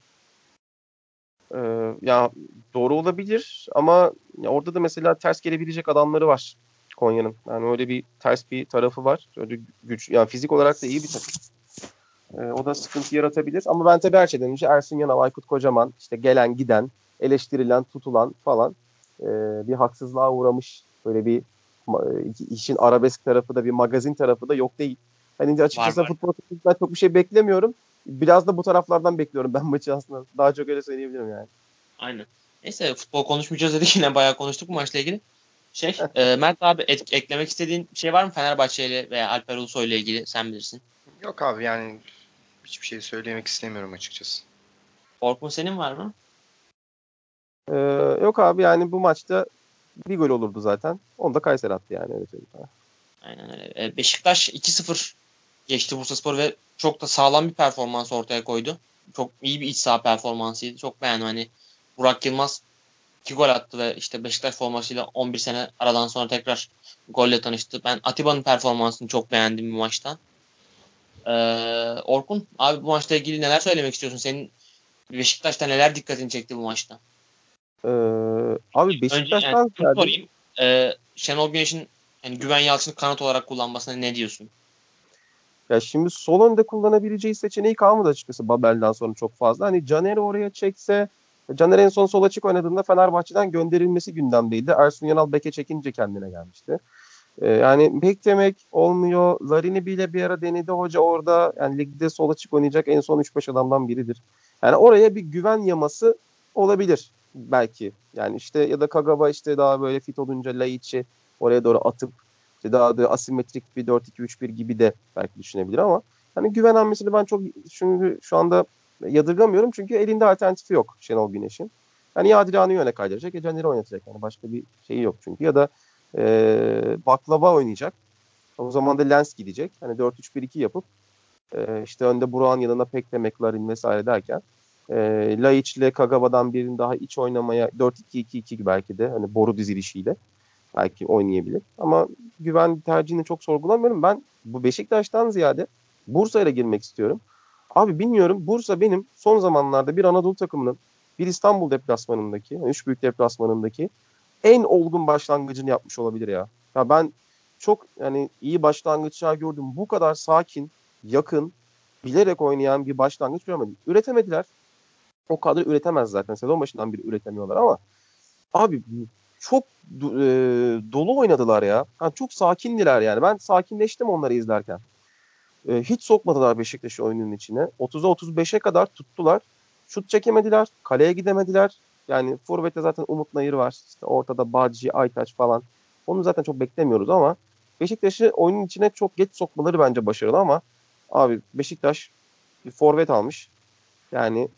Ee, ya doğru olabilir ama orada da mesela ters gelebilecek adamları var Konya'nın. Yani öyle bir ters bir tarafı var. Öyle güç yani fizik olarak da iyi bir takım. Ee, o da sıkıntı yaratabilir. Ama ben tabii her şeyden önce Ersun Yanal, Aykut Kocaman, işte gelen giden, eleştirilen, tutulan falan e, bir haksızlığa uğramış böyle bir ma- işin arabesk tarafı da bir magazin tarafı da yok değil. Hani açıkçası Var, var. futbol takımından çok bir şey beklemiyorum. Biraz da bu taraflardan bekliyorum ben maçı aslında. Daha çok öyle söyleyebilirim yani. Aynen. Neyse futbol konuşmayacağız dedik *laughs* yine bayağı konuştuk bu maçla ilgili. Şey e, Mert abi et, eklemek istediğin şey var mı Fenerbahçe ile veya Alper Ulusoy ile ilgili sen bilirsin. Yok abi yani hiçbir şey söylemek istemiyorum açıkçası. Orkun senin var mı? Ee, yok abi yani bu maçta bir gol olurdu zaten. Onu da Kayseri attı yani öyle söyleyeyim. Aynen öyle. E, Beşiktaş 2-0 geçti Bursaspor ve çok da sağlam bir performans ortaya koydu. Çok iyi bir iç saha performansıydı. Çok beğendim hani Burak Yılmaz 2 gol attı ve işte Beşiktaş formasıyla 11 sene aradan sonra tekrar golle tanıştı. Ben Atiba'nın performansını çok beğendim bu maçtan. Ee, Orkun abi bu maçla ilgili neler söylemek istiyorsun? Senin Beşiktaş'ta neler dikkatini çekti bu maçta? Ee, abi Beşiktaş'tan Önce, yani, sorayım. Ee, Şenol Güneş'in yani Güven Yalçın'ı kanat olarak kullanmasına ne diyorsun? Ya şimdi sol önde kullanabileceği seçeneği kalmadı açıkçası Babel'den sonra çok fazla. Hani Caner'i oraya çekse Caner en son sol açık oynadığında Fenerbahçe'den gönderilmesi gündemdeydi. Ersun Yanal beke çekince kendine gelmişti. Ee, yani bek demek olmuyor. Larini bile bir ara denedi hoca orada. Yani ligde sol açık oynayacak en son 3-5 adamdan biridir. Yani oraya bir güven yaması olabilir belki. Yani işte ya da Kagawa işte daha böyle fit olunca Laiç'i oraya doğru atıp işte daha da asimetrik bir 4-2-3-1 gibi de belki düşünebilir ama hani güven hamlesini ben çok çünkü şu anda yadırgamıyorum çünkü elinde alternatifi yok Şenol Güneş'in. Yani ya Adrian'ı yöne kaydıracak ya Caner'i oynatacak. Yani başka bir şeyi yok çünkü. Ya da e, baklava oynayacak. O zaman da Lens gidecek. Hani 4-3-1-2 yapıp e, işte önde Burak'ın yanına Pekle, McLaren vesaire derken e, Laiç ile Kagawa'dan birinin daha iç oynamaya 4-2-2-2 belki de hani boru dizilişiyle belki oynayabilir. Ama güven tercihini çok sorgulamıyorum. Ben bu Beşiktaş'tan ziyade Bursa'ya girmek istiyorum. Abi bilmiyorum Bursa benim son zamanlarda bir Anadolu takımının bir İstanbul deplasmanındaki, yani üç büyük deplasmanındaki en olgun başlangıcını yapmış olabilir ya. Ya ben çok yani iyi başlangıçlar gördüm. Bu kadar sakin, yakın, bilerek oynayan bir başlangıç görmedim. Üretemediler. O kadar üretemez zaten. Sezon başından beri üretemiyorlar ama abi çok e, dolu oynadılar ya. Yani çok sakindiler yani. Ben sakinleştim onları izlerken. E, hiç sokmadılar Beşiktaş'ı oyunun içine. 30'a 35'e kadar tuttular. Şut çekemediler. Kaleye gidemediler. Yani Forvet'te zaten Umut Nayır var. İşte ortada Bağcı, Aytaç falan. Onu zaten çok beklemiyoruz ama Beşiktaş'ı oyunun içine çok geç sokmaları bence başarılı ama abi Beşiktaş bir forvet almış. Yani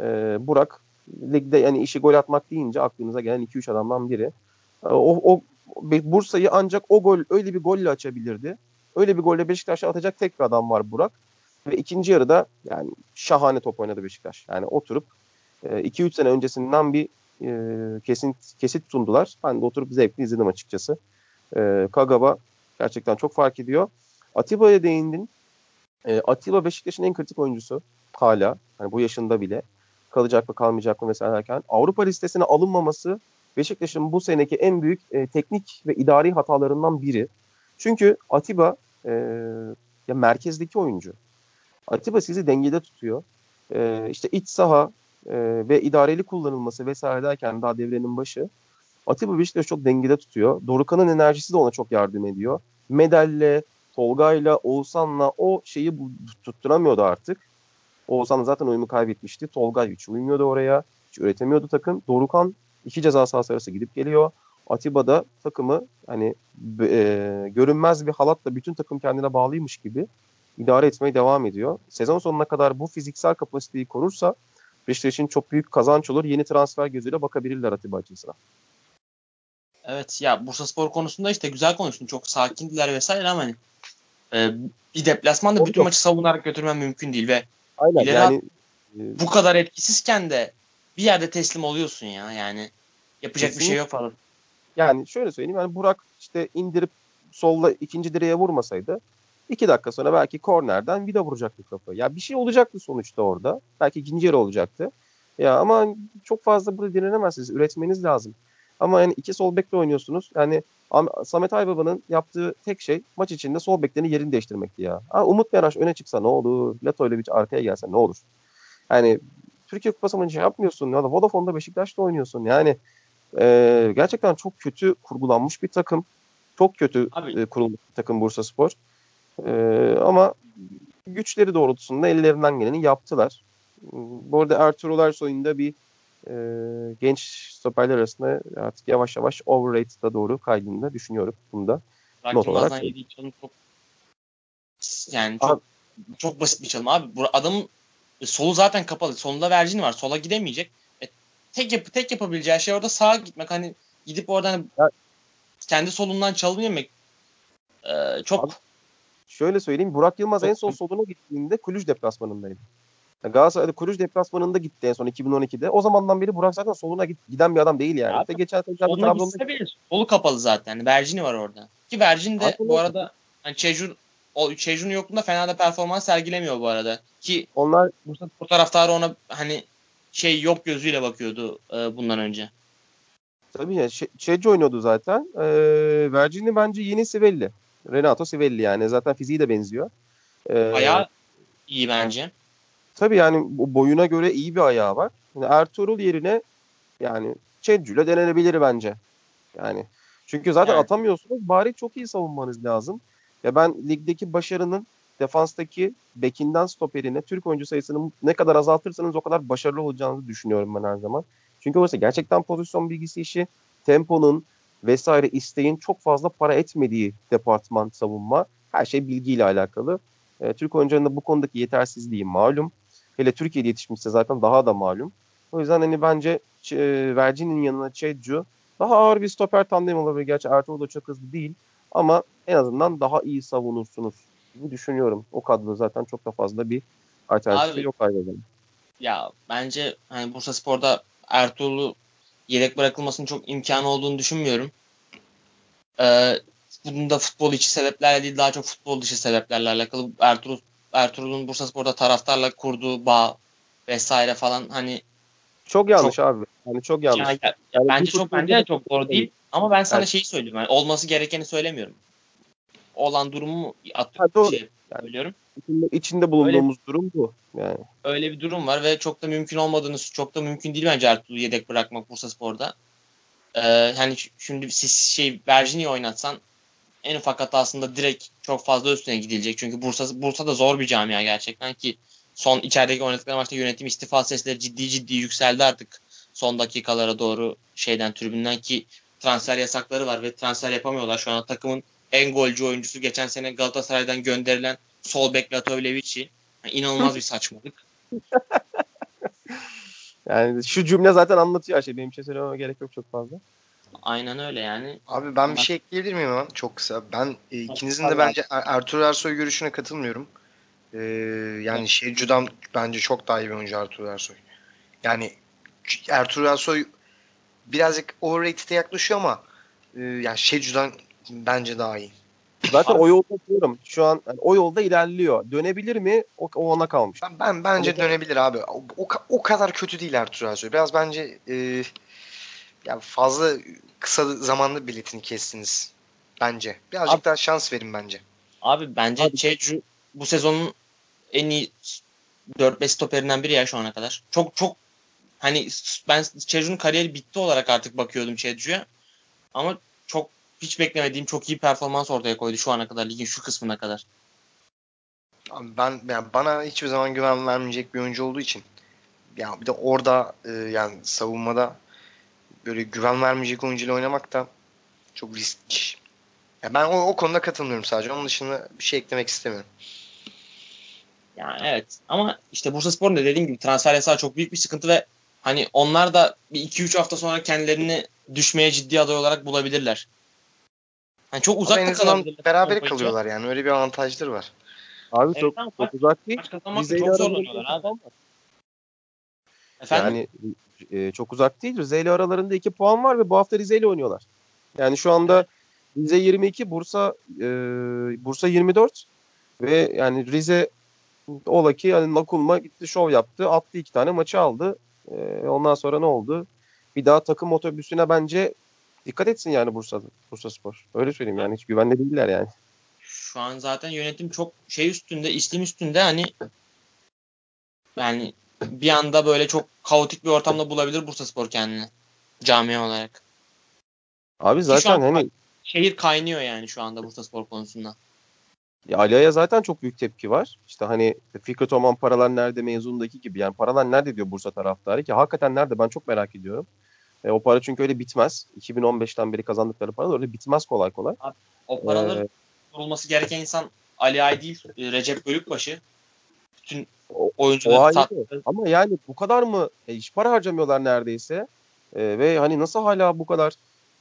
e, Burak ligde yani işi gol atmak deyince aklınıza gelen 2-3 adamdan biri. E, o, o Bursa'yı ancak o gol öyle bir golle açabilirdi. Öyle bir golle Beşiktaş'a atacak tek bir adam var Burak. Ve ikinci yarıda yani şahane top oynadı Beşiktaş. Yani oturup 2-3 e, sene öncesinden bir e, kesin kesit sundular. Ben de oturup zevkli izledim açıkçası. E, Kagawa gerçekten çok fark ediyor. Atiba'ya değindin. E, Atiba Beşiktaş'ın en kritik oyuncusu hala. Yani bu yaşında bile. Kalacak mı kalmayacak mı mesela derken. Avrupa listesine alınmaması Beşiktaş'ın bu seneki en büyük e, teknik ve idari hatalarından biri. Çünkü Atiba e, ya merkezdeki oyuncu. Atiba sizi dengede tutuyor. E, işte iç saha e, ve idareli kullanılması vesaire derken daha devrenin başı. Atiba Beşiktaş'ı çok dengede tutuyor. Dorukan'ın enerjisi de ona çok yardım ediyor. Medal'le, Tolga'yla, Oğuzhan'la o şeyi tutturamıyordu artık. Oğuzhan zaten uyumu kaybetmişti. Tolga hiç uymuyordu oraya. Hiç üretemiyordu takım. Dorukan iki ceza sahası arası gidip geliyor. Atiba da takımı hani e, görünmez bir halatla bütün takım kendine bağlıymış gibi idare etmeye devam ediyor. Sezon sonuna kadar bu fiziksel kapasiteyi korursa Beşiktaş için çok büyük kazanç olur. Yeni transfer gözüyle bakabilirler Atiba açısına. Evet ya Bursa Spor konusunda işte güzel konuştun. Çok sakindiler vesaire ama hani e, bir deplasmanda bütün yok. maçı savunarak götürmen mümkün değil ve Aynen yani e, bu kadar etkisizken de bir yerde teslim oluyorsun ya yani yapacak kesinlikle. bir şey yok falan. Yani şöyle söyleyeyim yani Burak işte indirip solla ikinci direğe vurmasaydı iki dakika sonra belki kornerden vida vuracaktı kafayı. Ya bir şey olacaktı sonuçta orada. Belki ikinci olacaktı. Ya ama çok fazla burada direnemezsiniz. Üretmeniz lazım. Ama yani iki sol bekle oynuyorsunuz. Yani Samet Aybaba'nın yaptığı tek şey maç içinde sol beklerini yerini değiştirmekti ya. Ha, Umut Meraş öne çıksa ne olur? Leto ile bir arkaya gelse ne olur? Yani Türkiye Kupası maçı yapmıyorsun ya da Vodafone'da Beşiktaş'ta oynuyorsun. Yani e, gerçekten çok kötü kurgulanmış bir takım. Çok kötü e, kurulmuş bir takım Bursa Spor. E, ama güçleri doğrultusunda ellerinden geleni yaptılar. Bu arada Ertuğrul Ersoy'un da bir e, genç stoperler arasında artık yavaş yavaş overrated'a doğru kaydığını da düşünüyorum bunda. Burak Not olarak- yediği çalım çok yani çok Abi- çok basit bir çalım abi. Bu adamın solu zaten kapalı. Solunda Virgin var. Sola gidemeyecek. Tek yap tek yapabileceği şey orada sağa gitmek. Hani gidip oradan Ya- kendi solundan çalım yemek. Çok Abi- Şöyle söyleyeyim Burak Yılmaz en son soluna gittiğinde Kulüj deplasmanındaydı. Yani Galatasaray'da Kulüj deplasmanında gitti en son 2012'de. O zamandan beri Burak zaten soluna git, giden bir adam değil yani. Abi, Ve geçen sene Trabzon'da soluna bile solu kapalı zaten. Yani Virgin'i var orada. Ki Virgin de Aynen bu arada hani Çejun o Çejun'un yokluğunda fena da performans sergilemiyor bu arada. Ki onlar Spor taraftarı ona hani şey yok gözüyle bakıyordu e, bundan önce. tabii ya Şecci oynuyordu zaten. Ee, Virgin'i bence yeni Sivelli. Renato Sivelli yani. Zaten fiziği de benziyor. Ee, Ayağı iyi bence. Tabii yani boyuna göre iyi bir ayağı var. Yani Ertuğrul yerine yani Çeccü'yle denenebilir bence. Yani çünkü zaten Evet. atamıyorsunuz. Bari çok iyi savunmanız lazım. Ya ben ligdeki başarının defanstaki bekinden stoperine Türk oyuncu sayısını ne kadar azaltırsanız o kadar başarılı olacağınızı düşünüyorum ben her zaman. Çünkü orası gerçekten pozisyon bilgisi işi, temponun vesaire isteğin çok fazla para etmediği departman savunma. Her şey bilgiyle alakalı. E, Türk oyuncularının da bu konudaki yetersizliği malum. Hele Türkiye'de yetişmişse zaten daha da malum. O yüzden hani bence e, Virgin'in yanına Çedcu daha ağır bir stoper tandemi olabilir. Gerçi Ertuğrul da çok hızlı değil. Ama en azından daha iyi savunursunuz gibi düşünüyorum. O kadroda zaten çok da fazla bir alternatifi yok ayrıca. Ya bence hani Bursa Spor'da Ertuğrul'u yedek bırakılmasının çok imkanı olduğunu düşünmüyorum. Ee, bunun da futbol içi sebeplerle değil daha çok futbol dışı sebeplerle alakalı. Ertuğrul Ertuğrul'un Bursa Spor'da taraftarla kurduğu bağ vesaire falan hani Çok yanlış abi. Yani çok yanlış. Yani, ya- Yani bence çok bence de çok doğru değil. değil. Ama ben sana Evet. şeyi söylüyorum. Yani olması gerekeni söylemiyorum. Olan durumu doğru. şey söylüyorum. İçinde, içinde bulunduğumuz durum bu. Yani Öyle bir durum var ve çok da mümkün olmadığını, çok da mümkün değil bence Ertuğrul'u yedek bırakmak Bursa Spor'da. Ee, hani şimdi siz şey Virginia'yı oynatsan en ufak hatasında direkt çok fazla üstüne gidilecek. Çünkü Bursa Bursa da zor bir camia gerçekten ki son içerideki oynadıkları maçta yönetim istifa sesleri ciddi ciddi yükseldi artık son dakikalara doğru şeyden tribünden ki transfer yasakları var ve transfer yapamıyorlar. Şu an takımın en golcü oyuncusu geçen sene Galatasaray'dan gönderilen sol bek Latovlevic'i. Yani inanılmaz bir saçmalık. *laughs* yani şu cümle zaten anlatıyor her şeyi. Benim bir şey söylememe gerek yok çok fazla. Aynen öyle yani. Abi ben bir şey ekleyebilir miyim hemen? Çok kısa. Ben e, ikinizin de bence Er- Ertuğrul Ersoy görüşüne katılmıyorum. Ee, yani Şevcu'dan bence çok daha iyi bir oyuncu Ertuğrul Ersoy. Yani Ertuğrul Ersoy birazcık overrated'e yaklaşıyor ama e, yani Şevcu'dan bence daha iyi. Zaten o yolda diyorum. Şu an yani o yolda ilerliyor. Dönebilir mi? O, o ona kalmış. Ben, ben bence Ama- dönebilir abi. O, o, ka- o kadar kötü değil Ertuğrul Ersoy. Biraz bence e, ya fazla kısa zamanlı biletini kestiniz. Bence. Birazcık Abi- daha şans verin bence. Abi bence Abi- Çecu bu sezonun en iyi 4-5 stoperinden biri ya şu ana kadar. Çok çok hani ben Çecu'nun kariyeri bitti olarak artık bakıyordum Çecu'ya. Ama hiç beklemediğim çok iyi performans ortaya koydu şu ana kadar ligin şu kısmına kadar. Ben yani bana hiçbir zaman güven vermeyecek bir oyuncu olduğu için ya bir de orada e, yani savunmada böyle güven vermeyecek oyuncuyla oynamak da çok riskli. Ya ben o, o konuda katılmıyorum sadece. Onun dışında bir şey eklemek istemiyorum. Yani evet ama işte Bursaspor'un da dediğim gibi transfer yasağı çok büyük bir sıkıntı ve hani onlar da bir 2-3 hafta sonra kendilerini düşmeye ciddi aday olarak bulabilirler. Hani çok uzakta kalabilirler. beraber kalıyorlar yani. Öyle bir avantajları var. Abi Evet, çok, çok uzak değil. Maç kazanmakta Rize çok ile aralarında zorlanıyorlar iki abi. puan var. Efendim? Yani e, çok uzak değil. Rize ile aralarında 2 puan var ve bu hafta Rize ile oynuyorlar. Yani şu anda Rize 22, Bursa e, Bursa 24 ve yani Rize ola ki yani Nakulma gitti şov yaptı. Attı iki tane maçı aldı. E, ondan sonra ne oldu? Bir daha takım otobüsüne bence dikkat etsin yani Bursa'da. Bursa Spor. Öyle söyleyeyim yani hiç güvenli değiller yani. Şu an zaten yönetim çok şey üstünde, islim üstünde hani yani bir anda böyle çok kaotik bir ortamda bulabilir Bursaspor kendini camia olarak. Abi zaten hani Şehir kaynıyor yani şu anda Bursaspor konusunda. Ya Ali'ye zaten çok büyük tepki var. İşte hani Fikret Oman paralar nerede mezundaki gibi. Yani paralar nerede diyor Bursa taraftarı ki hakikaten nerede ben çok merak ediyorum. E, o para çünkü öyle bitmez. 2015'ten beri kazandıkları para öyle bitmez kolay kolay. O paraların ee, gereken insan Ali Ay değil, e, Recep Bölükbaşı. Bütün oyuncuları sattı. Ama yani bu kadar mı e, hiç para harcamıyorlar neredeyse. E, ve hani nasıl hala bu kadar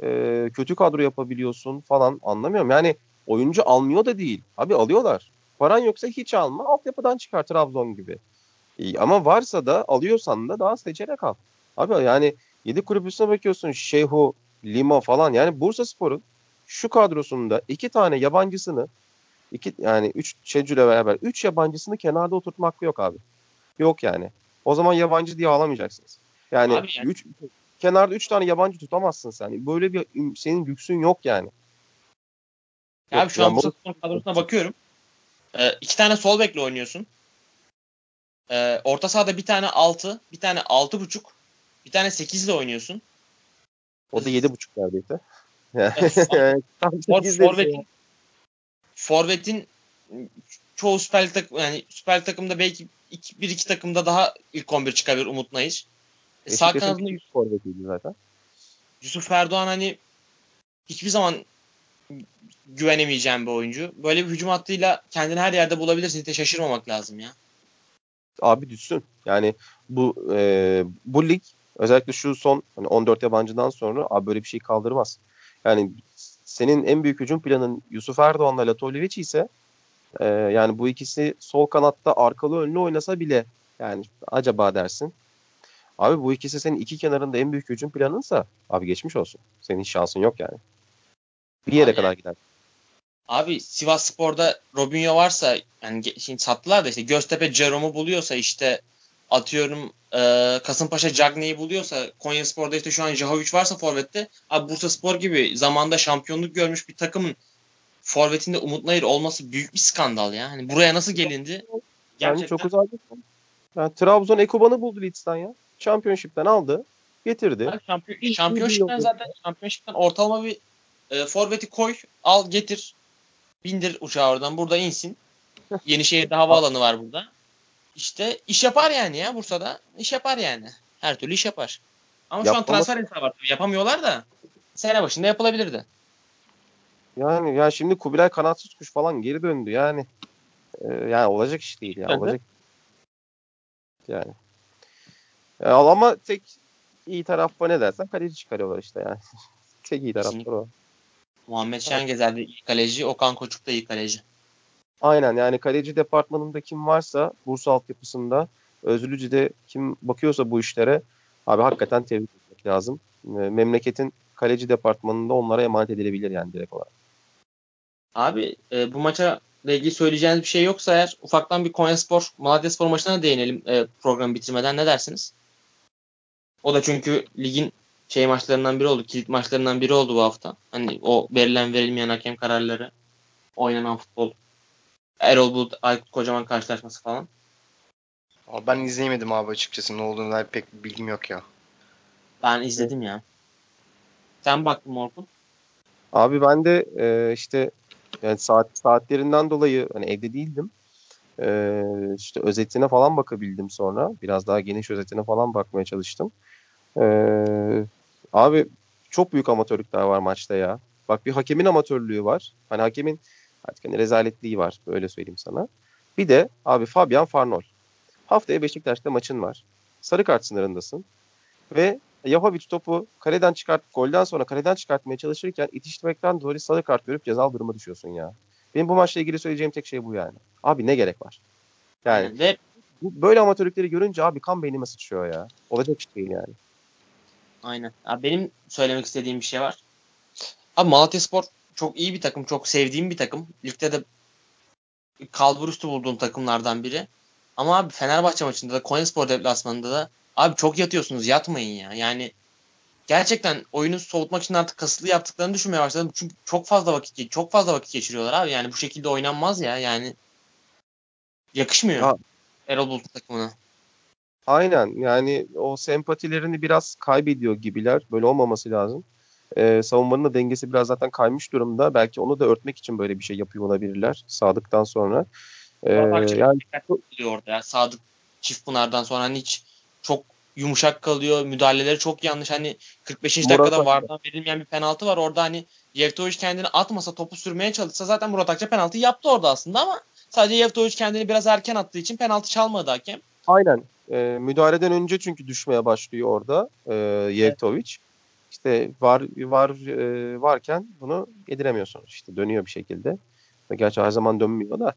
e, kötü kadro yapabiliyorsun falan anlamıyorum. Yani oyuncu almıyor da değil. Abi alıyorlar. Paran yoksa hiç alma. Altyapıdan çıkar Trabzon gibi. İyi, ama varsa da alıyorsan da daha seçerek al. Abi yani 7 kulübüsüne bakıyorsun Şeyhu, Lima falan. Yani Bursa Spor'un şu kadrosunda iki tane yabancısını iki yani üç Şecü'yle beraber üç yabancısını kenarda oturtmak yok abi. Yok yani. O zaman yabancı diye alamayacaksınız. Yani, abi yani. üç kenarda üç tane yabancı tutamazsın sen. Böyle bir senin lüksün yok yani. Ya abi şu an Bursa Spor kadrosuna bakıyorum. Ee, iki tane sol bekle oynuyorsun. Ee, orta sahada bir tane altı, bir tane altı buçuk, bir tane sekizle oynuyorsun. O da yedi buçuk neredeyse. *laughs* For, forvetin, forvetin çoğu Süper takım, yani Süper takımda belki iki, bir iki takımda daha ilk 11 çıkabilir Umut Nayış. E, sağ kanadında Yusuf forvetiydi zaten. Yusuf Erdoğan hani hiçbir zaman güvenemeyeceğim bir oyuncu. Böyle bir hücum hattıyla kendini her yerde bulabilirsin. Hiç şaşırmamak lazım ya. Abi düşsün. Yani bu e, bu lig özellikle şu son hani 14 yabancıdan sonra abi böyle bir şey kaldırmaz. Yani senin en büyük hücum planın Yusuf Erdoğan'la Latovlevic ise e, yani bu ikisi sol kanatta arkalı önlü oynasa bile yani acaba dersin. Abi bu ikisi senin iki kenarında en büyük hücum planınsa abi geçmiş olsun. Senin hiç şansın yok yani. Bir yere abi, kadar gider. Abi Sivas Spor'da Robinho varsa yani şimdi sattılar da işte Göztepe Ceromu buluyorsa işte atıyorum e, Kasımpaşa Cagney'i buluyorsa Konya Spor'da işte şu an Jahovic varsa forvette abi Bursa Spor gibi zamanda şampiyonluk görmüş bir takımın forvetinde Umut Nayır olması büyük bir skandal ya. Hani buraya nasıl gelindi? Gerçekten. Yani çok uzak. Yani Trabzon Ekoban'ı buldu Leeds'ten ya. Championship'ten aldı. Getirdi. Yani şampiyon, şampiyonşipten zaten şampiyonşipten ortalama bir e, forveti koy, al getir. Bindir uçağı oradan. Burada insin. *laughs* Yenişehir'de havaalanı var burada. İşte iş yapar yani ya Bursa'da. İş yapar yani. Her türlü iş yapar. Ama Yapmalı. şu an transfer hesabı var. Yapamıyorlar da sene başında yapılabilirdi. Yani ya şimdi Kubilay kanatsız kuş falan geri döndü yani. E, yani olacak iş değil ya. Olacak. Yani. Ya, ama tek iyi taraf ne dersen kaleci çıkarıyorlar işte yani. *laughs* tek iyi taraf o. Muhammed Şengezer de iyi kaleci, Okan Koçuk da iyi kaleci. Aynen yani kaleci departmanında kim varsa Bursa altyapısında Özlüce'de kim bakıyorsa bu işlere abi hakikaten tebrik etmek lazım. Memleketin kaleci departmanında onlara emanet edilebilir yani direkt olarak. Abi e, bu maça ilgili söyleyeceğiniz bir şey yoksa eğer ufaktan bir Konyaspor Malatyaspor maçına değinelim e, programı bitirmeden ne dersiniz? O da çünkü ligin şey maçlarından biri oldu. Kilit maçlarından biri oldu bu hafta. Hani o verilen verilmeyen hakem kararları, oynanan futbol, Erol Bulut, Aykut Kocaman karşılaşması falan. Abi ben izleyemedim abi açıkçası. Ne olduğunu dair pek bilgim yok ya. Ben izledim ya. Sen baktın mı Orkun? Abi ben de e, işte yani saat saatlerinden dolayı hani evde değildim. E, işte özetine falan bakabildim sonra. Biraz daha geniş özetine falan bakmaya çalıştım. E, abi çok büyük amatörlükler var maçta ya. Bak bir hakemin amatörlüğü var. Hani hakemin artık hani rezaletliği var. Böyle söyleyeyim sana. Bir de abi Fabian Farnol. Haftaya Beşiktaş'ta maçın var. Sarı kart sınırındasın. Ve Yahovic topu kaleden çıkart, golden sonra kaleden çıkartmaya çalışırken itiştirmekten dolayı sarı kart görüp cezalı duruma düşüyorsun ya. Benim bu maçla ilgili söyleyeceğim tek şey bu yani. Abi ne gerek var? Yani ve bu, böyle amatörlükleri görünce abi kan beynime sıçrıyor ya. Olacak iş değil yani. Aynen. Abi benim söylemek istediğim bir şey var. Abi Malatya Spor çok iyi bir takım. Çok sevdiğim bir takım. Ligde de kalbur üstü bulduğum takımlardan biri. Ama abi Fenerbahçe maçında da Konyaspor deplasmanında da abi çok yatıyorsunuz. Yatmayın ya. Yani gerçekten oyunu soğutmak için artık kasıtlı yaptıklarını düşünmeye başladım. Çünkü çok fazla vakit çok fazla vakit geçiriyorlar abi. Yani bu şekilde oynanmaz ya. Yani yakışmıyor. Ha. Erol Bulut takımına. Aynen yani o sempatilerini biraz kaybediyor gibiler. Böyle olmaması lazım. E, savunmanın da dengesi biraz zaten kaymış durumda. Belki onu da örtmek için böyle bir şey yapıyor olabilirler Sadık'tan sonra. E, yani orada ya. Sadık Çiftpınar'dan sonra hani hiç çok yumuşak kalıyor. Müdahaleleri çok yanlış. Hani 45. Murat dakikada vardan verilmeyen bir penaltı var. Orada hani Yevtovic kendini atmasa topu sürmeye çalışsa zaten Murat Akça penaltı yaptı orada aslında ama sadece Yevtovic kendini biraz erken attığı için penaltı çalmadı hakem. Aynen. E, müdahaleden önce çünkü düşmeye başlıyor orada e, Yevtovic. Evet. İşte var var e, varken bunu yediremiyorsunuz. İşte dönüyor bir şekilde. Gerçi her zaman dönmüyor da.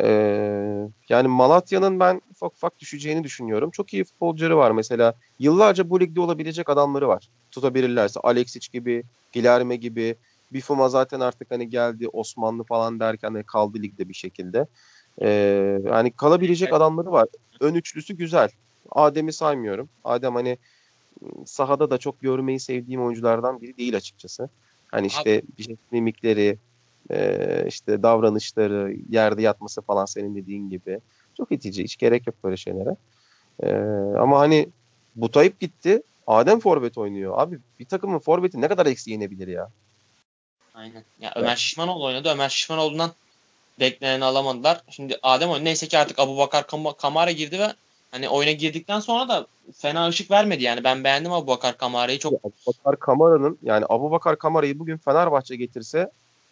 Ee, yani Malatya'nın ben ufak ufak düşeceğini düşünüyorum. Çok iyi futbolcuları var mesela. Yıllarca bu ligde olabilecek adamları var. Tutabilirlerse Alexic gibi, Gilerme gibi. Bifuma zaten artık hani geldi Osmanlı falan derken de kaldı ligde bir şekilde. Ee, yani kalabilecek adamları var. Ön üçlüsü güzel. Adem'i saymıyorum. Adem hani sahada da çok görmeyi sevdiğim oyunculardan biri değil açıkçası. Hani işte bir şey mimikleri, e, işte davranışları, yerde yatması falan senin dediğin gibi. Çok itici. Hiç gerek yok böyle şeylere. E, ama hani Butayip gitti. Adem forvet oynuyor. Abi bir takımın forveti ne kadar eksi yenebilir ya? Aynen. Ya Ömer Şişmanoğlu oynadı. Ömer Şişmanoğlu'ndan bekleneni alamadılar. Şimdi Adem oynadı. Neyse ki artık Abu Bakar Kam- Kamara girdi ve hani oyuna girdikten sonra da fena ışık vermedi yani. Ben beğendim Abu Bakar Kamara'yı çok. Abu Bakar Kamara'nın yani Abu Bakar Kamara'yı bugün Fenerbahçe getirse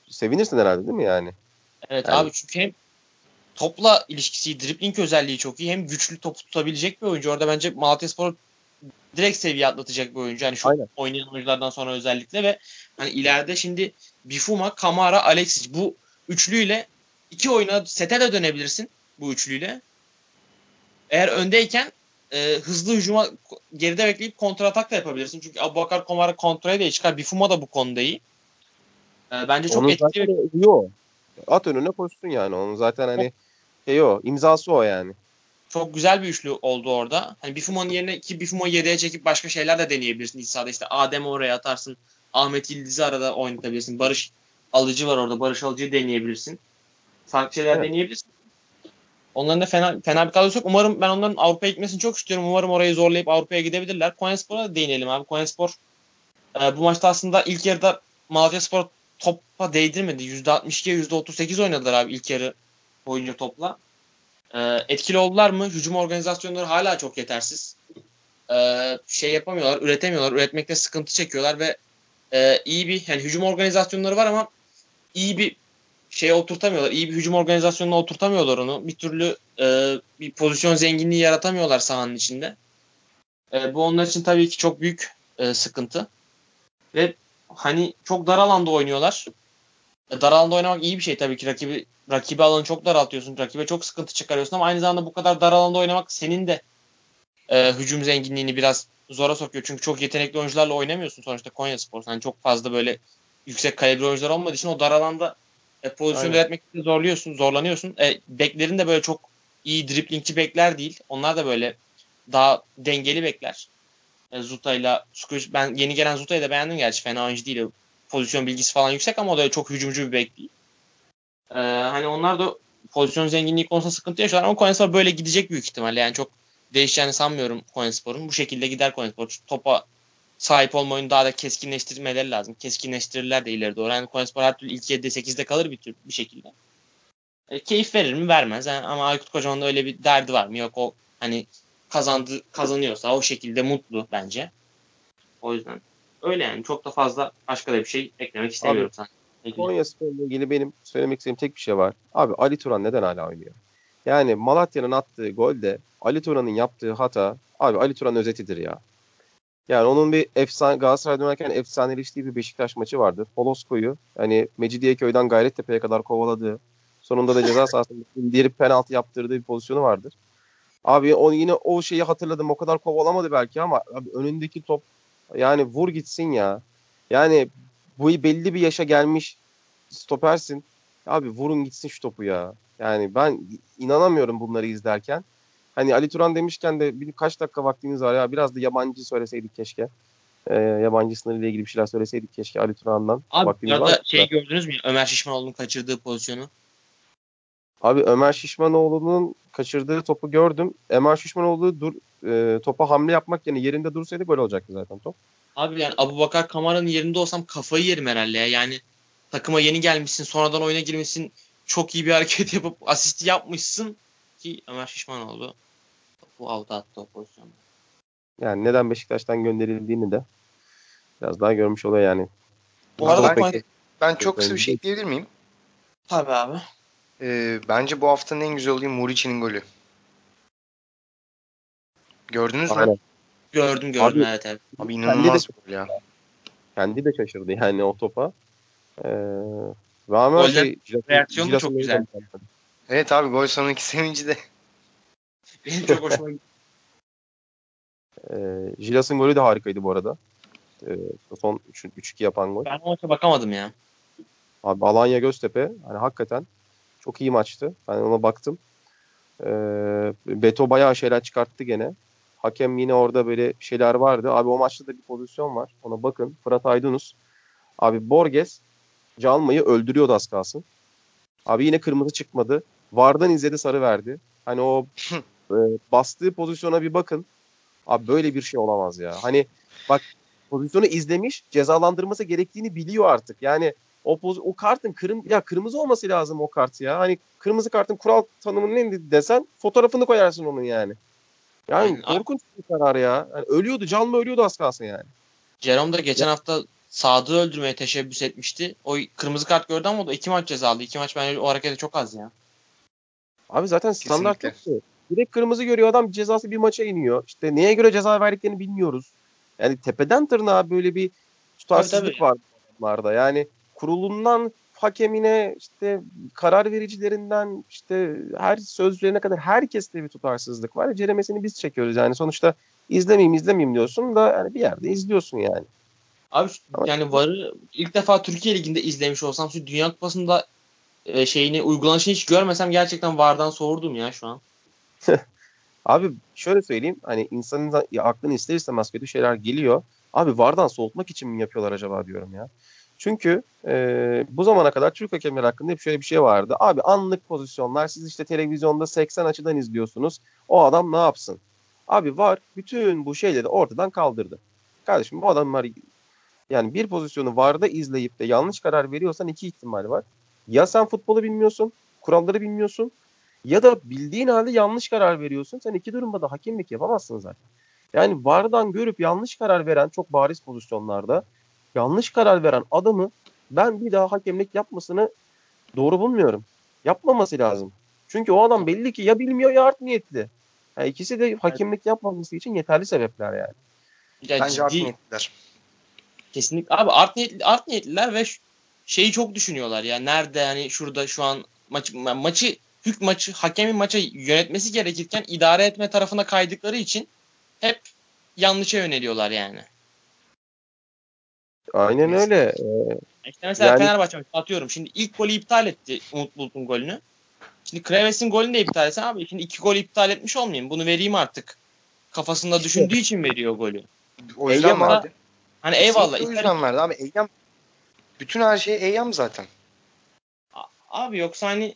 sevinirsin herhalde değil mi yani? Evet yani... abi çünkü hem topla ilişkisi, dribling özelliği çok iyi. Hem güçlü topu tutabilecek bir oyuncu. Orada bence Malatyaspor direkt seviye atlatacak bir oyuncu. Hani şu Aynen. oynayan oyunculardan sonra özellikle ve hani ileride şimdi Bifuma, Kamara, Alexic bu üçlüyle iki oyuna sete de dönebilirsin bu üçlüyle. Eğer öndeyken e, hızlı hücuma geride bekleyip kontratak da yapabilirsin. Çünkü Abubakar Kamara kontraya da çıkar. Bifuma da bu konuda iyi. E, bence çok Onun etkili. Bir... Yok. At önüne koşsun yani. Onun zaten hani şey o. imzası o yani. Çok güzel bir üçlü oldu orada. Hani Bifumo'nun yerine ki Bifumo'yu yedeğe çekip başka şeyler de deneyebilirsin iç sahada. İşte Adem oraya atarsın. Ahmet Yıldız'ı arada oynatabilirsin. Barış Alıcı var orada. Barış Alıcı'yı deneyebilirsin. Farklı şeyler evet. deneyebilirsin. Onların da fena, fena bir kadrosu yok. Umarım ben onların Avrupa'ya gitmesini çok istiyorum. Umarım orayı zorlayıp Avrupa'ya gidebilirler. Konyaspor'a da değinelim abi. Konyaspor e, bu maçta aslında ilk yarıda Malatyaspor topa değdirmedi. %62'ye %38 oynadılar abi ilk yarı boyunca topla. E, etkili oldular mı? Hücum organizasyonları hala çok yetersiz. E, şey yapamıyorlar, üretemiyorlar. Üretmekte sıkıntı çekiyorlar ve e, iyi bir yani hücum organizasyonları var ama iyi bir şey oturtamıyorlar. İyi bir hücum organizasyonuna oturtamıyorlar onu. Bir türlü e, bir pozisyon zenginliği yaratamıyorlar sahanın içinde. E, bu onlar için tabii ki çok büyük e, sıkıntı. Ve hani çok dar alanda oynuyorlar. E, dar alanda oynamak iyi bir şey tabii ki. Rakibi rakibi alanı çok daraltıyorsun. Rakibe çok sıkıntı çıkarıyorsun ama aynı zamanda bu kadar dar alanda oynamak senin de e, hücum zenginliğini biraz zora sokuyor. Çünkü çok yetenekli oyuncularla oynamıyorsun sonuçta Konya Spor. Yani çok fazla böyle yüksek kalibre oyuncular olmadığı için o dar alanda e, pozisyon üretmekte zorluyorsun, zorlanıyorsun. E, beklerin de böyle çok iyi driplingçi bekler değil. Onlar da böyle daha dengeli bekler. E, Zuta ile ben yeni gelen Zuta'yı da beğendim gerçi. Fena oyuncu değil. Pozisyon bilgisi falan yüksek ama o da çok hücumcu bir bek değil. E, hani onlar da pozisyon zenginliği konusunda sıkıntı yaşıyorlar ama Konyaspor böyle gidecek büyük ihtimalle. Yani çok değişeceğini sanmıyorum Konyaspor'un. Bu şekilde gider Konyaspor. Topa sahip olma oyunu daha da keskinleştirmeleri lazım. Keskinleştirirler de ileri doğru. Yani Konyaspor her türlü ilk 7'de 8'de kalır bir, tür, bir şekilde. E, keyif verir mi? Vermez. Yani, ama Aykut Kocaman'da öyle bir derdi var mı? Yok o hani kazandı kazanıyorsa o şekilde mutlu bence. O yüzden öyle yani. Çok da fazla başka da bir şey eklemek istemiyorum sana. Konya Spor'la ilgili benim söylemek istediğim tek bir şey var. Abi Ali Turan neden hala oynuyor? Yani Malatya'nın attığı golde Ali Turan'ın yaptığı hata abi Ali Turan özetidir ya. Yani onun bir efsane Galatasaray'da oynarken efsaneleştiği bir Beşiktaş maçı vardı. Polosko'yu hani Mecidiyeköy'den Gayrettepe'ye kadar kovaladığı, sonunda da ceza sahasında *laughs* indirip penaltı yaptırdığı bir pozisyonu vardır. Abi o yine o şeyi hatırladım. O kadar kovalamadı belki ama abi önündeki top yani vur gitsin ya. Yani bu belli bir yaşa gelmiş stopersin. Abi vurun gitsin şu topu ya. Yani ben inanamıyorum bunları izlerken. Hani Ali Turan demişken de bir kaç dakika vaktimiz var ya biraz da yabancı söyleseydik keşke. Ee, yabancı sınırıyla ilgili bir şeyler söyleseydik keşke Ali Turan'dan. Abi vaktimiz var. şey gördünüz mü? Ömer Şişmanoğlu'nun kaçırdığı pozisyonu. Abi Ömer Şişmanoğlu'nun kaçırdığı topu gördüm. Ömer Şişmanoğlu dur, e, topa hamle yapmak yerine yerinde dursaydı gol olacaktı zaten top. Abi yani Abu Bakar Kamara'nın yerinde olsam kafayı yerim herhalde ya. Yani takıma yeni gelmişsin sonradan oyuna girmişsin çok iyi bir hareket *laughs* yapıp asisti yapmışsın ki Ömer şişman oldu. Bu avda attı o pozisyonda. Yani neden Beşiktaş'tan gönderildiğini de biraz daha görmüş oluyor yani. Bu arada ben, ben, ben çok kısa bir şey ekleyebilir miyim? Tabii abi. Ee, bence bu haftanın en güzel olayı Muriç'in golü. Gördünüz mü? Gördüm gördüm Abi- evet evet. Abi inanılmaz gol ya. Kendi de şaşırdı yani o topa. Ee, ama Golden şey, reaksiyonu çok güzel. Evet abi gol sonraki sevinci de. Benim çok hoşuma *laughs* gitti. Ee, Jilas'ın golü de harikaydı bu arada. Ee, son 3-2 yapan gol. Ben o maça bakamadım ya. Abi Alanya Göztepe hani hakikaten çok iyi maçtı. Ben ona baktım. Ee, Beto bayağı şeyler çıkarttı gene. Hakem yine orada böyle şeyler vardı. Abi o maçta da bir pozisyon var. Ona bakın. Fırat Aydınus. Abi Borges Calma'yı öldürüyordu az kalsın. Abi yine kırmızı çıkmadı. Vardan izledi sarı verdi. Hani o *laughs* e, bastığı pozisyona bir bakın. Abi böyle bir şey olamaz ya. Hani bak pozisyonu izlemiş, cezalandırması gerektiğini biliyor artık. Yani o poz, o kartın kırm ya kırmızı olması lazım o kart ya. Hani kırmızı kartın kural tanımı neydi desen fotoğrafını koyarsın onun yani. Yani Aynen. korkunç bir karar ya. Yani ölüyordu, Calma ölüyordu az kalsın yani. Jerome da geçen hafta Sadık'ı öldürmeye teşebbüs etmişti. O kırmızı kart gördü ama o da iki maç cezalı. İki maç bence o hareketi çok az ya. Abi zaten standart Kesinlikle. yoktu. Direkt kırmızı görüyor adam cezası bir maça iniyor. İşte neye göre ceza verdiklerini bilmiyoruz. Yani tepeden tırnağa böyle bir tutarsızlık Tabii, tabii. var bunlarda. Yani kurulundan hakemine işte karar vericilerinden işte her sözlerine kadar herkeste bir tutarsızlık var. Ceremesini biz çekiyoruz yani sonuçta izlemeyeyim izlemeyeyim diyorsun da yani bir yerde izliyorsun yani. Abi Ama- yani varı ilk defa Türkiye Ligi'nde izlemiş olsam şu Dünya Kupası'nda e, şeyini uygulanışını hiç görmesem gerçekten VAR'dan soğurdum ya şu an. *laughs* Abi şöyle söyleyeyim hani insanın aklını ister istemez kötü şeyler geliyor. Abi VAR'dan soğutmak için mi yapıyorlar acaba diyorum ya. Çünkü e, bu zamana kadar Türk hakemleri hakkında hep şöyle bir şey vardı. Abi anlık pozisyonlar siz işte televizyonda 80 açıdan izliyorsunuz. O adam ne yapsın? Abi VAR bütün bu şeyleri ortadan kaldırdı. Kardeşim bu adamlar yani bir pozisyonu VAR'da izleyip de yanlış karar veriyorsan iki ihtimal var. Ya sen futbolu bilmiyorsun, kuralları bilmiyorsun ya da bildiğin halde yanlış karar veriyorsun. Sen iki durumda da hakemlik yapamazsın zaten. Yani VAR'dan görüp yanlış karar veren çok bariz pozisyonlarda yanlış karar veren adamı ben bir daha hakemlik yapmasını doğru bulmuyorum. Yapmaması lazım. Çünkü o adam belli ki ya bilmiyor ya art niyetli. Yani ikisi de hakemlik yapmaması için yeterli sebepler yani. Ya Bence art niyetliler. Kesinlikle. Abi art, niyetli, art niyetliler ve ş- şeyi çok düşünüyorlar ya. Nerede hani şurada şu an maçı, ma- maçı hük maçı hakemin maça yönetmesi gerekirken idare etme tarafına kaydıkları için hep yanlışa yöneliyorlar yani. Aynen öyle. İşte mesela Yani- Fenerbahçe atıyorum. Şimdi ilk golü iptal etti Umut Bulut'un golünü. Şimdi Kraves'in golünü de iptal etsen abi şimdi iki golü iptal etmiş olmayayım. Bunu vereyim artık. Kafasında düşündüğü için veriyor golü. O yüzden Eyyam verdi. Hani eyvallah. O yüzden verdi abi. Eyyam bütün her şey Eyyam zaten. Abi yoksa hani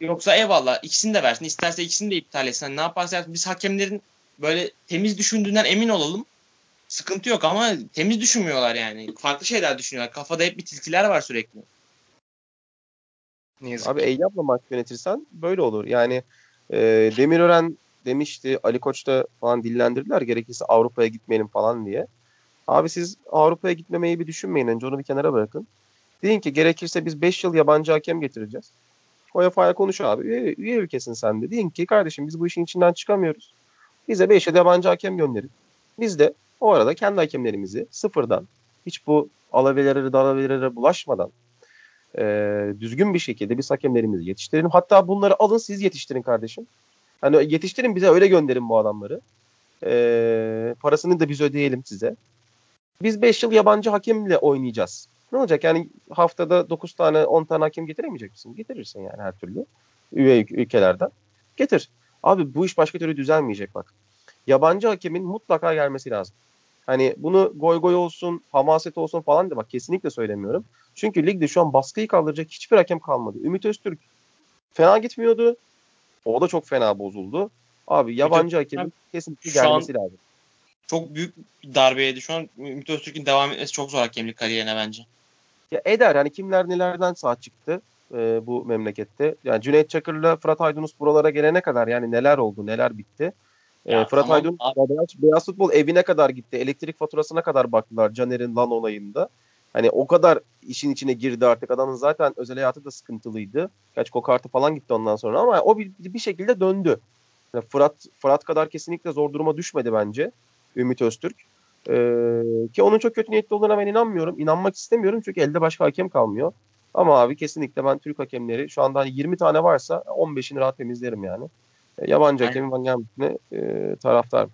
yoksa eyvallah ikisini de versin. İsterse ikisini de iptal etsin. Hani ne yaparsa yapsın. Biz hakemlerin böyle temiz düşündüğünden emin olalım. Sıkıntı yok ama temiz düşünmüyorlar yani. Farklı şeyler düşünüyorlar. Kafada hep bir tilkiler var sürekli. Ne yazık Abi. Eyyam'la maç yönetirsen böyle olur. Yani e, Demirören demişti, Ali Koç da falan dillendirdiler gerekirse Avrupa'ya gitmeyelim falan diye. Abi siz Avrupa'ya gitmemeyi bir düşünmeyin. Önce onu bir kenara bırakın. Deyin ki gerekirse biz 5 yıl yabancı hakem getireceğiz. UEFA'ya konuş abi. Üye, üye ülkesin sen de. Deyin ki kardeşim biz bu işin içinden çıkamıyoruz. Bize 5 yıl yabancı hakem gönderin. Biz de o arada kendi hakemlerimizi sıfırdan hiç bu alavelere dalavelere bulaşmadan e, düzgün bir şekilde biz hakemlerimizi yetiştirelim. Hatta bunları alın siz yetiştirin kardeşim. Hani yetiştirin bize öyle gönderin bu adamları. E, parasını da biz ödeyelim size. Biz 5 yıl yabancı hakemle oynayacağız. Ne olacak yani haftada 9 tane 10 tane hakem getiremeyecek misin? Getirirsin yani her türlü. Üye ül- ülkelerden. Getir. Abi bu iş başka türlü düzelmeyecek bak. Yabancı hakemin mutlaka gelmesi lazım. Hani bunu goy goy olsun, hamaset olsun falan da bak kesinlikle söylemiyorum. Çünkü ligde şu an baskıyı kaldıracak hiçbir hakem kalmadı. Ümit Öztürk fena gitmiyordu. O da çok fena bozuldu. Abi yabancı hakemin kesinlikle an- gelmesi lazım. Çok büyük bir darbe yedi. Şu an Ümit Öztürk'ün devam etmesi çok zor hakemlik kariyerine bence. Ya eder hani kimler nelerden sağ çıktı e, bu memlekette. Yani Cüneyt Çakır'la Fırat Aydınus buralara gelene kadar yani neler oldu neler bitti. E, Ya Fırat tamam, Aydınus beyaz, beyaz futbol evine kadar gitti. Elektrik faturasına kadar baktılar Caner'in lan olayında. Hani o kadar işin içine girdi artık. Adamın zaten özel hayatı da sıkıntılıydı. Kaç kokartı falan gitti ondan sonra ama o bir, bir şekilde döndü. Yani Fırat Fırat kadar kesinlikle zor duruma düşmedi bence Ümit Öztürk. Ee, ki onun çok kötü niyetli olduğuna ben inanmıyorum. İnanmak istemiyorum çünkü elde başka hakem kalmıyor. Ama abi kesinlikle ben Türk hakemleri şu anda hani 20 tane varsa 15'ini rahat temizlerim yani. E, yabancı Aynen. hakemin ben gelmesine e, taraftarım.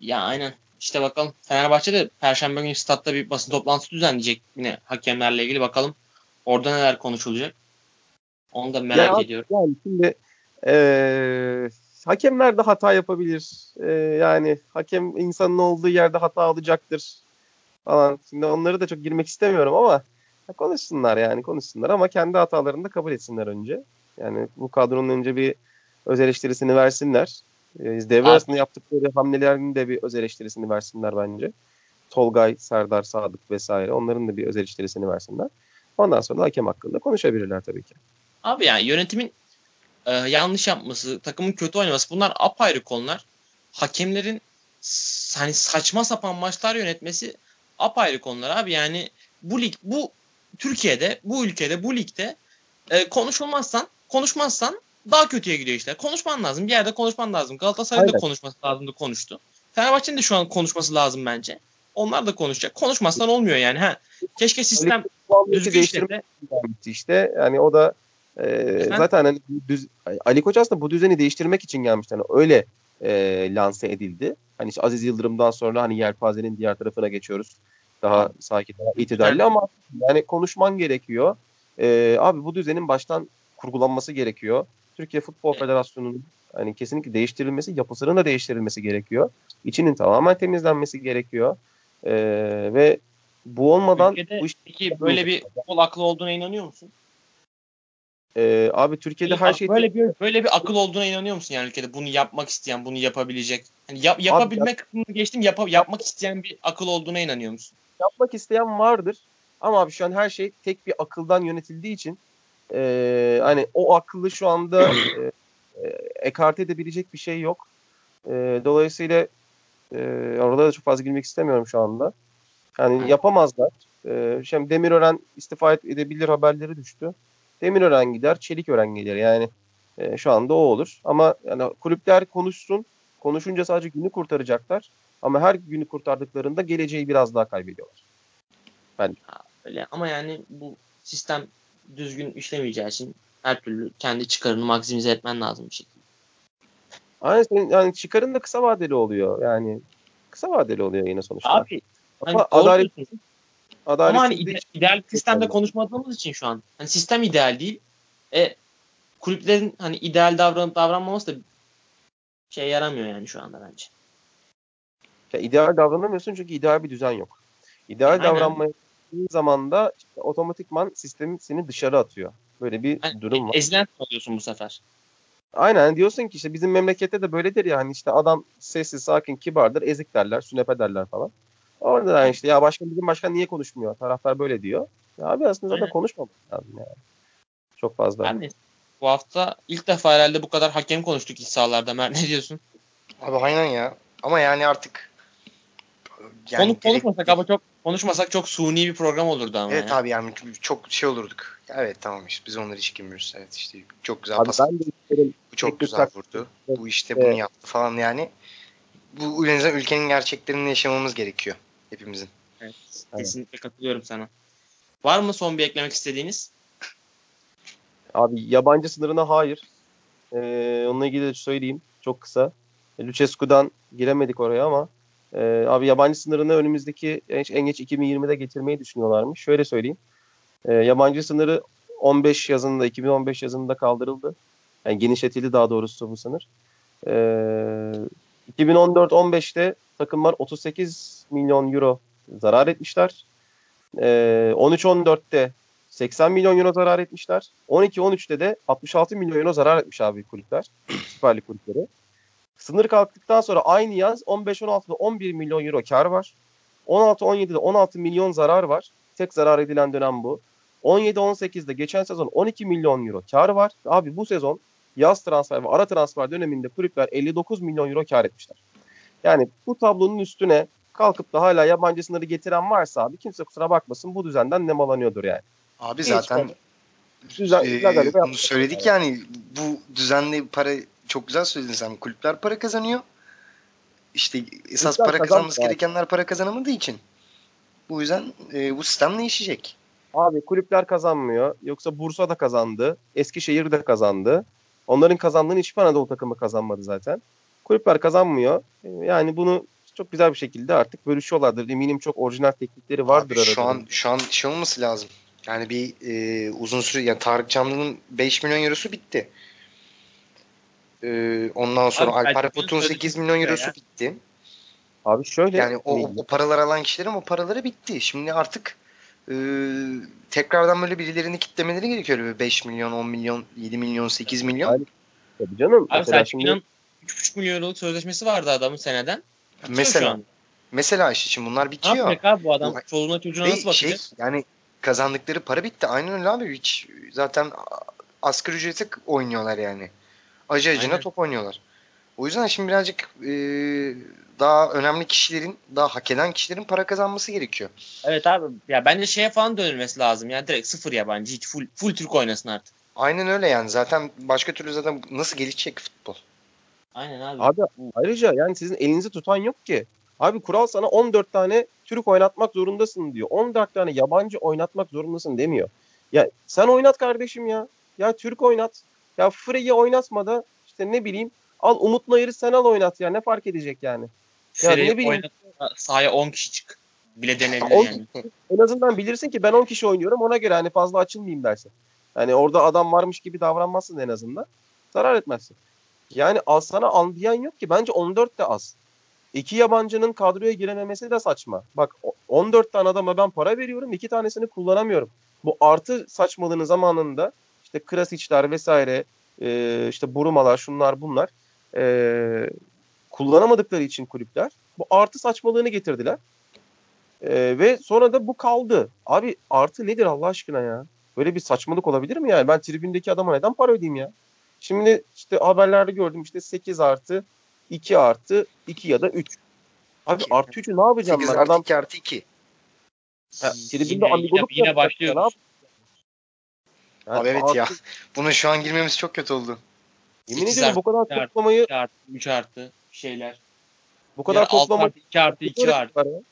Ya aynen. İşte bakalım. Fenerbahçe de Perşembe günü statta bir basın toplantısı düzenleyecek yine hakemlerle ilgili. Bakalım orada neler konuşulacak. Onu da merak Ya- ediyorum. Yani şimdi e, hakemler de hata yapabilir. E, yani hakem insanın olduğu yerde hata alacaktır falan. Şimdi onları da çok girmek istemiyorum ama ya konuşsunlar yani konuşsunlar ama kendi hatalarını da kabul etsinler önce. Yani bu kadronun önce bir öz eleştirisini versinler. E, devre arasında yaptıkları hamlelerin de bir öz eleştirisini versinler bence. Tolgay, Serdar, Sadık vesaire onların da bir öz eleştirisini versinler. Ondan sonra da hakem hakkında konuşabilirler tabii ki. Abi yani yönetimin e, yanlış yapması, takımın kötü oynaması bunlar apayrı konular. Hakemlerin hani saçma sapan maçlar yönetmesi apayrı konular abi. Yani bu lig bu Türkiye'de, bu ülkede, bu ligde e, konuşulmazsan, konuşmazsan daha kötüye gidiyor işler. Konuşman lazım. Bir yerde konuşman lazım. Galatasaray'ın da Aynen. konuşması lazımdı konuştu. Fenerbahçe'nin de şu an konuşması lazım bence. Onlar da konuşacak. Konuşmazsan olmuyor yani. Ha. Keşke sistem düzgün gitti işte. Yani o da e, zaten hani düz, Ali Koç aslında bu düzeni değiştirmek için gelmişti. Hani öyle e, lanse edildi. Hani işte Aziz Yıldırım'dan sonra hani yelpazenin diğer tarafına geçiyoruz. Daha sakin, daha itidalli ama yani konuşman gerekiyor. E, abi bu düzenin baştan kurgulanması gerekiyor. Türkiye Futbol. Federasyonu'nun hani kesinlikle değiştirilmesi, yapısının da değiştirilmesi gerekiyor. İçinin tamamen temizlenmesi gerekiyor. E, ve bu olmadan Ülkede bu iş peki böyle bir futbol aklı olduğuna inanıyor musun? Ee, abi Türkiye'de her şey böyle bir böyle bir akıl olduğuna inanıyor musun yani ülkede bunu yapmak isteyen, bunu yapabilecek? Hani yap, yapabilme kısmını geçtim, yap, yapmak isteyen bir akıl olduğuna inanıyor musun? yapmak isteyen vardır. Ama abi şu an her şey tek bir akıldan yönetildiği için e, hani o akıllı şu anda *coughs* e, e, ekarte edebilecek bir şey yok. E, dolayısıyla e, orada da çok fazla girmek istemiyorum şu anda. Yani yapamazlar. E, şimdi Demirören istifa edebilir haberleri düştü. Demirören gider, Çelikören gelir. Yani e, şu anda o olur. Ama yani kulüpler konuşsun. Konuşunca sadece günü kurtaracaklar. Ama her günü kurtardıklarında geleceği biraz daha kaybediyorlar. Öyle ama yani bu sistem düzgün işlemeyeceği için her türlü kendi çıkarını maksimize etmen lazım bir şekilde. Aynen senin yani çıkarın da kısa vadeli oluyor. Yani kısa vadeli oluyor yine sonuçta. Abi hani Ama doğru adalet, diyorsun. ama hani adaletsizlik ide- ideal sistemde fazla. konuşmadığımız için şu an. Hani sistem ideal değil. E kulüplerin hani ideal davranıp davranmaması da şey yaramıyor yani şu anda bence. Ya ideal davranamıyorsun çünkü ideal bir düzen yok. İdeal Aynen. zaman da işte otomatikman sistem seni dışarı atıyor. Böyle bir Yani durum var. ezilen oluyorsun bu sefer. Aynen diyorsun ki işte bizim memlekette de böyledir ya hani işte adam sessiz, sakin, kibardır, ezik derler, sünepe derler falan. Orada da işte ya başkan bizim başkan niye konuşmuyor? Taraftar böyle diyor. Ya abi aslında zaten Aynen. konuşmamak lazım yani. Çok fazla. Ben de bu hafta ilk defa herhalde bu kadar hakem konuştuk iç sahalarda. Mert ne diyorsun? Abi aynen ya. Ama yani artık yani Konu direkt- konuşmasak ama çok konuşmasak çok suni bir program olurdu ama Evet ya. abi yani çok şey olurduk. Evet tamam işte biz onları hiç girmiyoruz. Evet işte çok güzel Abi pas. ben de isterim Bu çok güzel vurdu. Evet. Bu işte bunu yaptı falan yani. Bu ülkenin gerçeklerini yaşamamız gerekiyor hepimizin. Evet, Evet. kesinlikle katılıyorum sana. Var mı son bir eklemek istediğiniz? Abi yabancı sınırına hayır. Ee, onunla ilgili de söyleyeyim çok kısa. Lucescu'dan giremedik oraya ama e, abi yabancı sınırını önümüzdeki en, en geç 2020'de getirmeyi düşünüyorlarmış. Şöyle söyleyeyim. E, yabancı sınırı 15 yazında 2015 yazında kaldırıldı. Yani genişletildi daha doğrusu bu sınır. E, 2014-15'te takımlar 38 milyon euro zarar etmişler. E, 13-14'te 80 milyon euro zarar etmişler. 12-13'te de 66 milyon euro zarar etmiş abi kulüpler. *clears throat* Süper Lig kulüpleri. Sınır kalktıktan sonra aynı yaz 15-16'da 11 milyon euro kar var. 16-17'de 16 milyon zarar var. Tek zarar edilen dönem bu. 17-18'de geçen sezon 12 milyon euro kar var. Abi bu sezon yaz transfer ve ara transfer döneminde kulüpler 59 milyon euro kar etmişler. Yani bu tablonun üstüne kalkıp da hala yabancı sınırı getiren varsa abi kimse kusura bakmasın bu düzenden nemalanıyordur yani. Abi zaten Düzen, e, bunu söyledik yani bu düzenli para çok güzel söyledin sen. Kulüpler para kazanıyor. İşte esas Kulüpler para kazanması gerekenler para kazanamadığı için. Bu yüzden e, bu sistem değişecek. Abi kulüpler kazanmıyor. Yoksa Bursa da kazandı. Eskişehir de kazandı. Onların kazandığını hiçbir Anadolu takımı kazanmadı zaten. Kulüpler kazanmıyor. Yani bunu çok güzel bir şekilde artık bölüşüyorlardır. Eminim çok orijinal teknikleri vardır Abi şu an şu an şey olması lazım. Yani bir e, uzun süre yani Tarık Canlı'nın 5 milyon eurosu bitti. E, ondan sonra Abi, Alper Pot'un 8 milyon eurosu ya. bitti. Abi şöyle. Yani o, o, o paralar alan kişilerin o paraları bitti. Şimdi artık e, tekrardan böyle birilerini kitlemeleri gerekiyor. Böyle 5 milyon, 10 milyon, 7 milyon, 8 milyon. Abi, tabii canım. Abi Selçuk şimdi... 3,5 milyon euroluk sözleşmesi vardı adamın seneden. Bitiyor mesela mesela işte şimdi bunlar bitiyor. Ne yapacak abi bu adam? Çoluğuna çocuğuna nasıl bakacak? Şey, yani kazandıkları para bitti. Aynen öyle abi. Hiç zaten asgari ücreti oynuyorlar yani. Acı acına top oynuyorlar. O yüzden şimdi birazcık e, daha önemli kişilerin, daha hak eden kişilerin para kazanması gerekiyor. Evet abi. Ya bence şeye falan dönülmesi lazım. Yani direkt sıfır yabancı. Hiç full, full Türk oynasın artık. Aynen öyle yani. Zaten başka türlü zaten nasıl gelişecek futbol? Aynen abi. Abi ayrıca yani sizin elinizi tutan yok ki. Abi kural sana 14 tane Türk oynatmak zorundasın diyor. 14 tane yabancı oynatmak zorundasın demiyor. Ya sen oynat kardeşim ya. Ya Türk oynat. Ya Freya oynatma da işte ne bileyim al Umut Nayır'ı sen al oynat ya. Ne fark edecek yani? Ya ne bileyim. Oynat, sahaya 10 kişi çık. Bile denebilir yani. En azından bilirsin ki ben 10 kişi oynuyorum ona göre hani fazla açılmayayım dersin. Yani orada adam varmış gibi davranmazsın en azından. Zarar etmezsin. Yani al sana al diyen yok ki. Bence 14 de az. İki yabancının kadroya girememesi de saçma. Bak 14 tane adama ben para veriyorum. iki tanesini kullanamıyorum. Bu artı saçmalığının zamanında işte Krasic'ler vesaire işte Burumalar şunlar bunlar e, kullanamadıkları için kulüpler bu artı saçmalığını getirdiler. E, ve sonra da bu kaldı. Abi artı nedir Allah aşkına ya? Böyle bir saçmalık olabilir mi yani? Ben tribündeki adama neden para ödeyeyim ya? Şimdi işte haberlerde gördüm işte 8 artı 2 artı 2 ya da 3. Abi 2. artı 3'ü ne yapacağım 8 ben? Artı Adam 2 artı 2. Ha, tribünde amigoluk yine, yine başlıyoruz. Yani Abi evet artı... ya. Buna şu an girmemiz çok kötü oldu. Yemin ediyorum bu kadar toplamayı 2 artı 3 artı şeyler. Bu kadar toplama 2 artı 2 artı.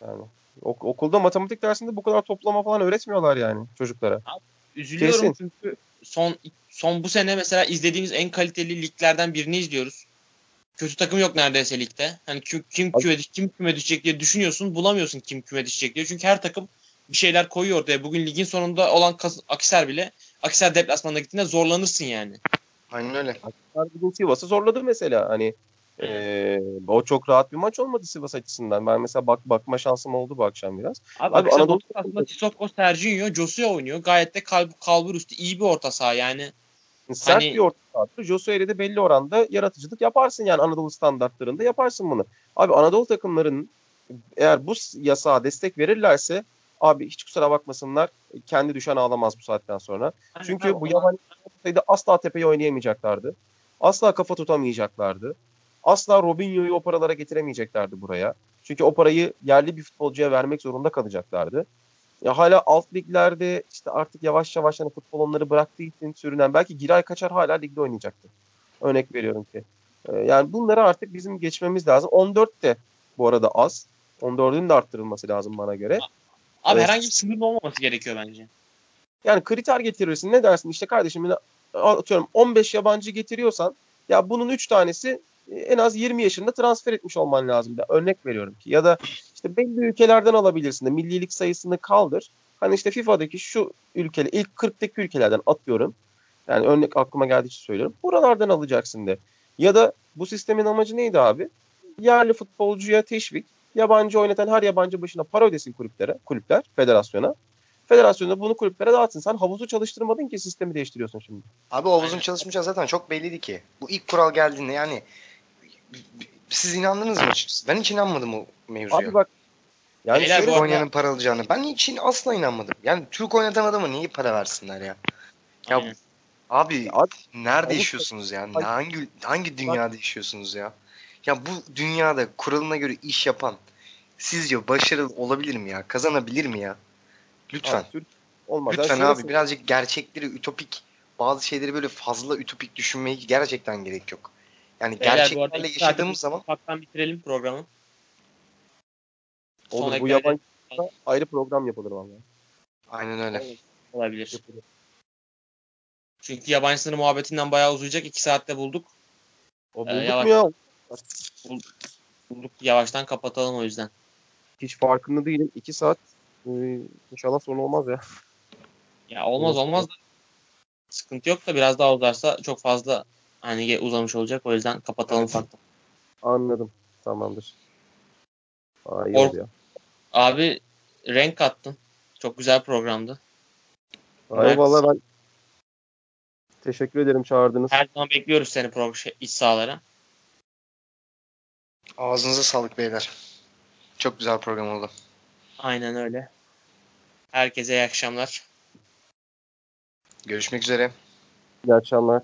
Yani ok- okulda matematik dersinde bu kadar toplama falan öğretmiyorlar yani çocuklara. Abi, üzülüyorum Kesin. çünkü son son bu sene mesela izlediğimiz en kaliteli liglerden birini izliyoruz. Kötü takım yok neredeyse ligde. Hani kim kim küme, kim küme düşecek diye düşünüyorsun, bulamıyorsun kim küme düşecek diye. Çünkü her takım bir şeyler koyuyor ortaya. Bugün ligin sonunda olan Akisar bile Akisar deplasmanına gittiğinde zorlanırsın yani. Aynen öyle. Akisar bugün Sivas'ı zorladı mesela. Hani ee, o çok rahat bir maç olmadı Sivas açısından. Ben mesela bak bakma şansım oldu bu akşam biraz. Abi, Abi Anadolu aslında Sissoko, Serginho, Josue oynuyor. Gayet de kal kalbur üstü iyi bir orta saha yani. Sert hani... bir orta sahadır. Josue ile de belli oranda yaratıcılık yaparsın yani Anadolu standartlarında yaparsın bunu. Abi Anadolu takımlarının eğer bu yasağa destek verirlerse abi hiç kusura bakmasınlar kendi düşen ağlamaz bu saatten sonra. Hani Çünkü bu yabancı asla tepeyi oynayamayacaklardı. Asla kafa tutamayacaklardı asla Robinho'yu o paralara getiremeyeceklerdi buraya. Çünkü o parayı yerli bir futbolcuya vermek zorunda kalacaklardı. Ya hala alt liglerde işte artık yavaş yavaş hani futbol onları bıraktığı için sürünen belki Giray Kaçar hala ligde oynayacaktı. Örnek veriyorum ki. Ee, yani bunları artık bizim geçmemiz lazım. 14 de bu arada az. 14'ün de arttırılması lazım bana göre. Abi evet. herhangi bir sınırın olmaması gerekiyor bence. Yani kriter getirirsin. Ne dersin? İşte kardeşim atıyorum 15 yabancı getiriyorsan ya bunun 3 tanesi en az 20 yaşında transfer etmiş olman lazım. Da. Örnek veriyorum ki. Ya da işte belli ülkelerden alabilirsin de millilik sayısını kaldır. Hani işte FIFA'daki şu ülkeler, ilk 40'taki ülkelerden atıyorum. Yani örnek aklıma geldiği için söylüyorum. Buralardan alacaksın de. Ya da bu sistemin amacı neydi abi? Yerli futbolcuya teşvik. Yabancı oynatan her yabancı başına para ödesin kulüplere, kulüpler, federasyona. Federasyonda bunu kulüplere dağıtsın. Sen havuzu çalıştırmadın ki sistemi değiştiriyorsun şimdi. Abi havuzun çalışmayacağı zaten çok belliydi ki. Bu ilk kural geldiğinde yani siz inandınız mı açıkçası? Ben hiç inanmadım o mevzuya. Abi bak yani Beyler, şöyle oynayanın para alacağını. Ben hiç asla inanmadım. Yani Türk oynatan adama niye para versinler ya? Ya Aynen. Abi Abi- nerede Abi- yaşıyorsunuz ya? Hangi hangi dünyada yaşıyorsunuz ya? Ya bu dünyada kuralına göre iş yapan sizce başarılı olabilir mi ya? Kazanabilir mi ya? Lütfen. Abi, olmaz. Lütfen abi birazcık gerçekleri ütopik bazı şeyleri böyle fazla ütopik düşünmeyi gerçekten gerek yok. Yani Beyler, gerçeklerle yaşadığımız zaman Ufaktan bitirelim programı. Son Olur bu yabancı ayrı program yapılır vallahi. aynen öyle. olabilir. Yapılır. Çünkü yabancı sınır muhabbetinden bayağı uzayacak. 2 saatte bulduk. O Ee, bulduk yavaş- mu ya? Bulduk. Yavaştan kapatalım o yüzden. Hiç farkında değilim. 2 saat e, inşallah sorun olmaz ya. Ya olmaz olmaz da sıkıntı yok da biraz daha uzarsa çok fazla hani uzamış olacak. O yüzden kapatalım Evet. ufaktan. Anladım. Tamamdır. Aa, iyi Or- ya. Abi renk kattın. Çok güzel programdı. Ay, vallahi ben teşekkür ederim çağırdınız. Her zaman bekliyoruz seni pro şey, iç sahalara. Ağzınıza sağlık beyler. Çok güzel program oldu. Aynen öyle. Herkese iyi akşamlar. Görüşmek üzere. İyi akşamlar.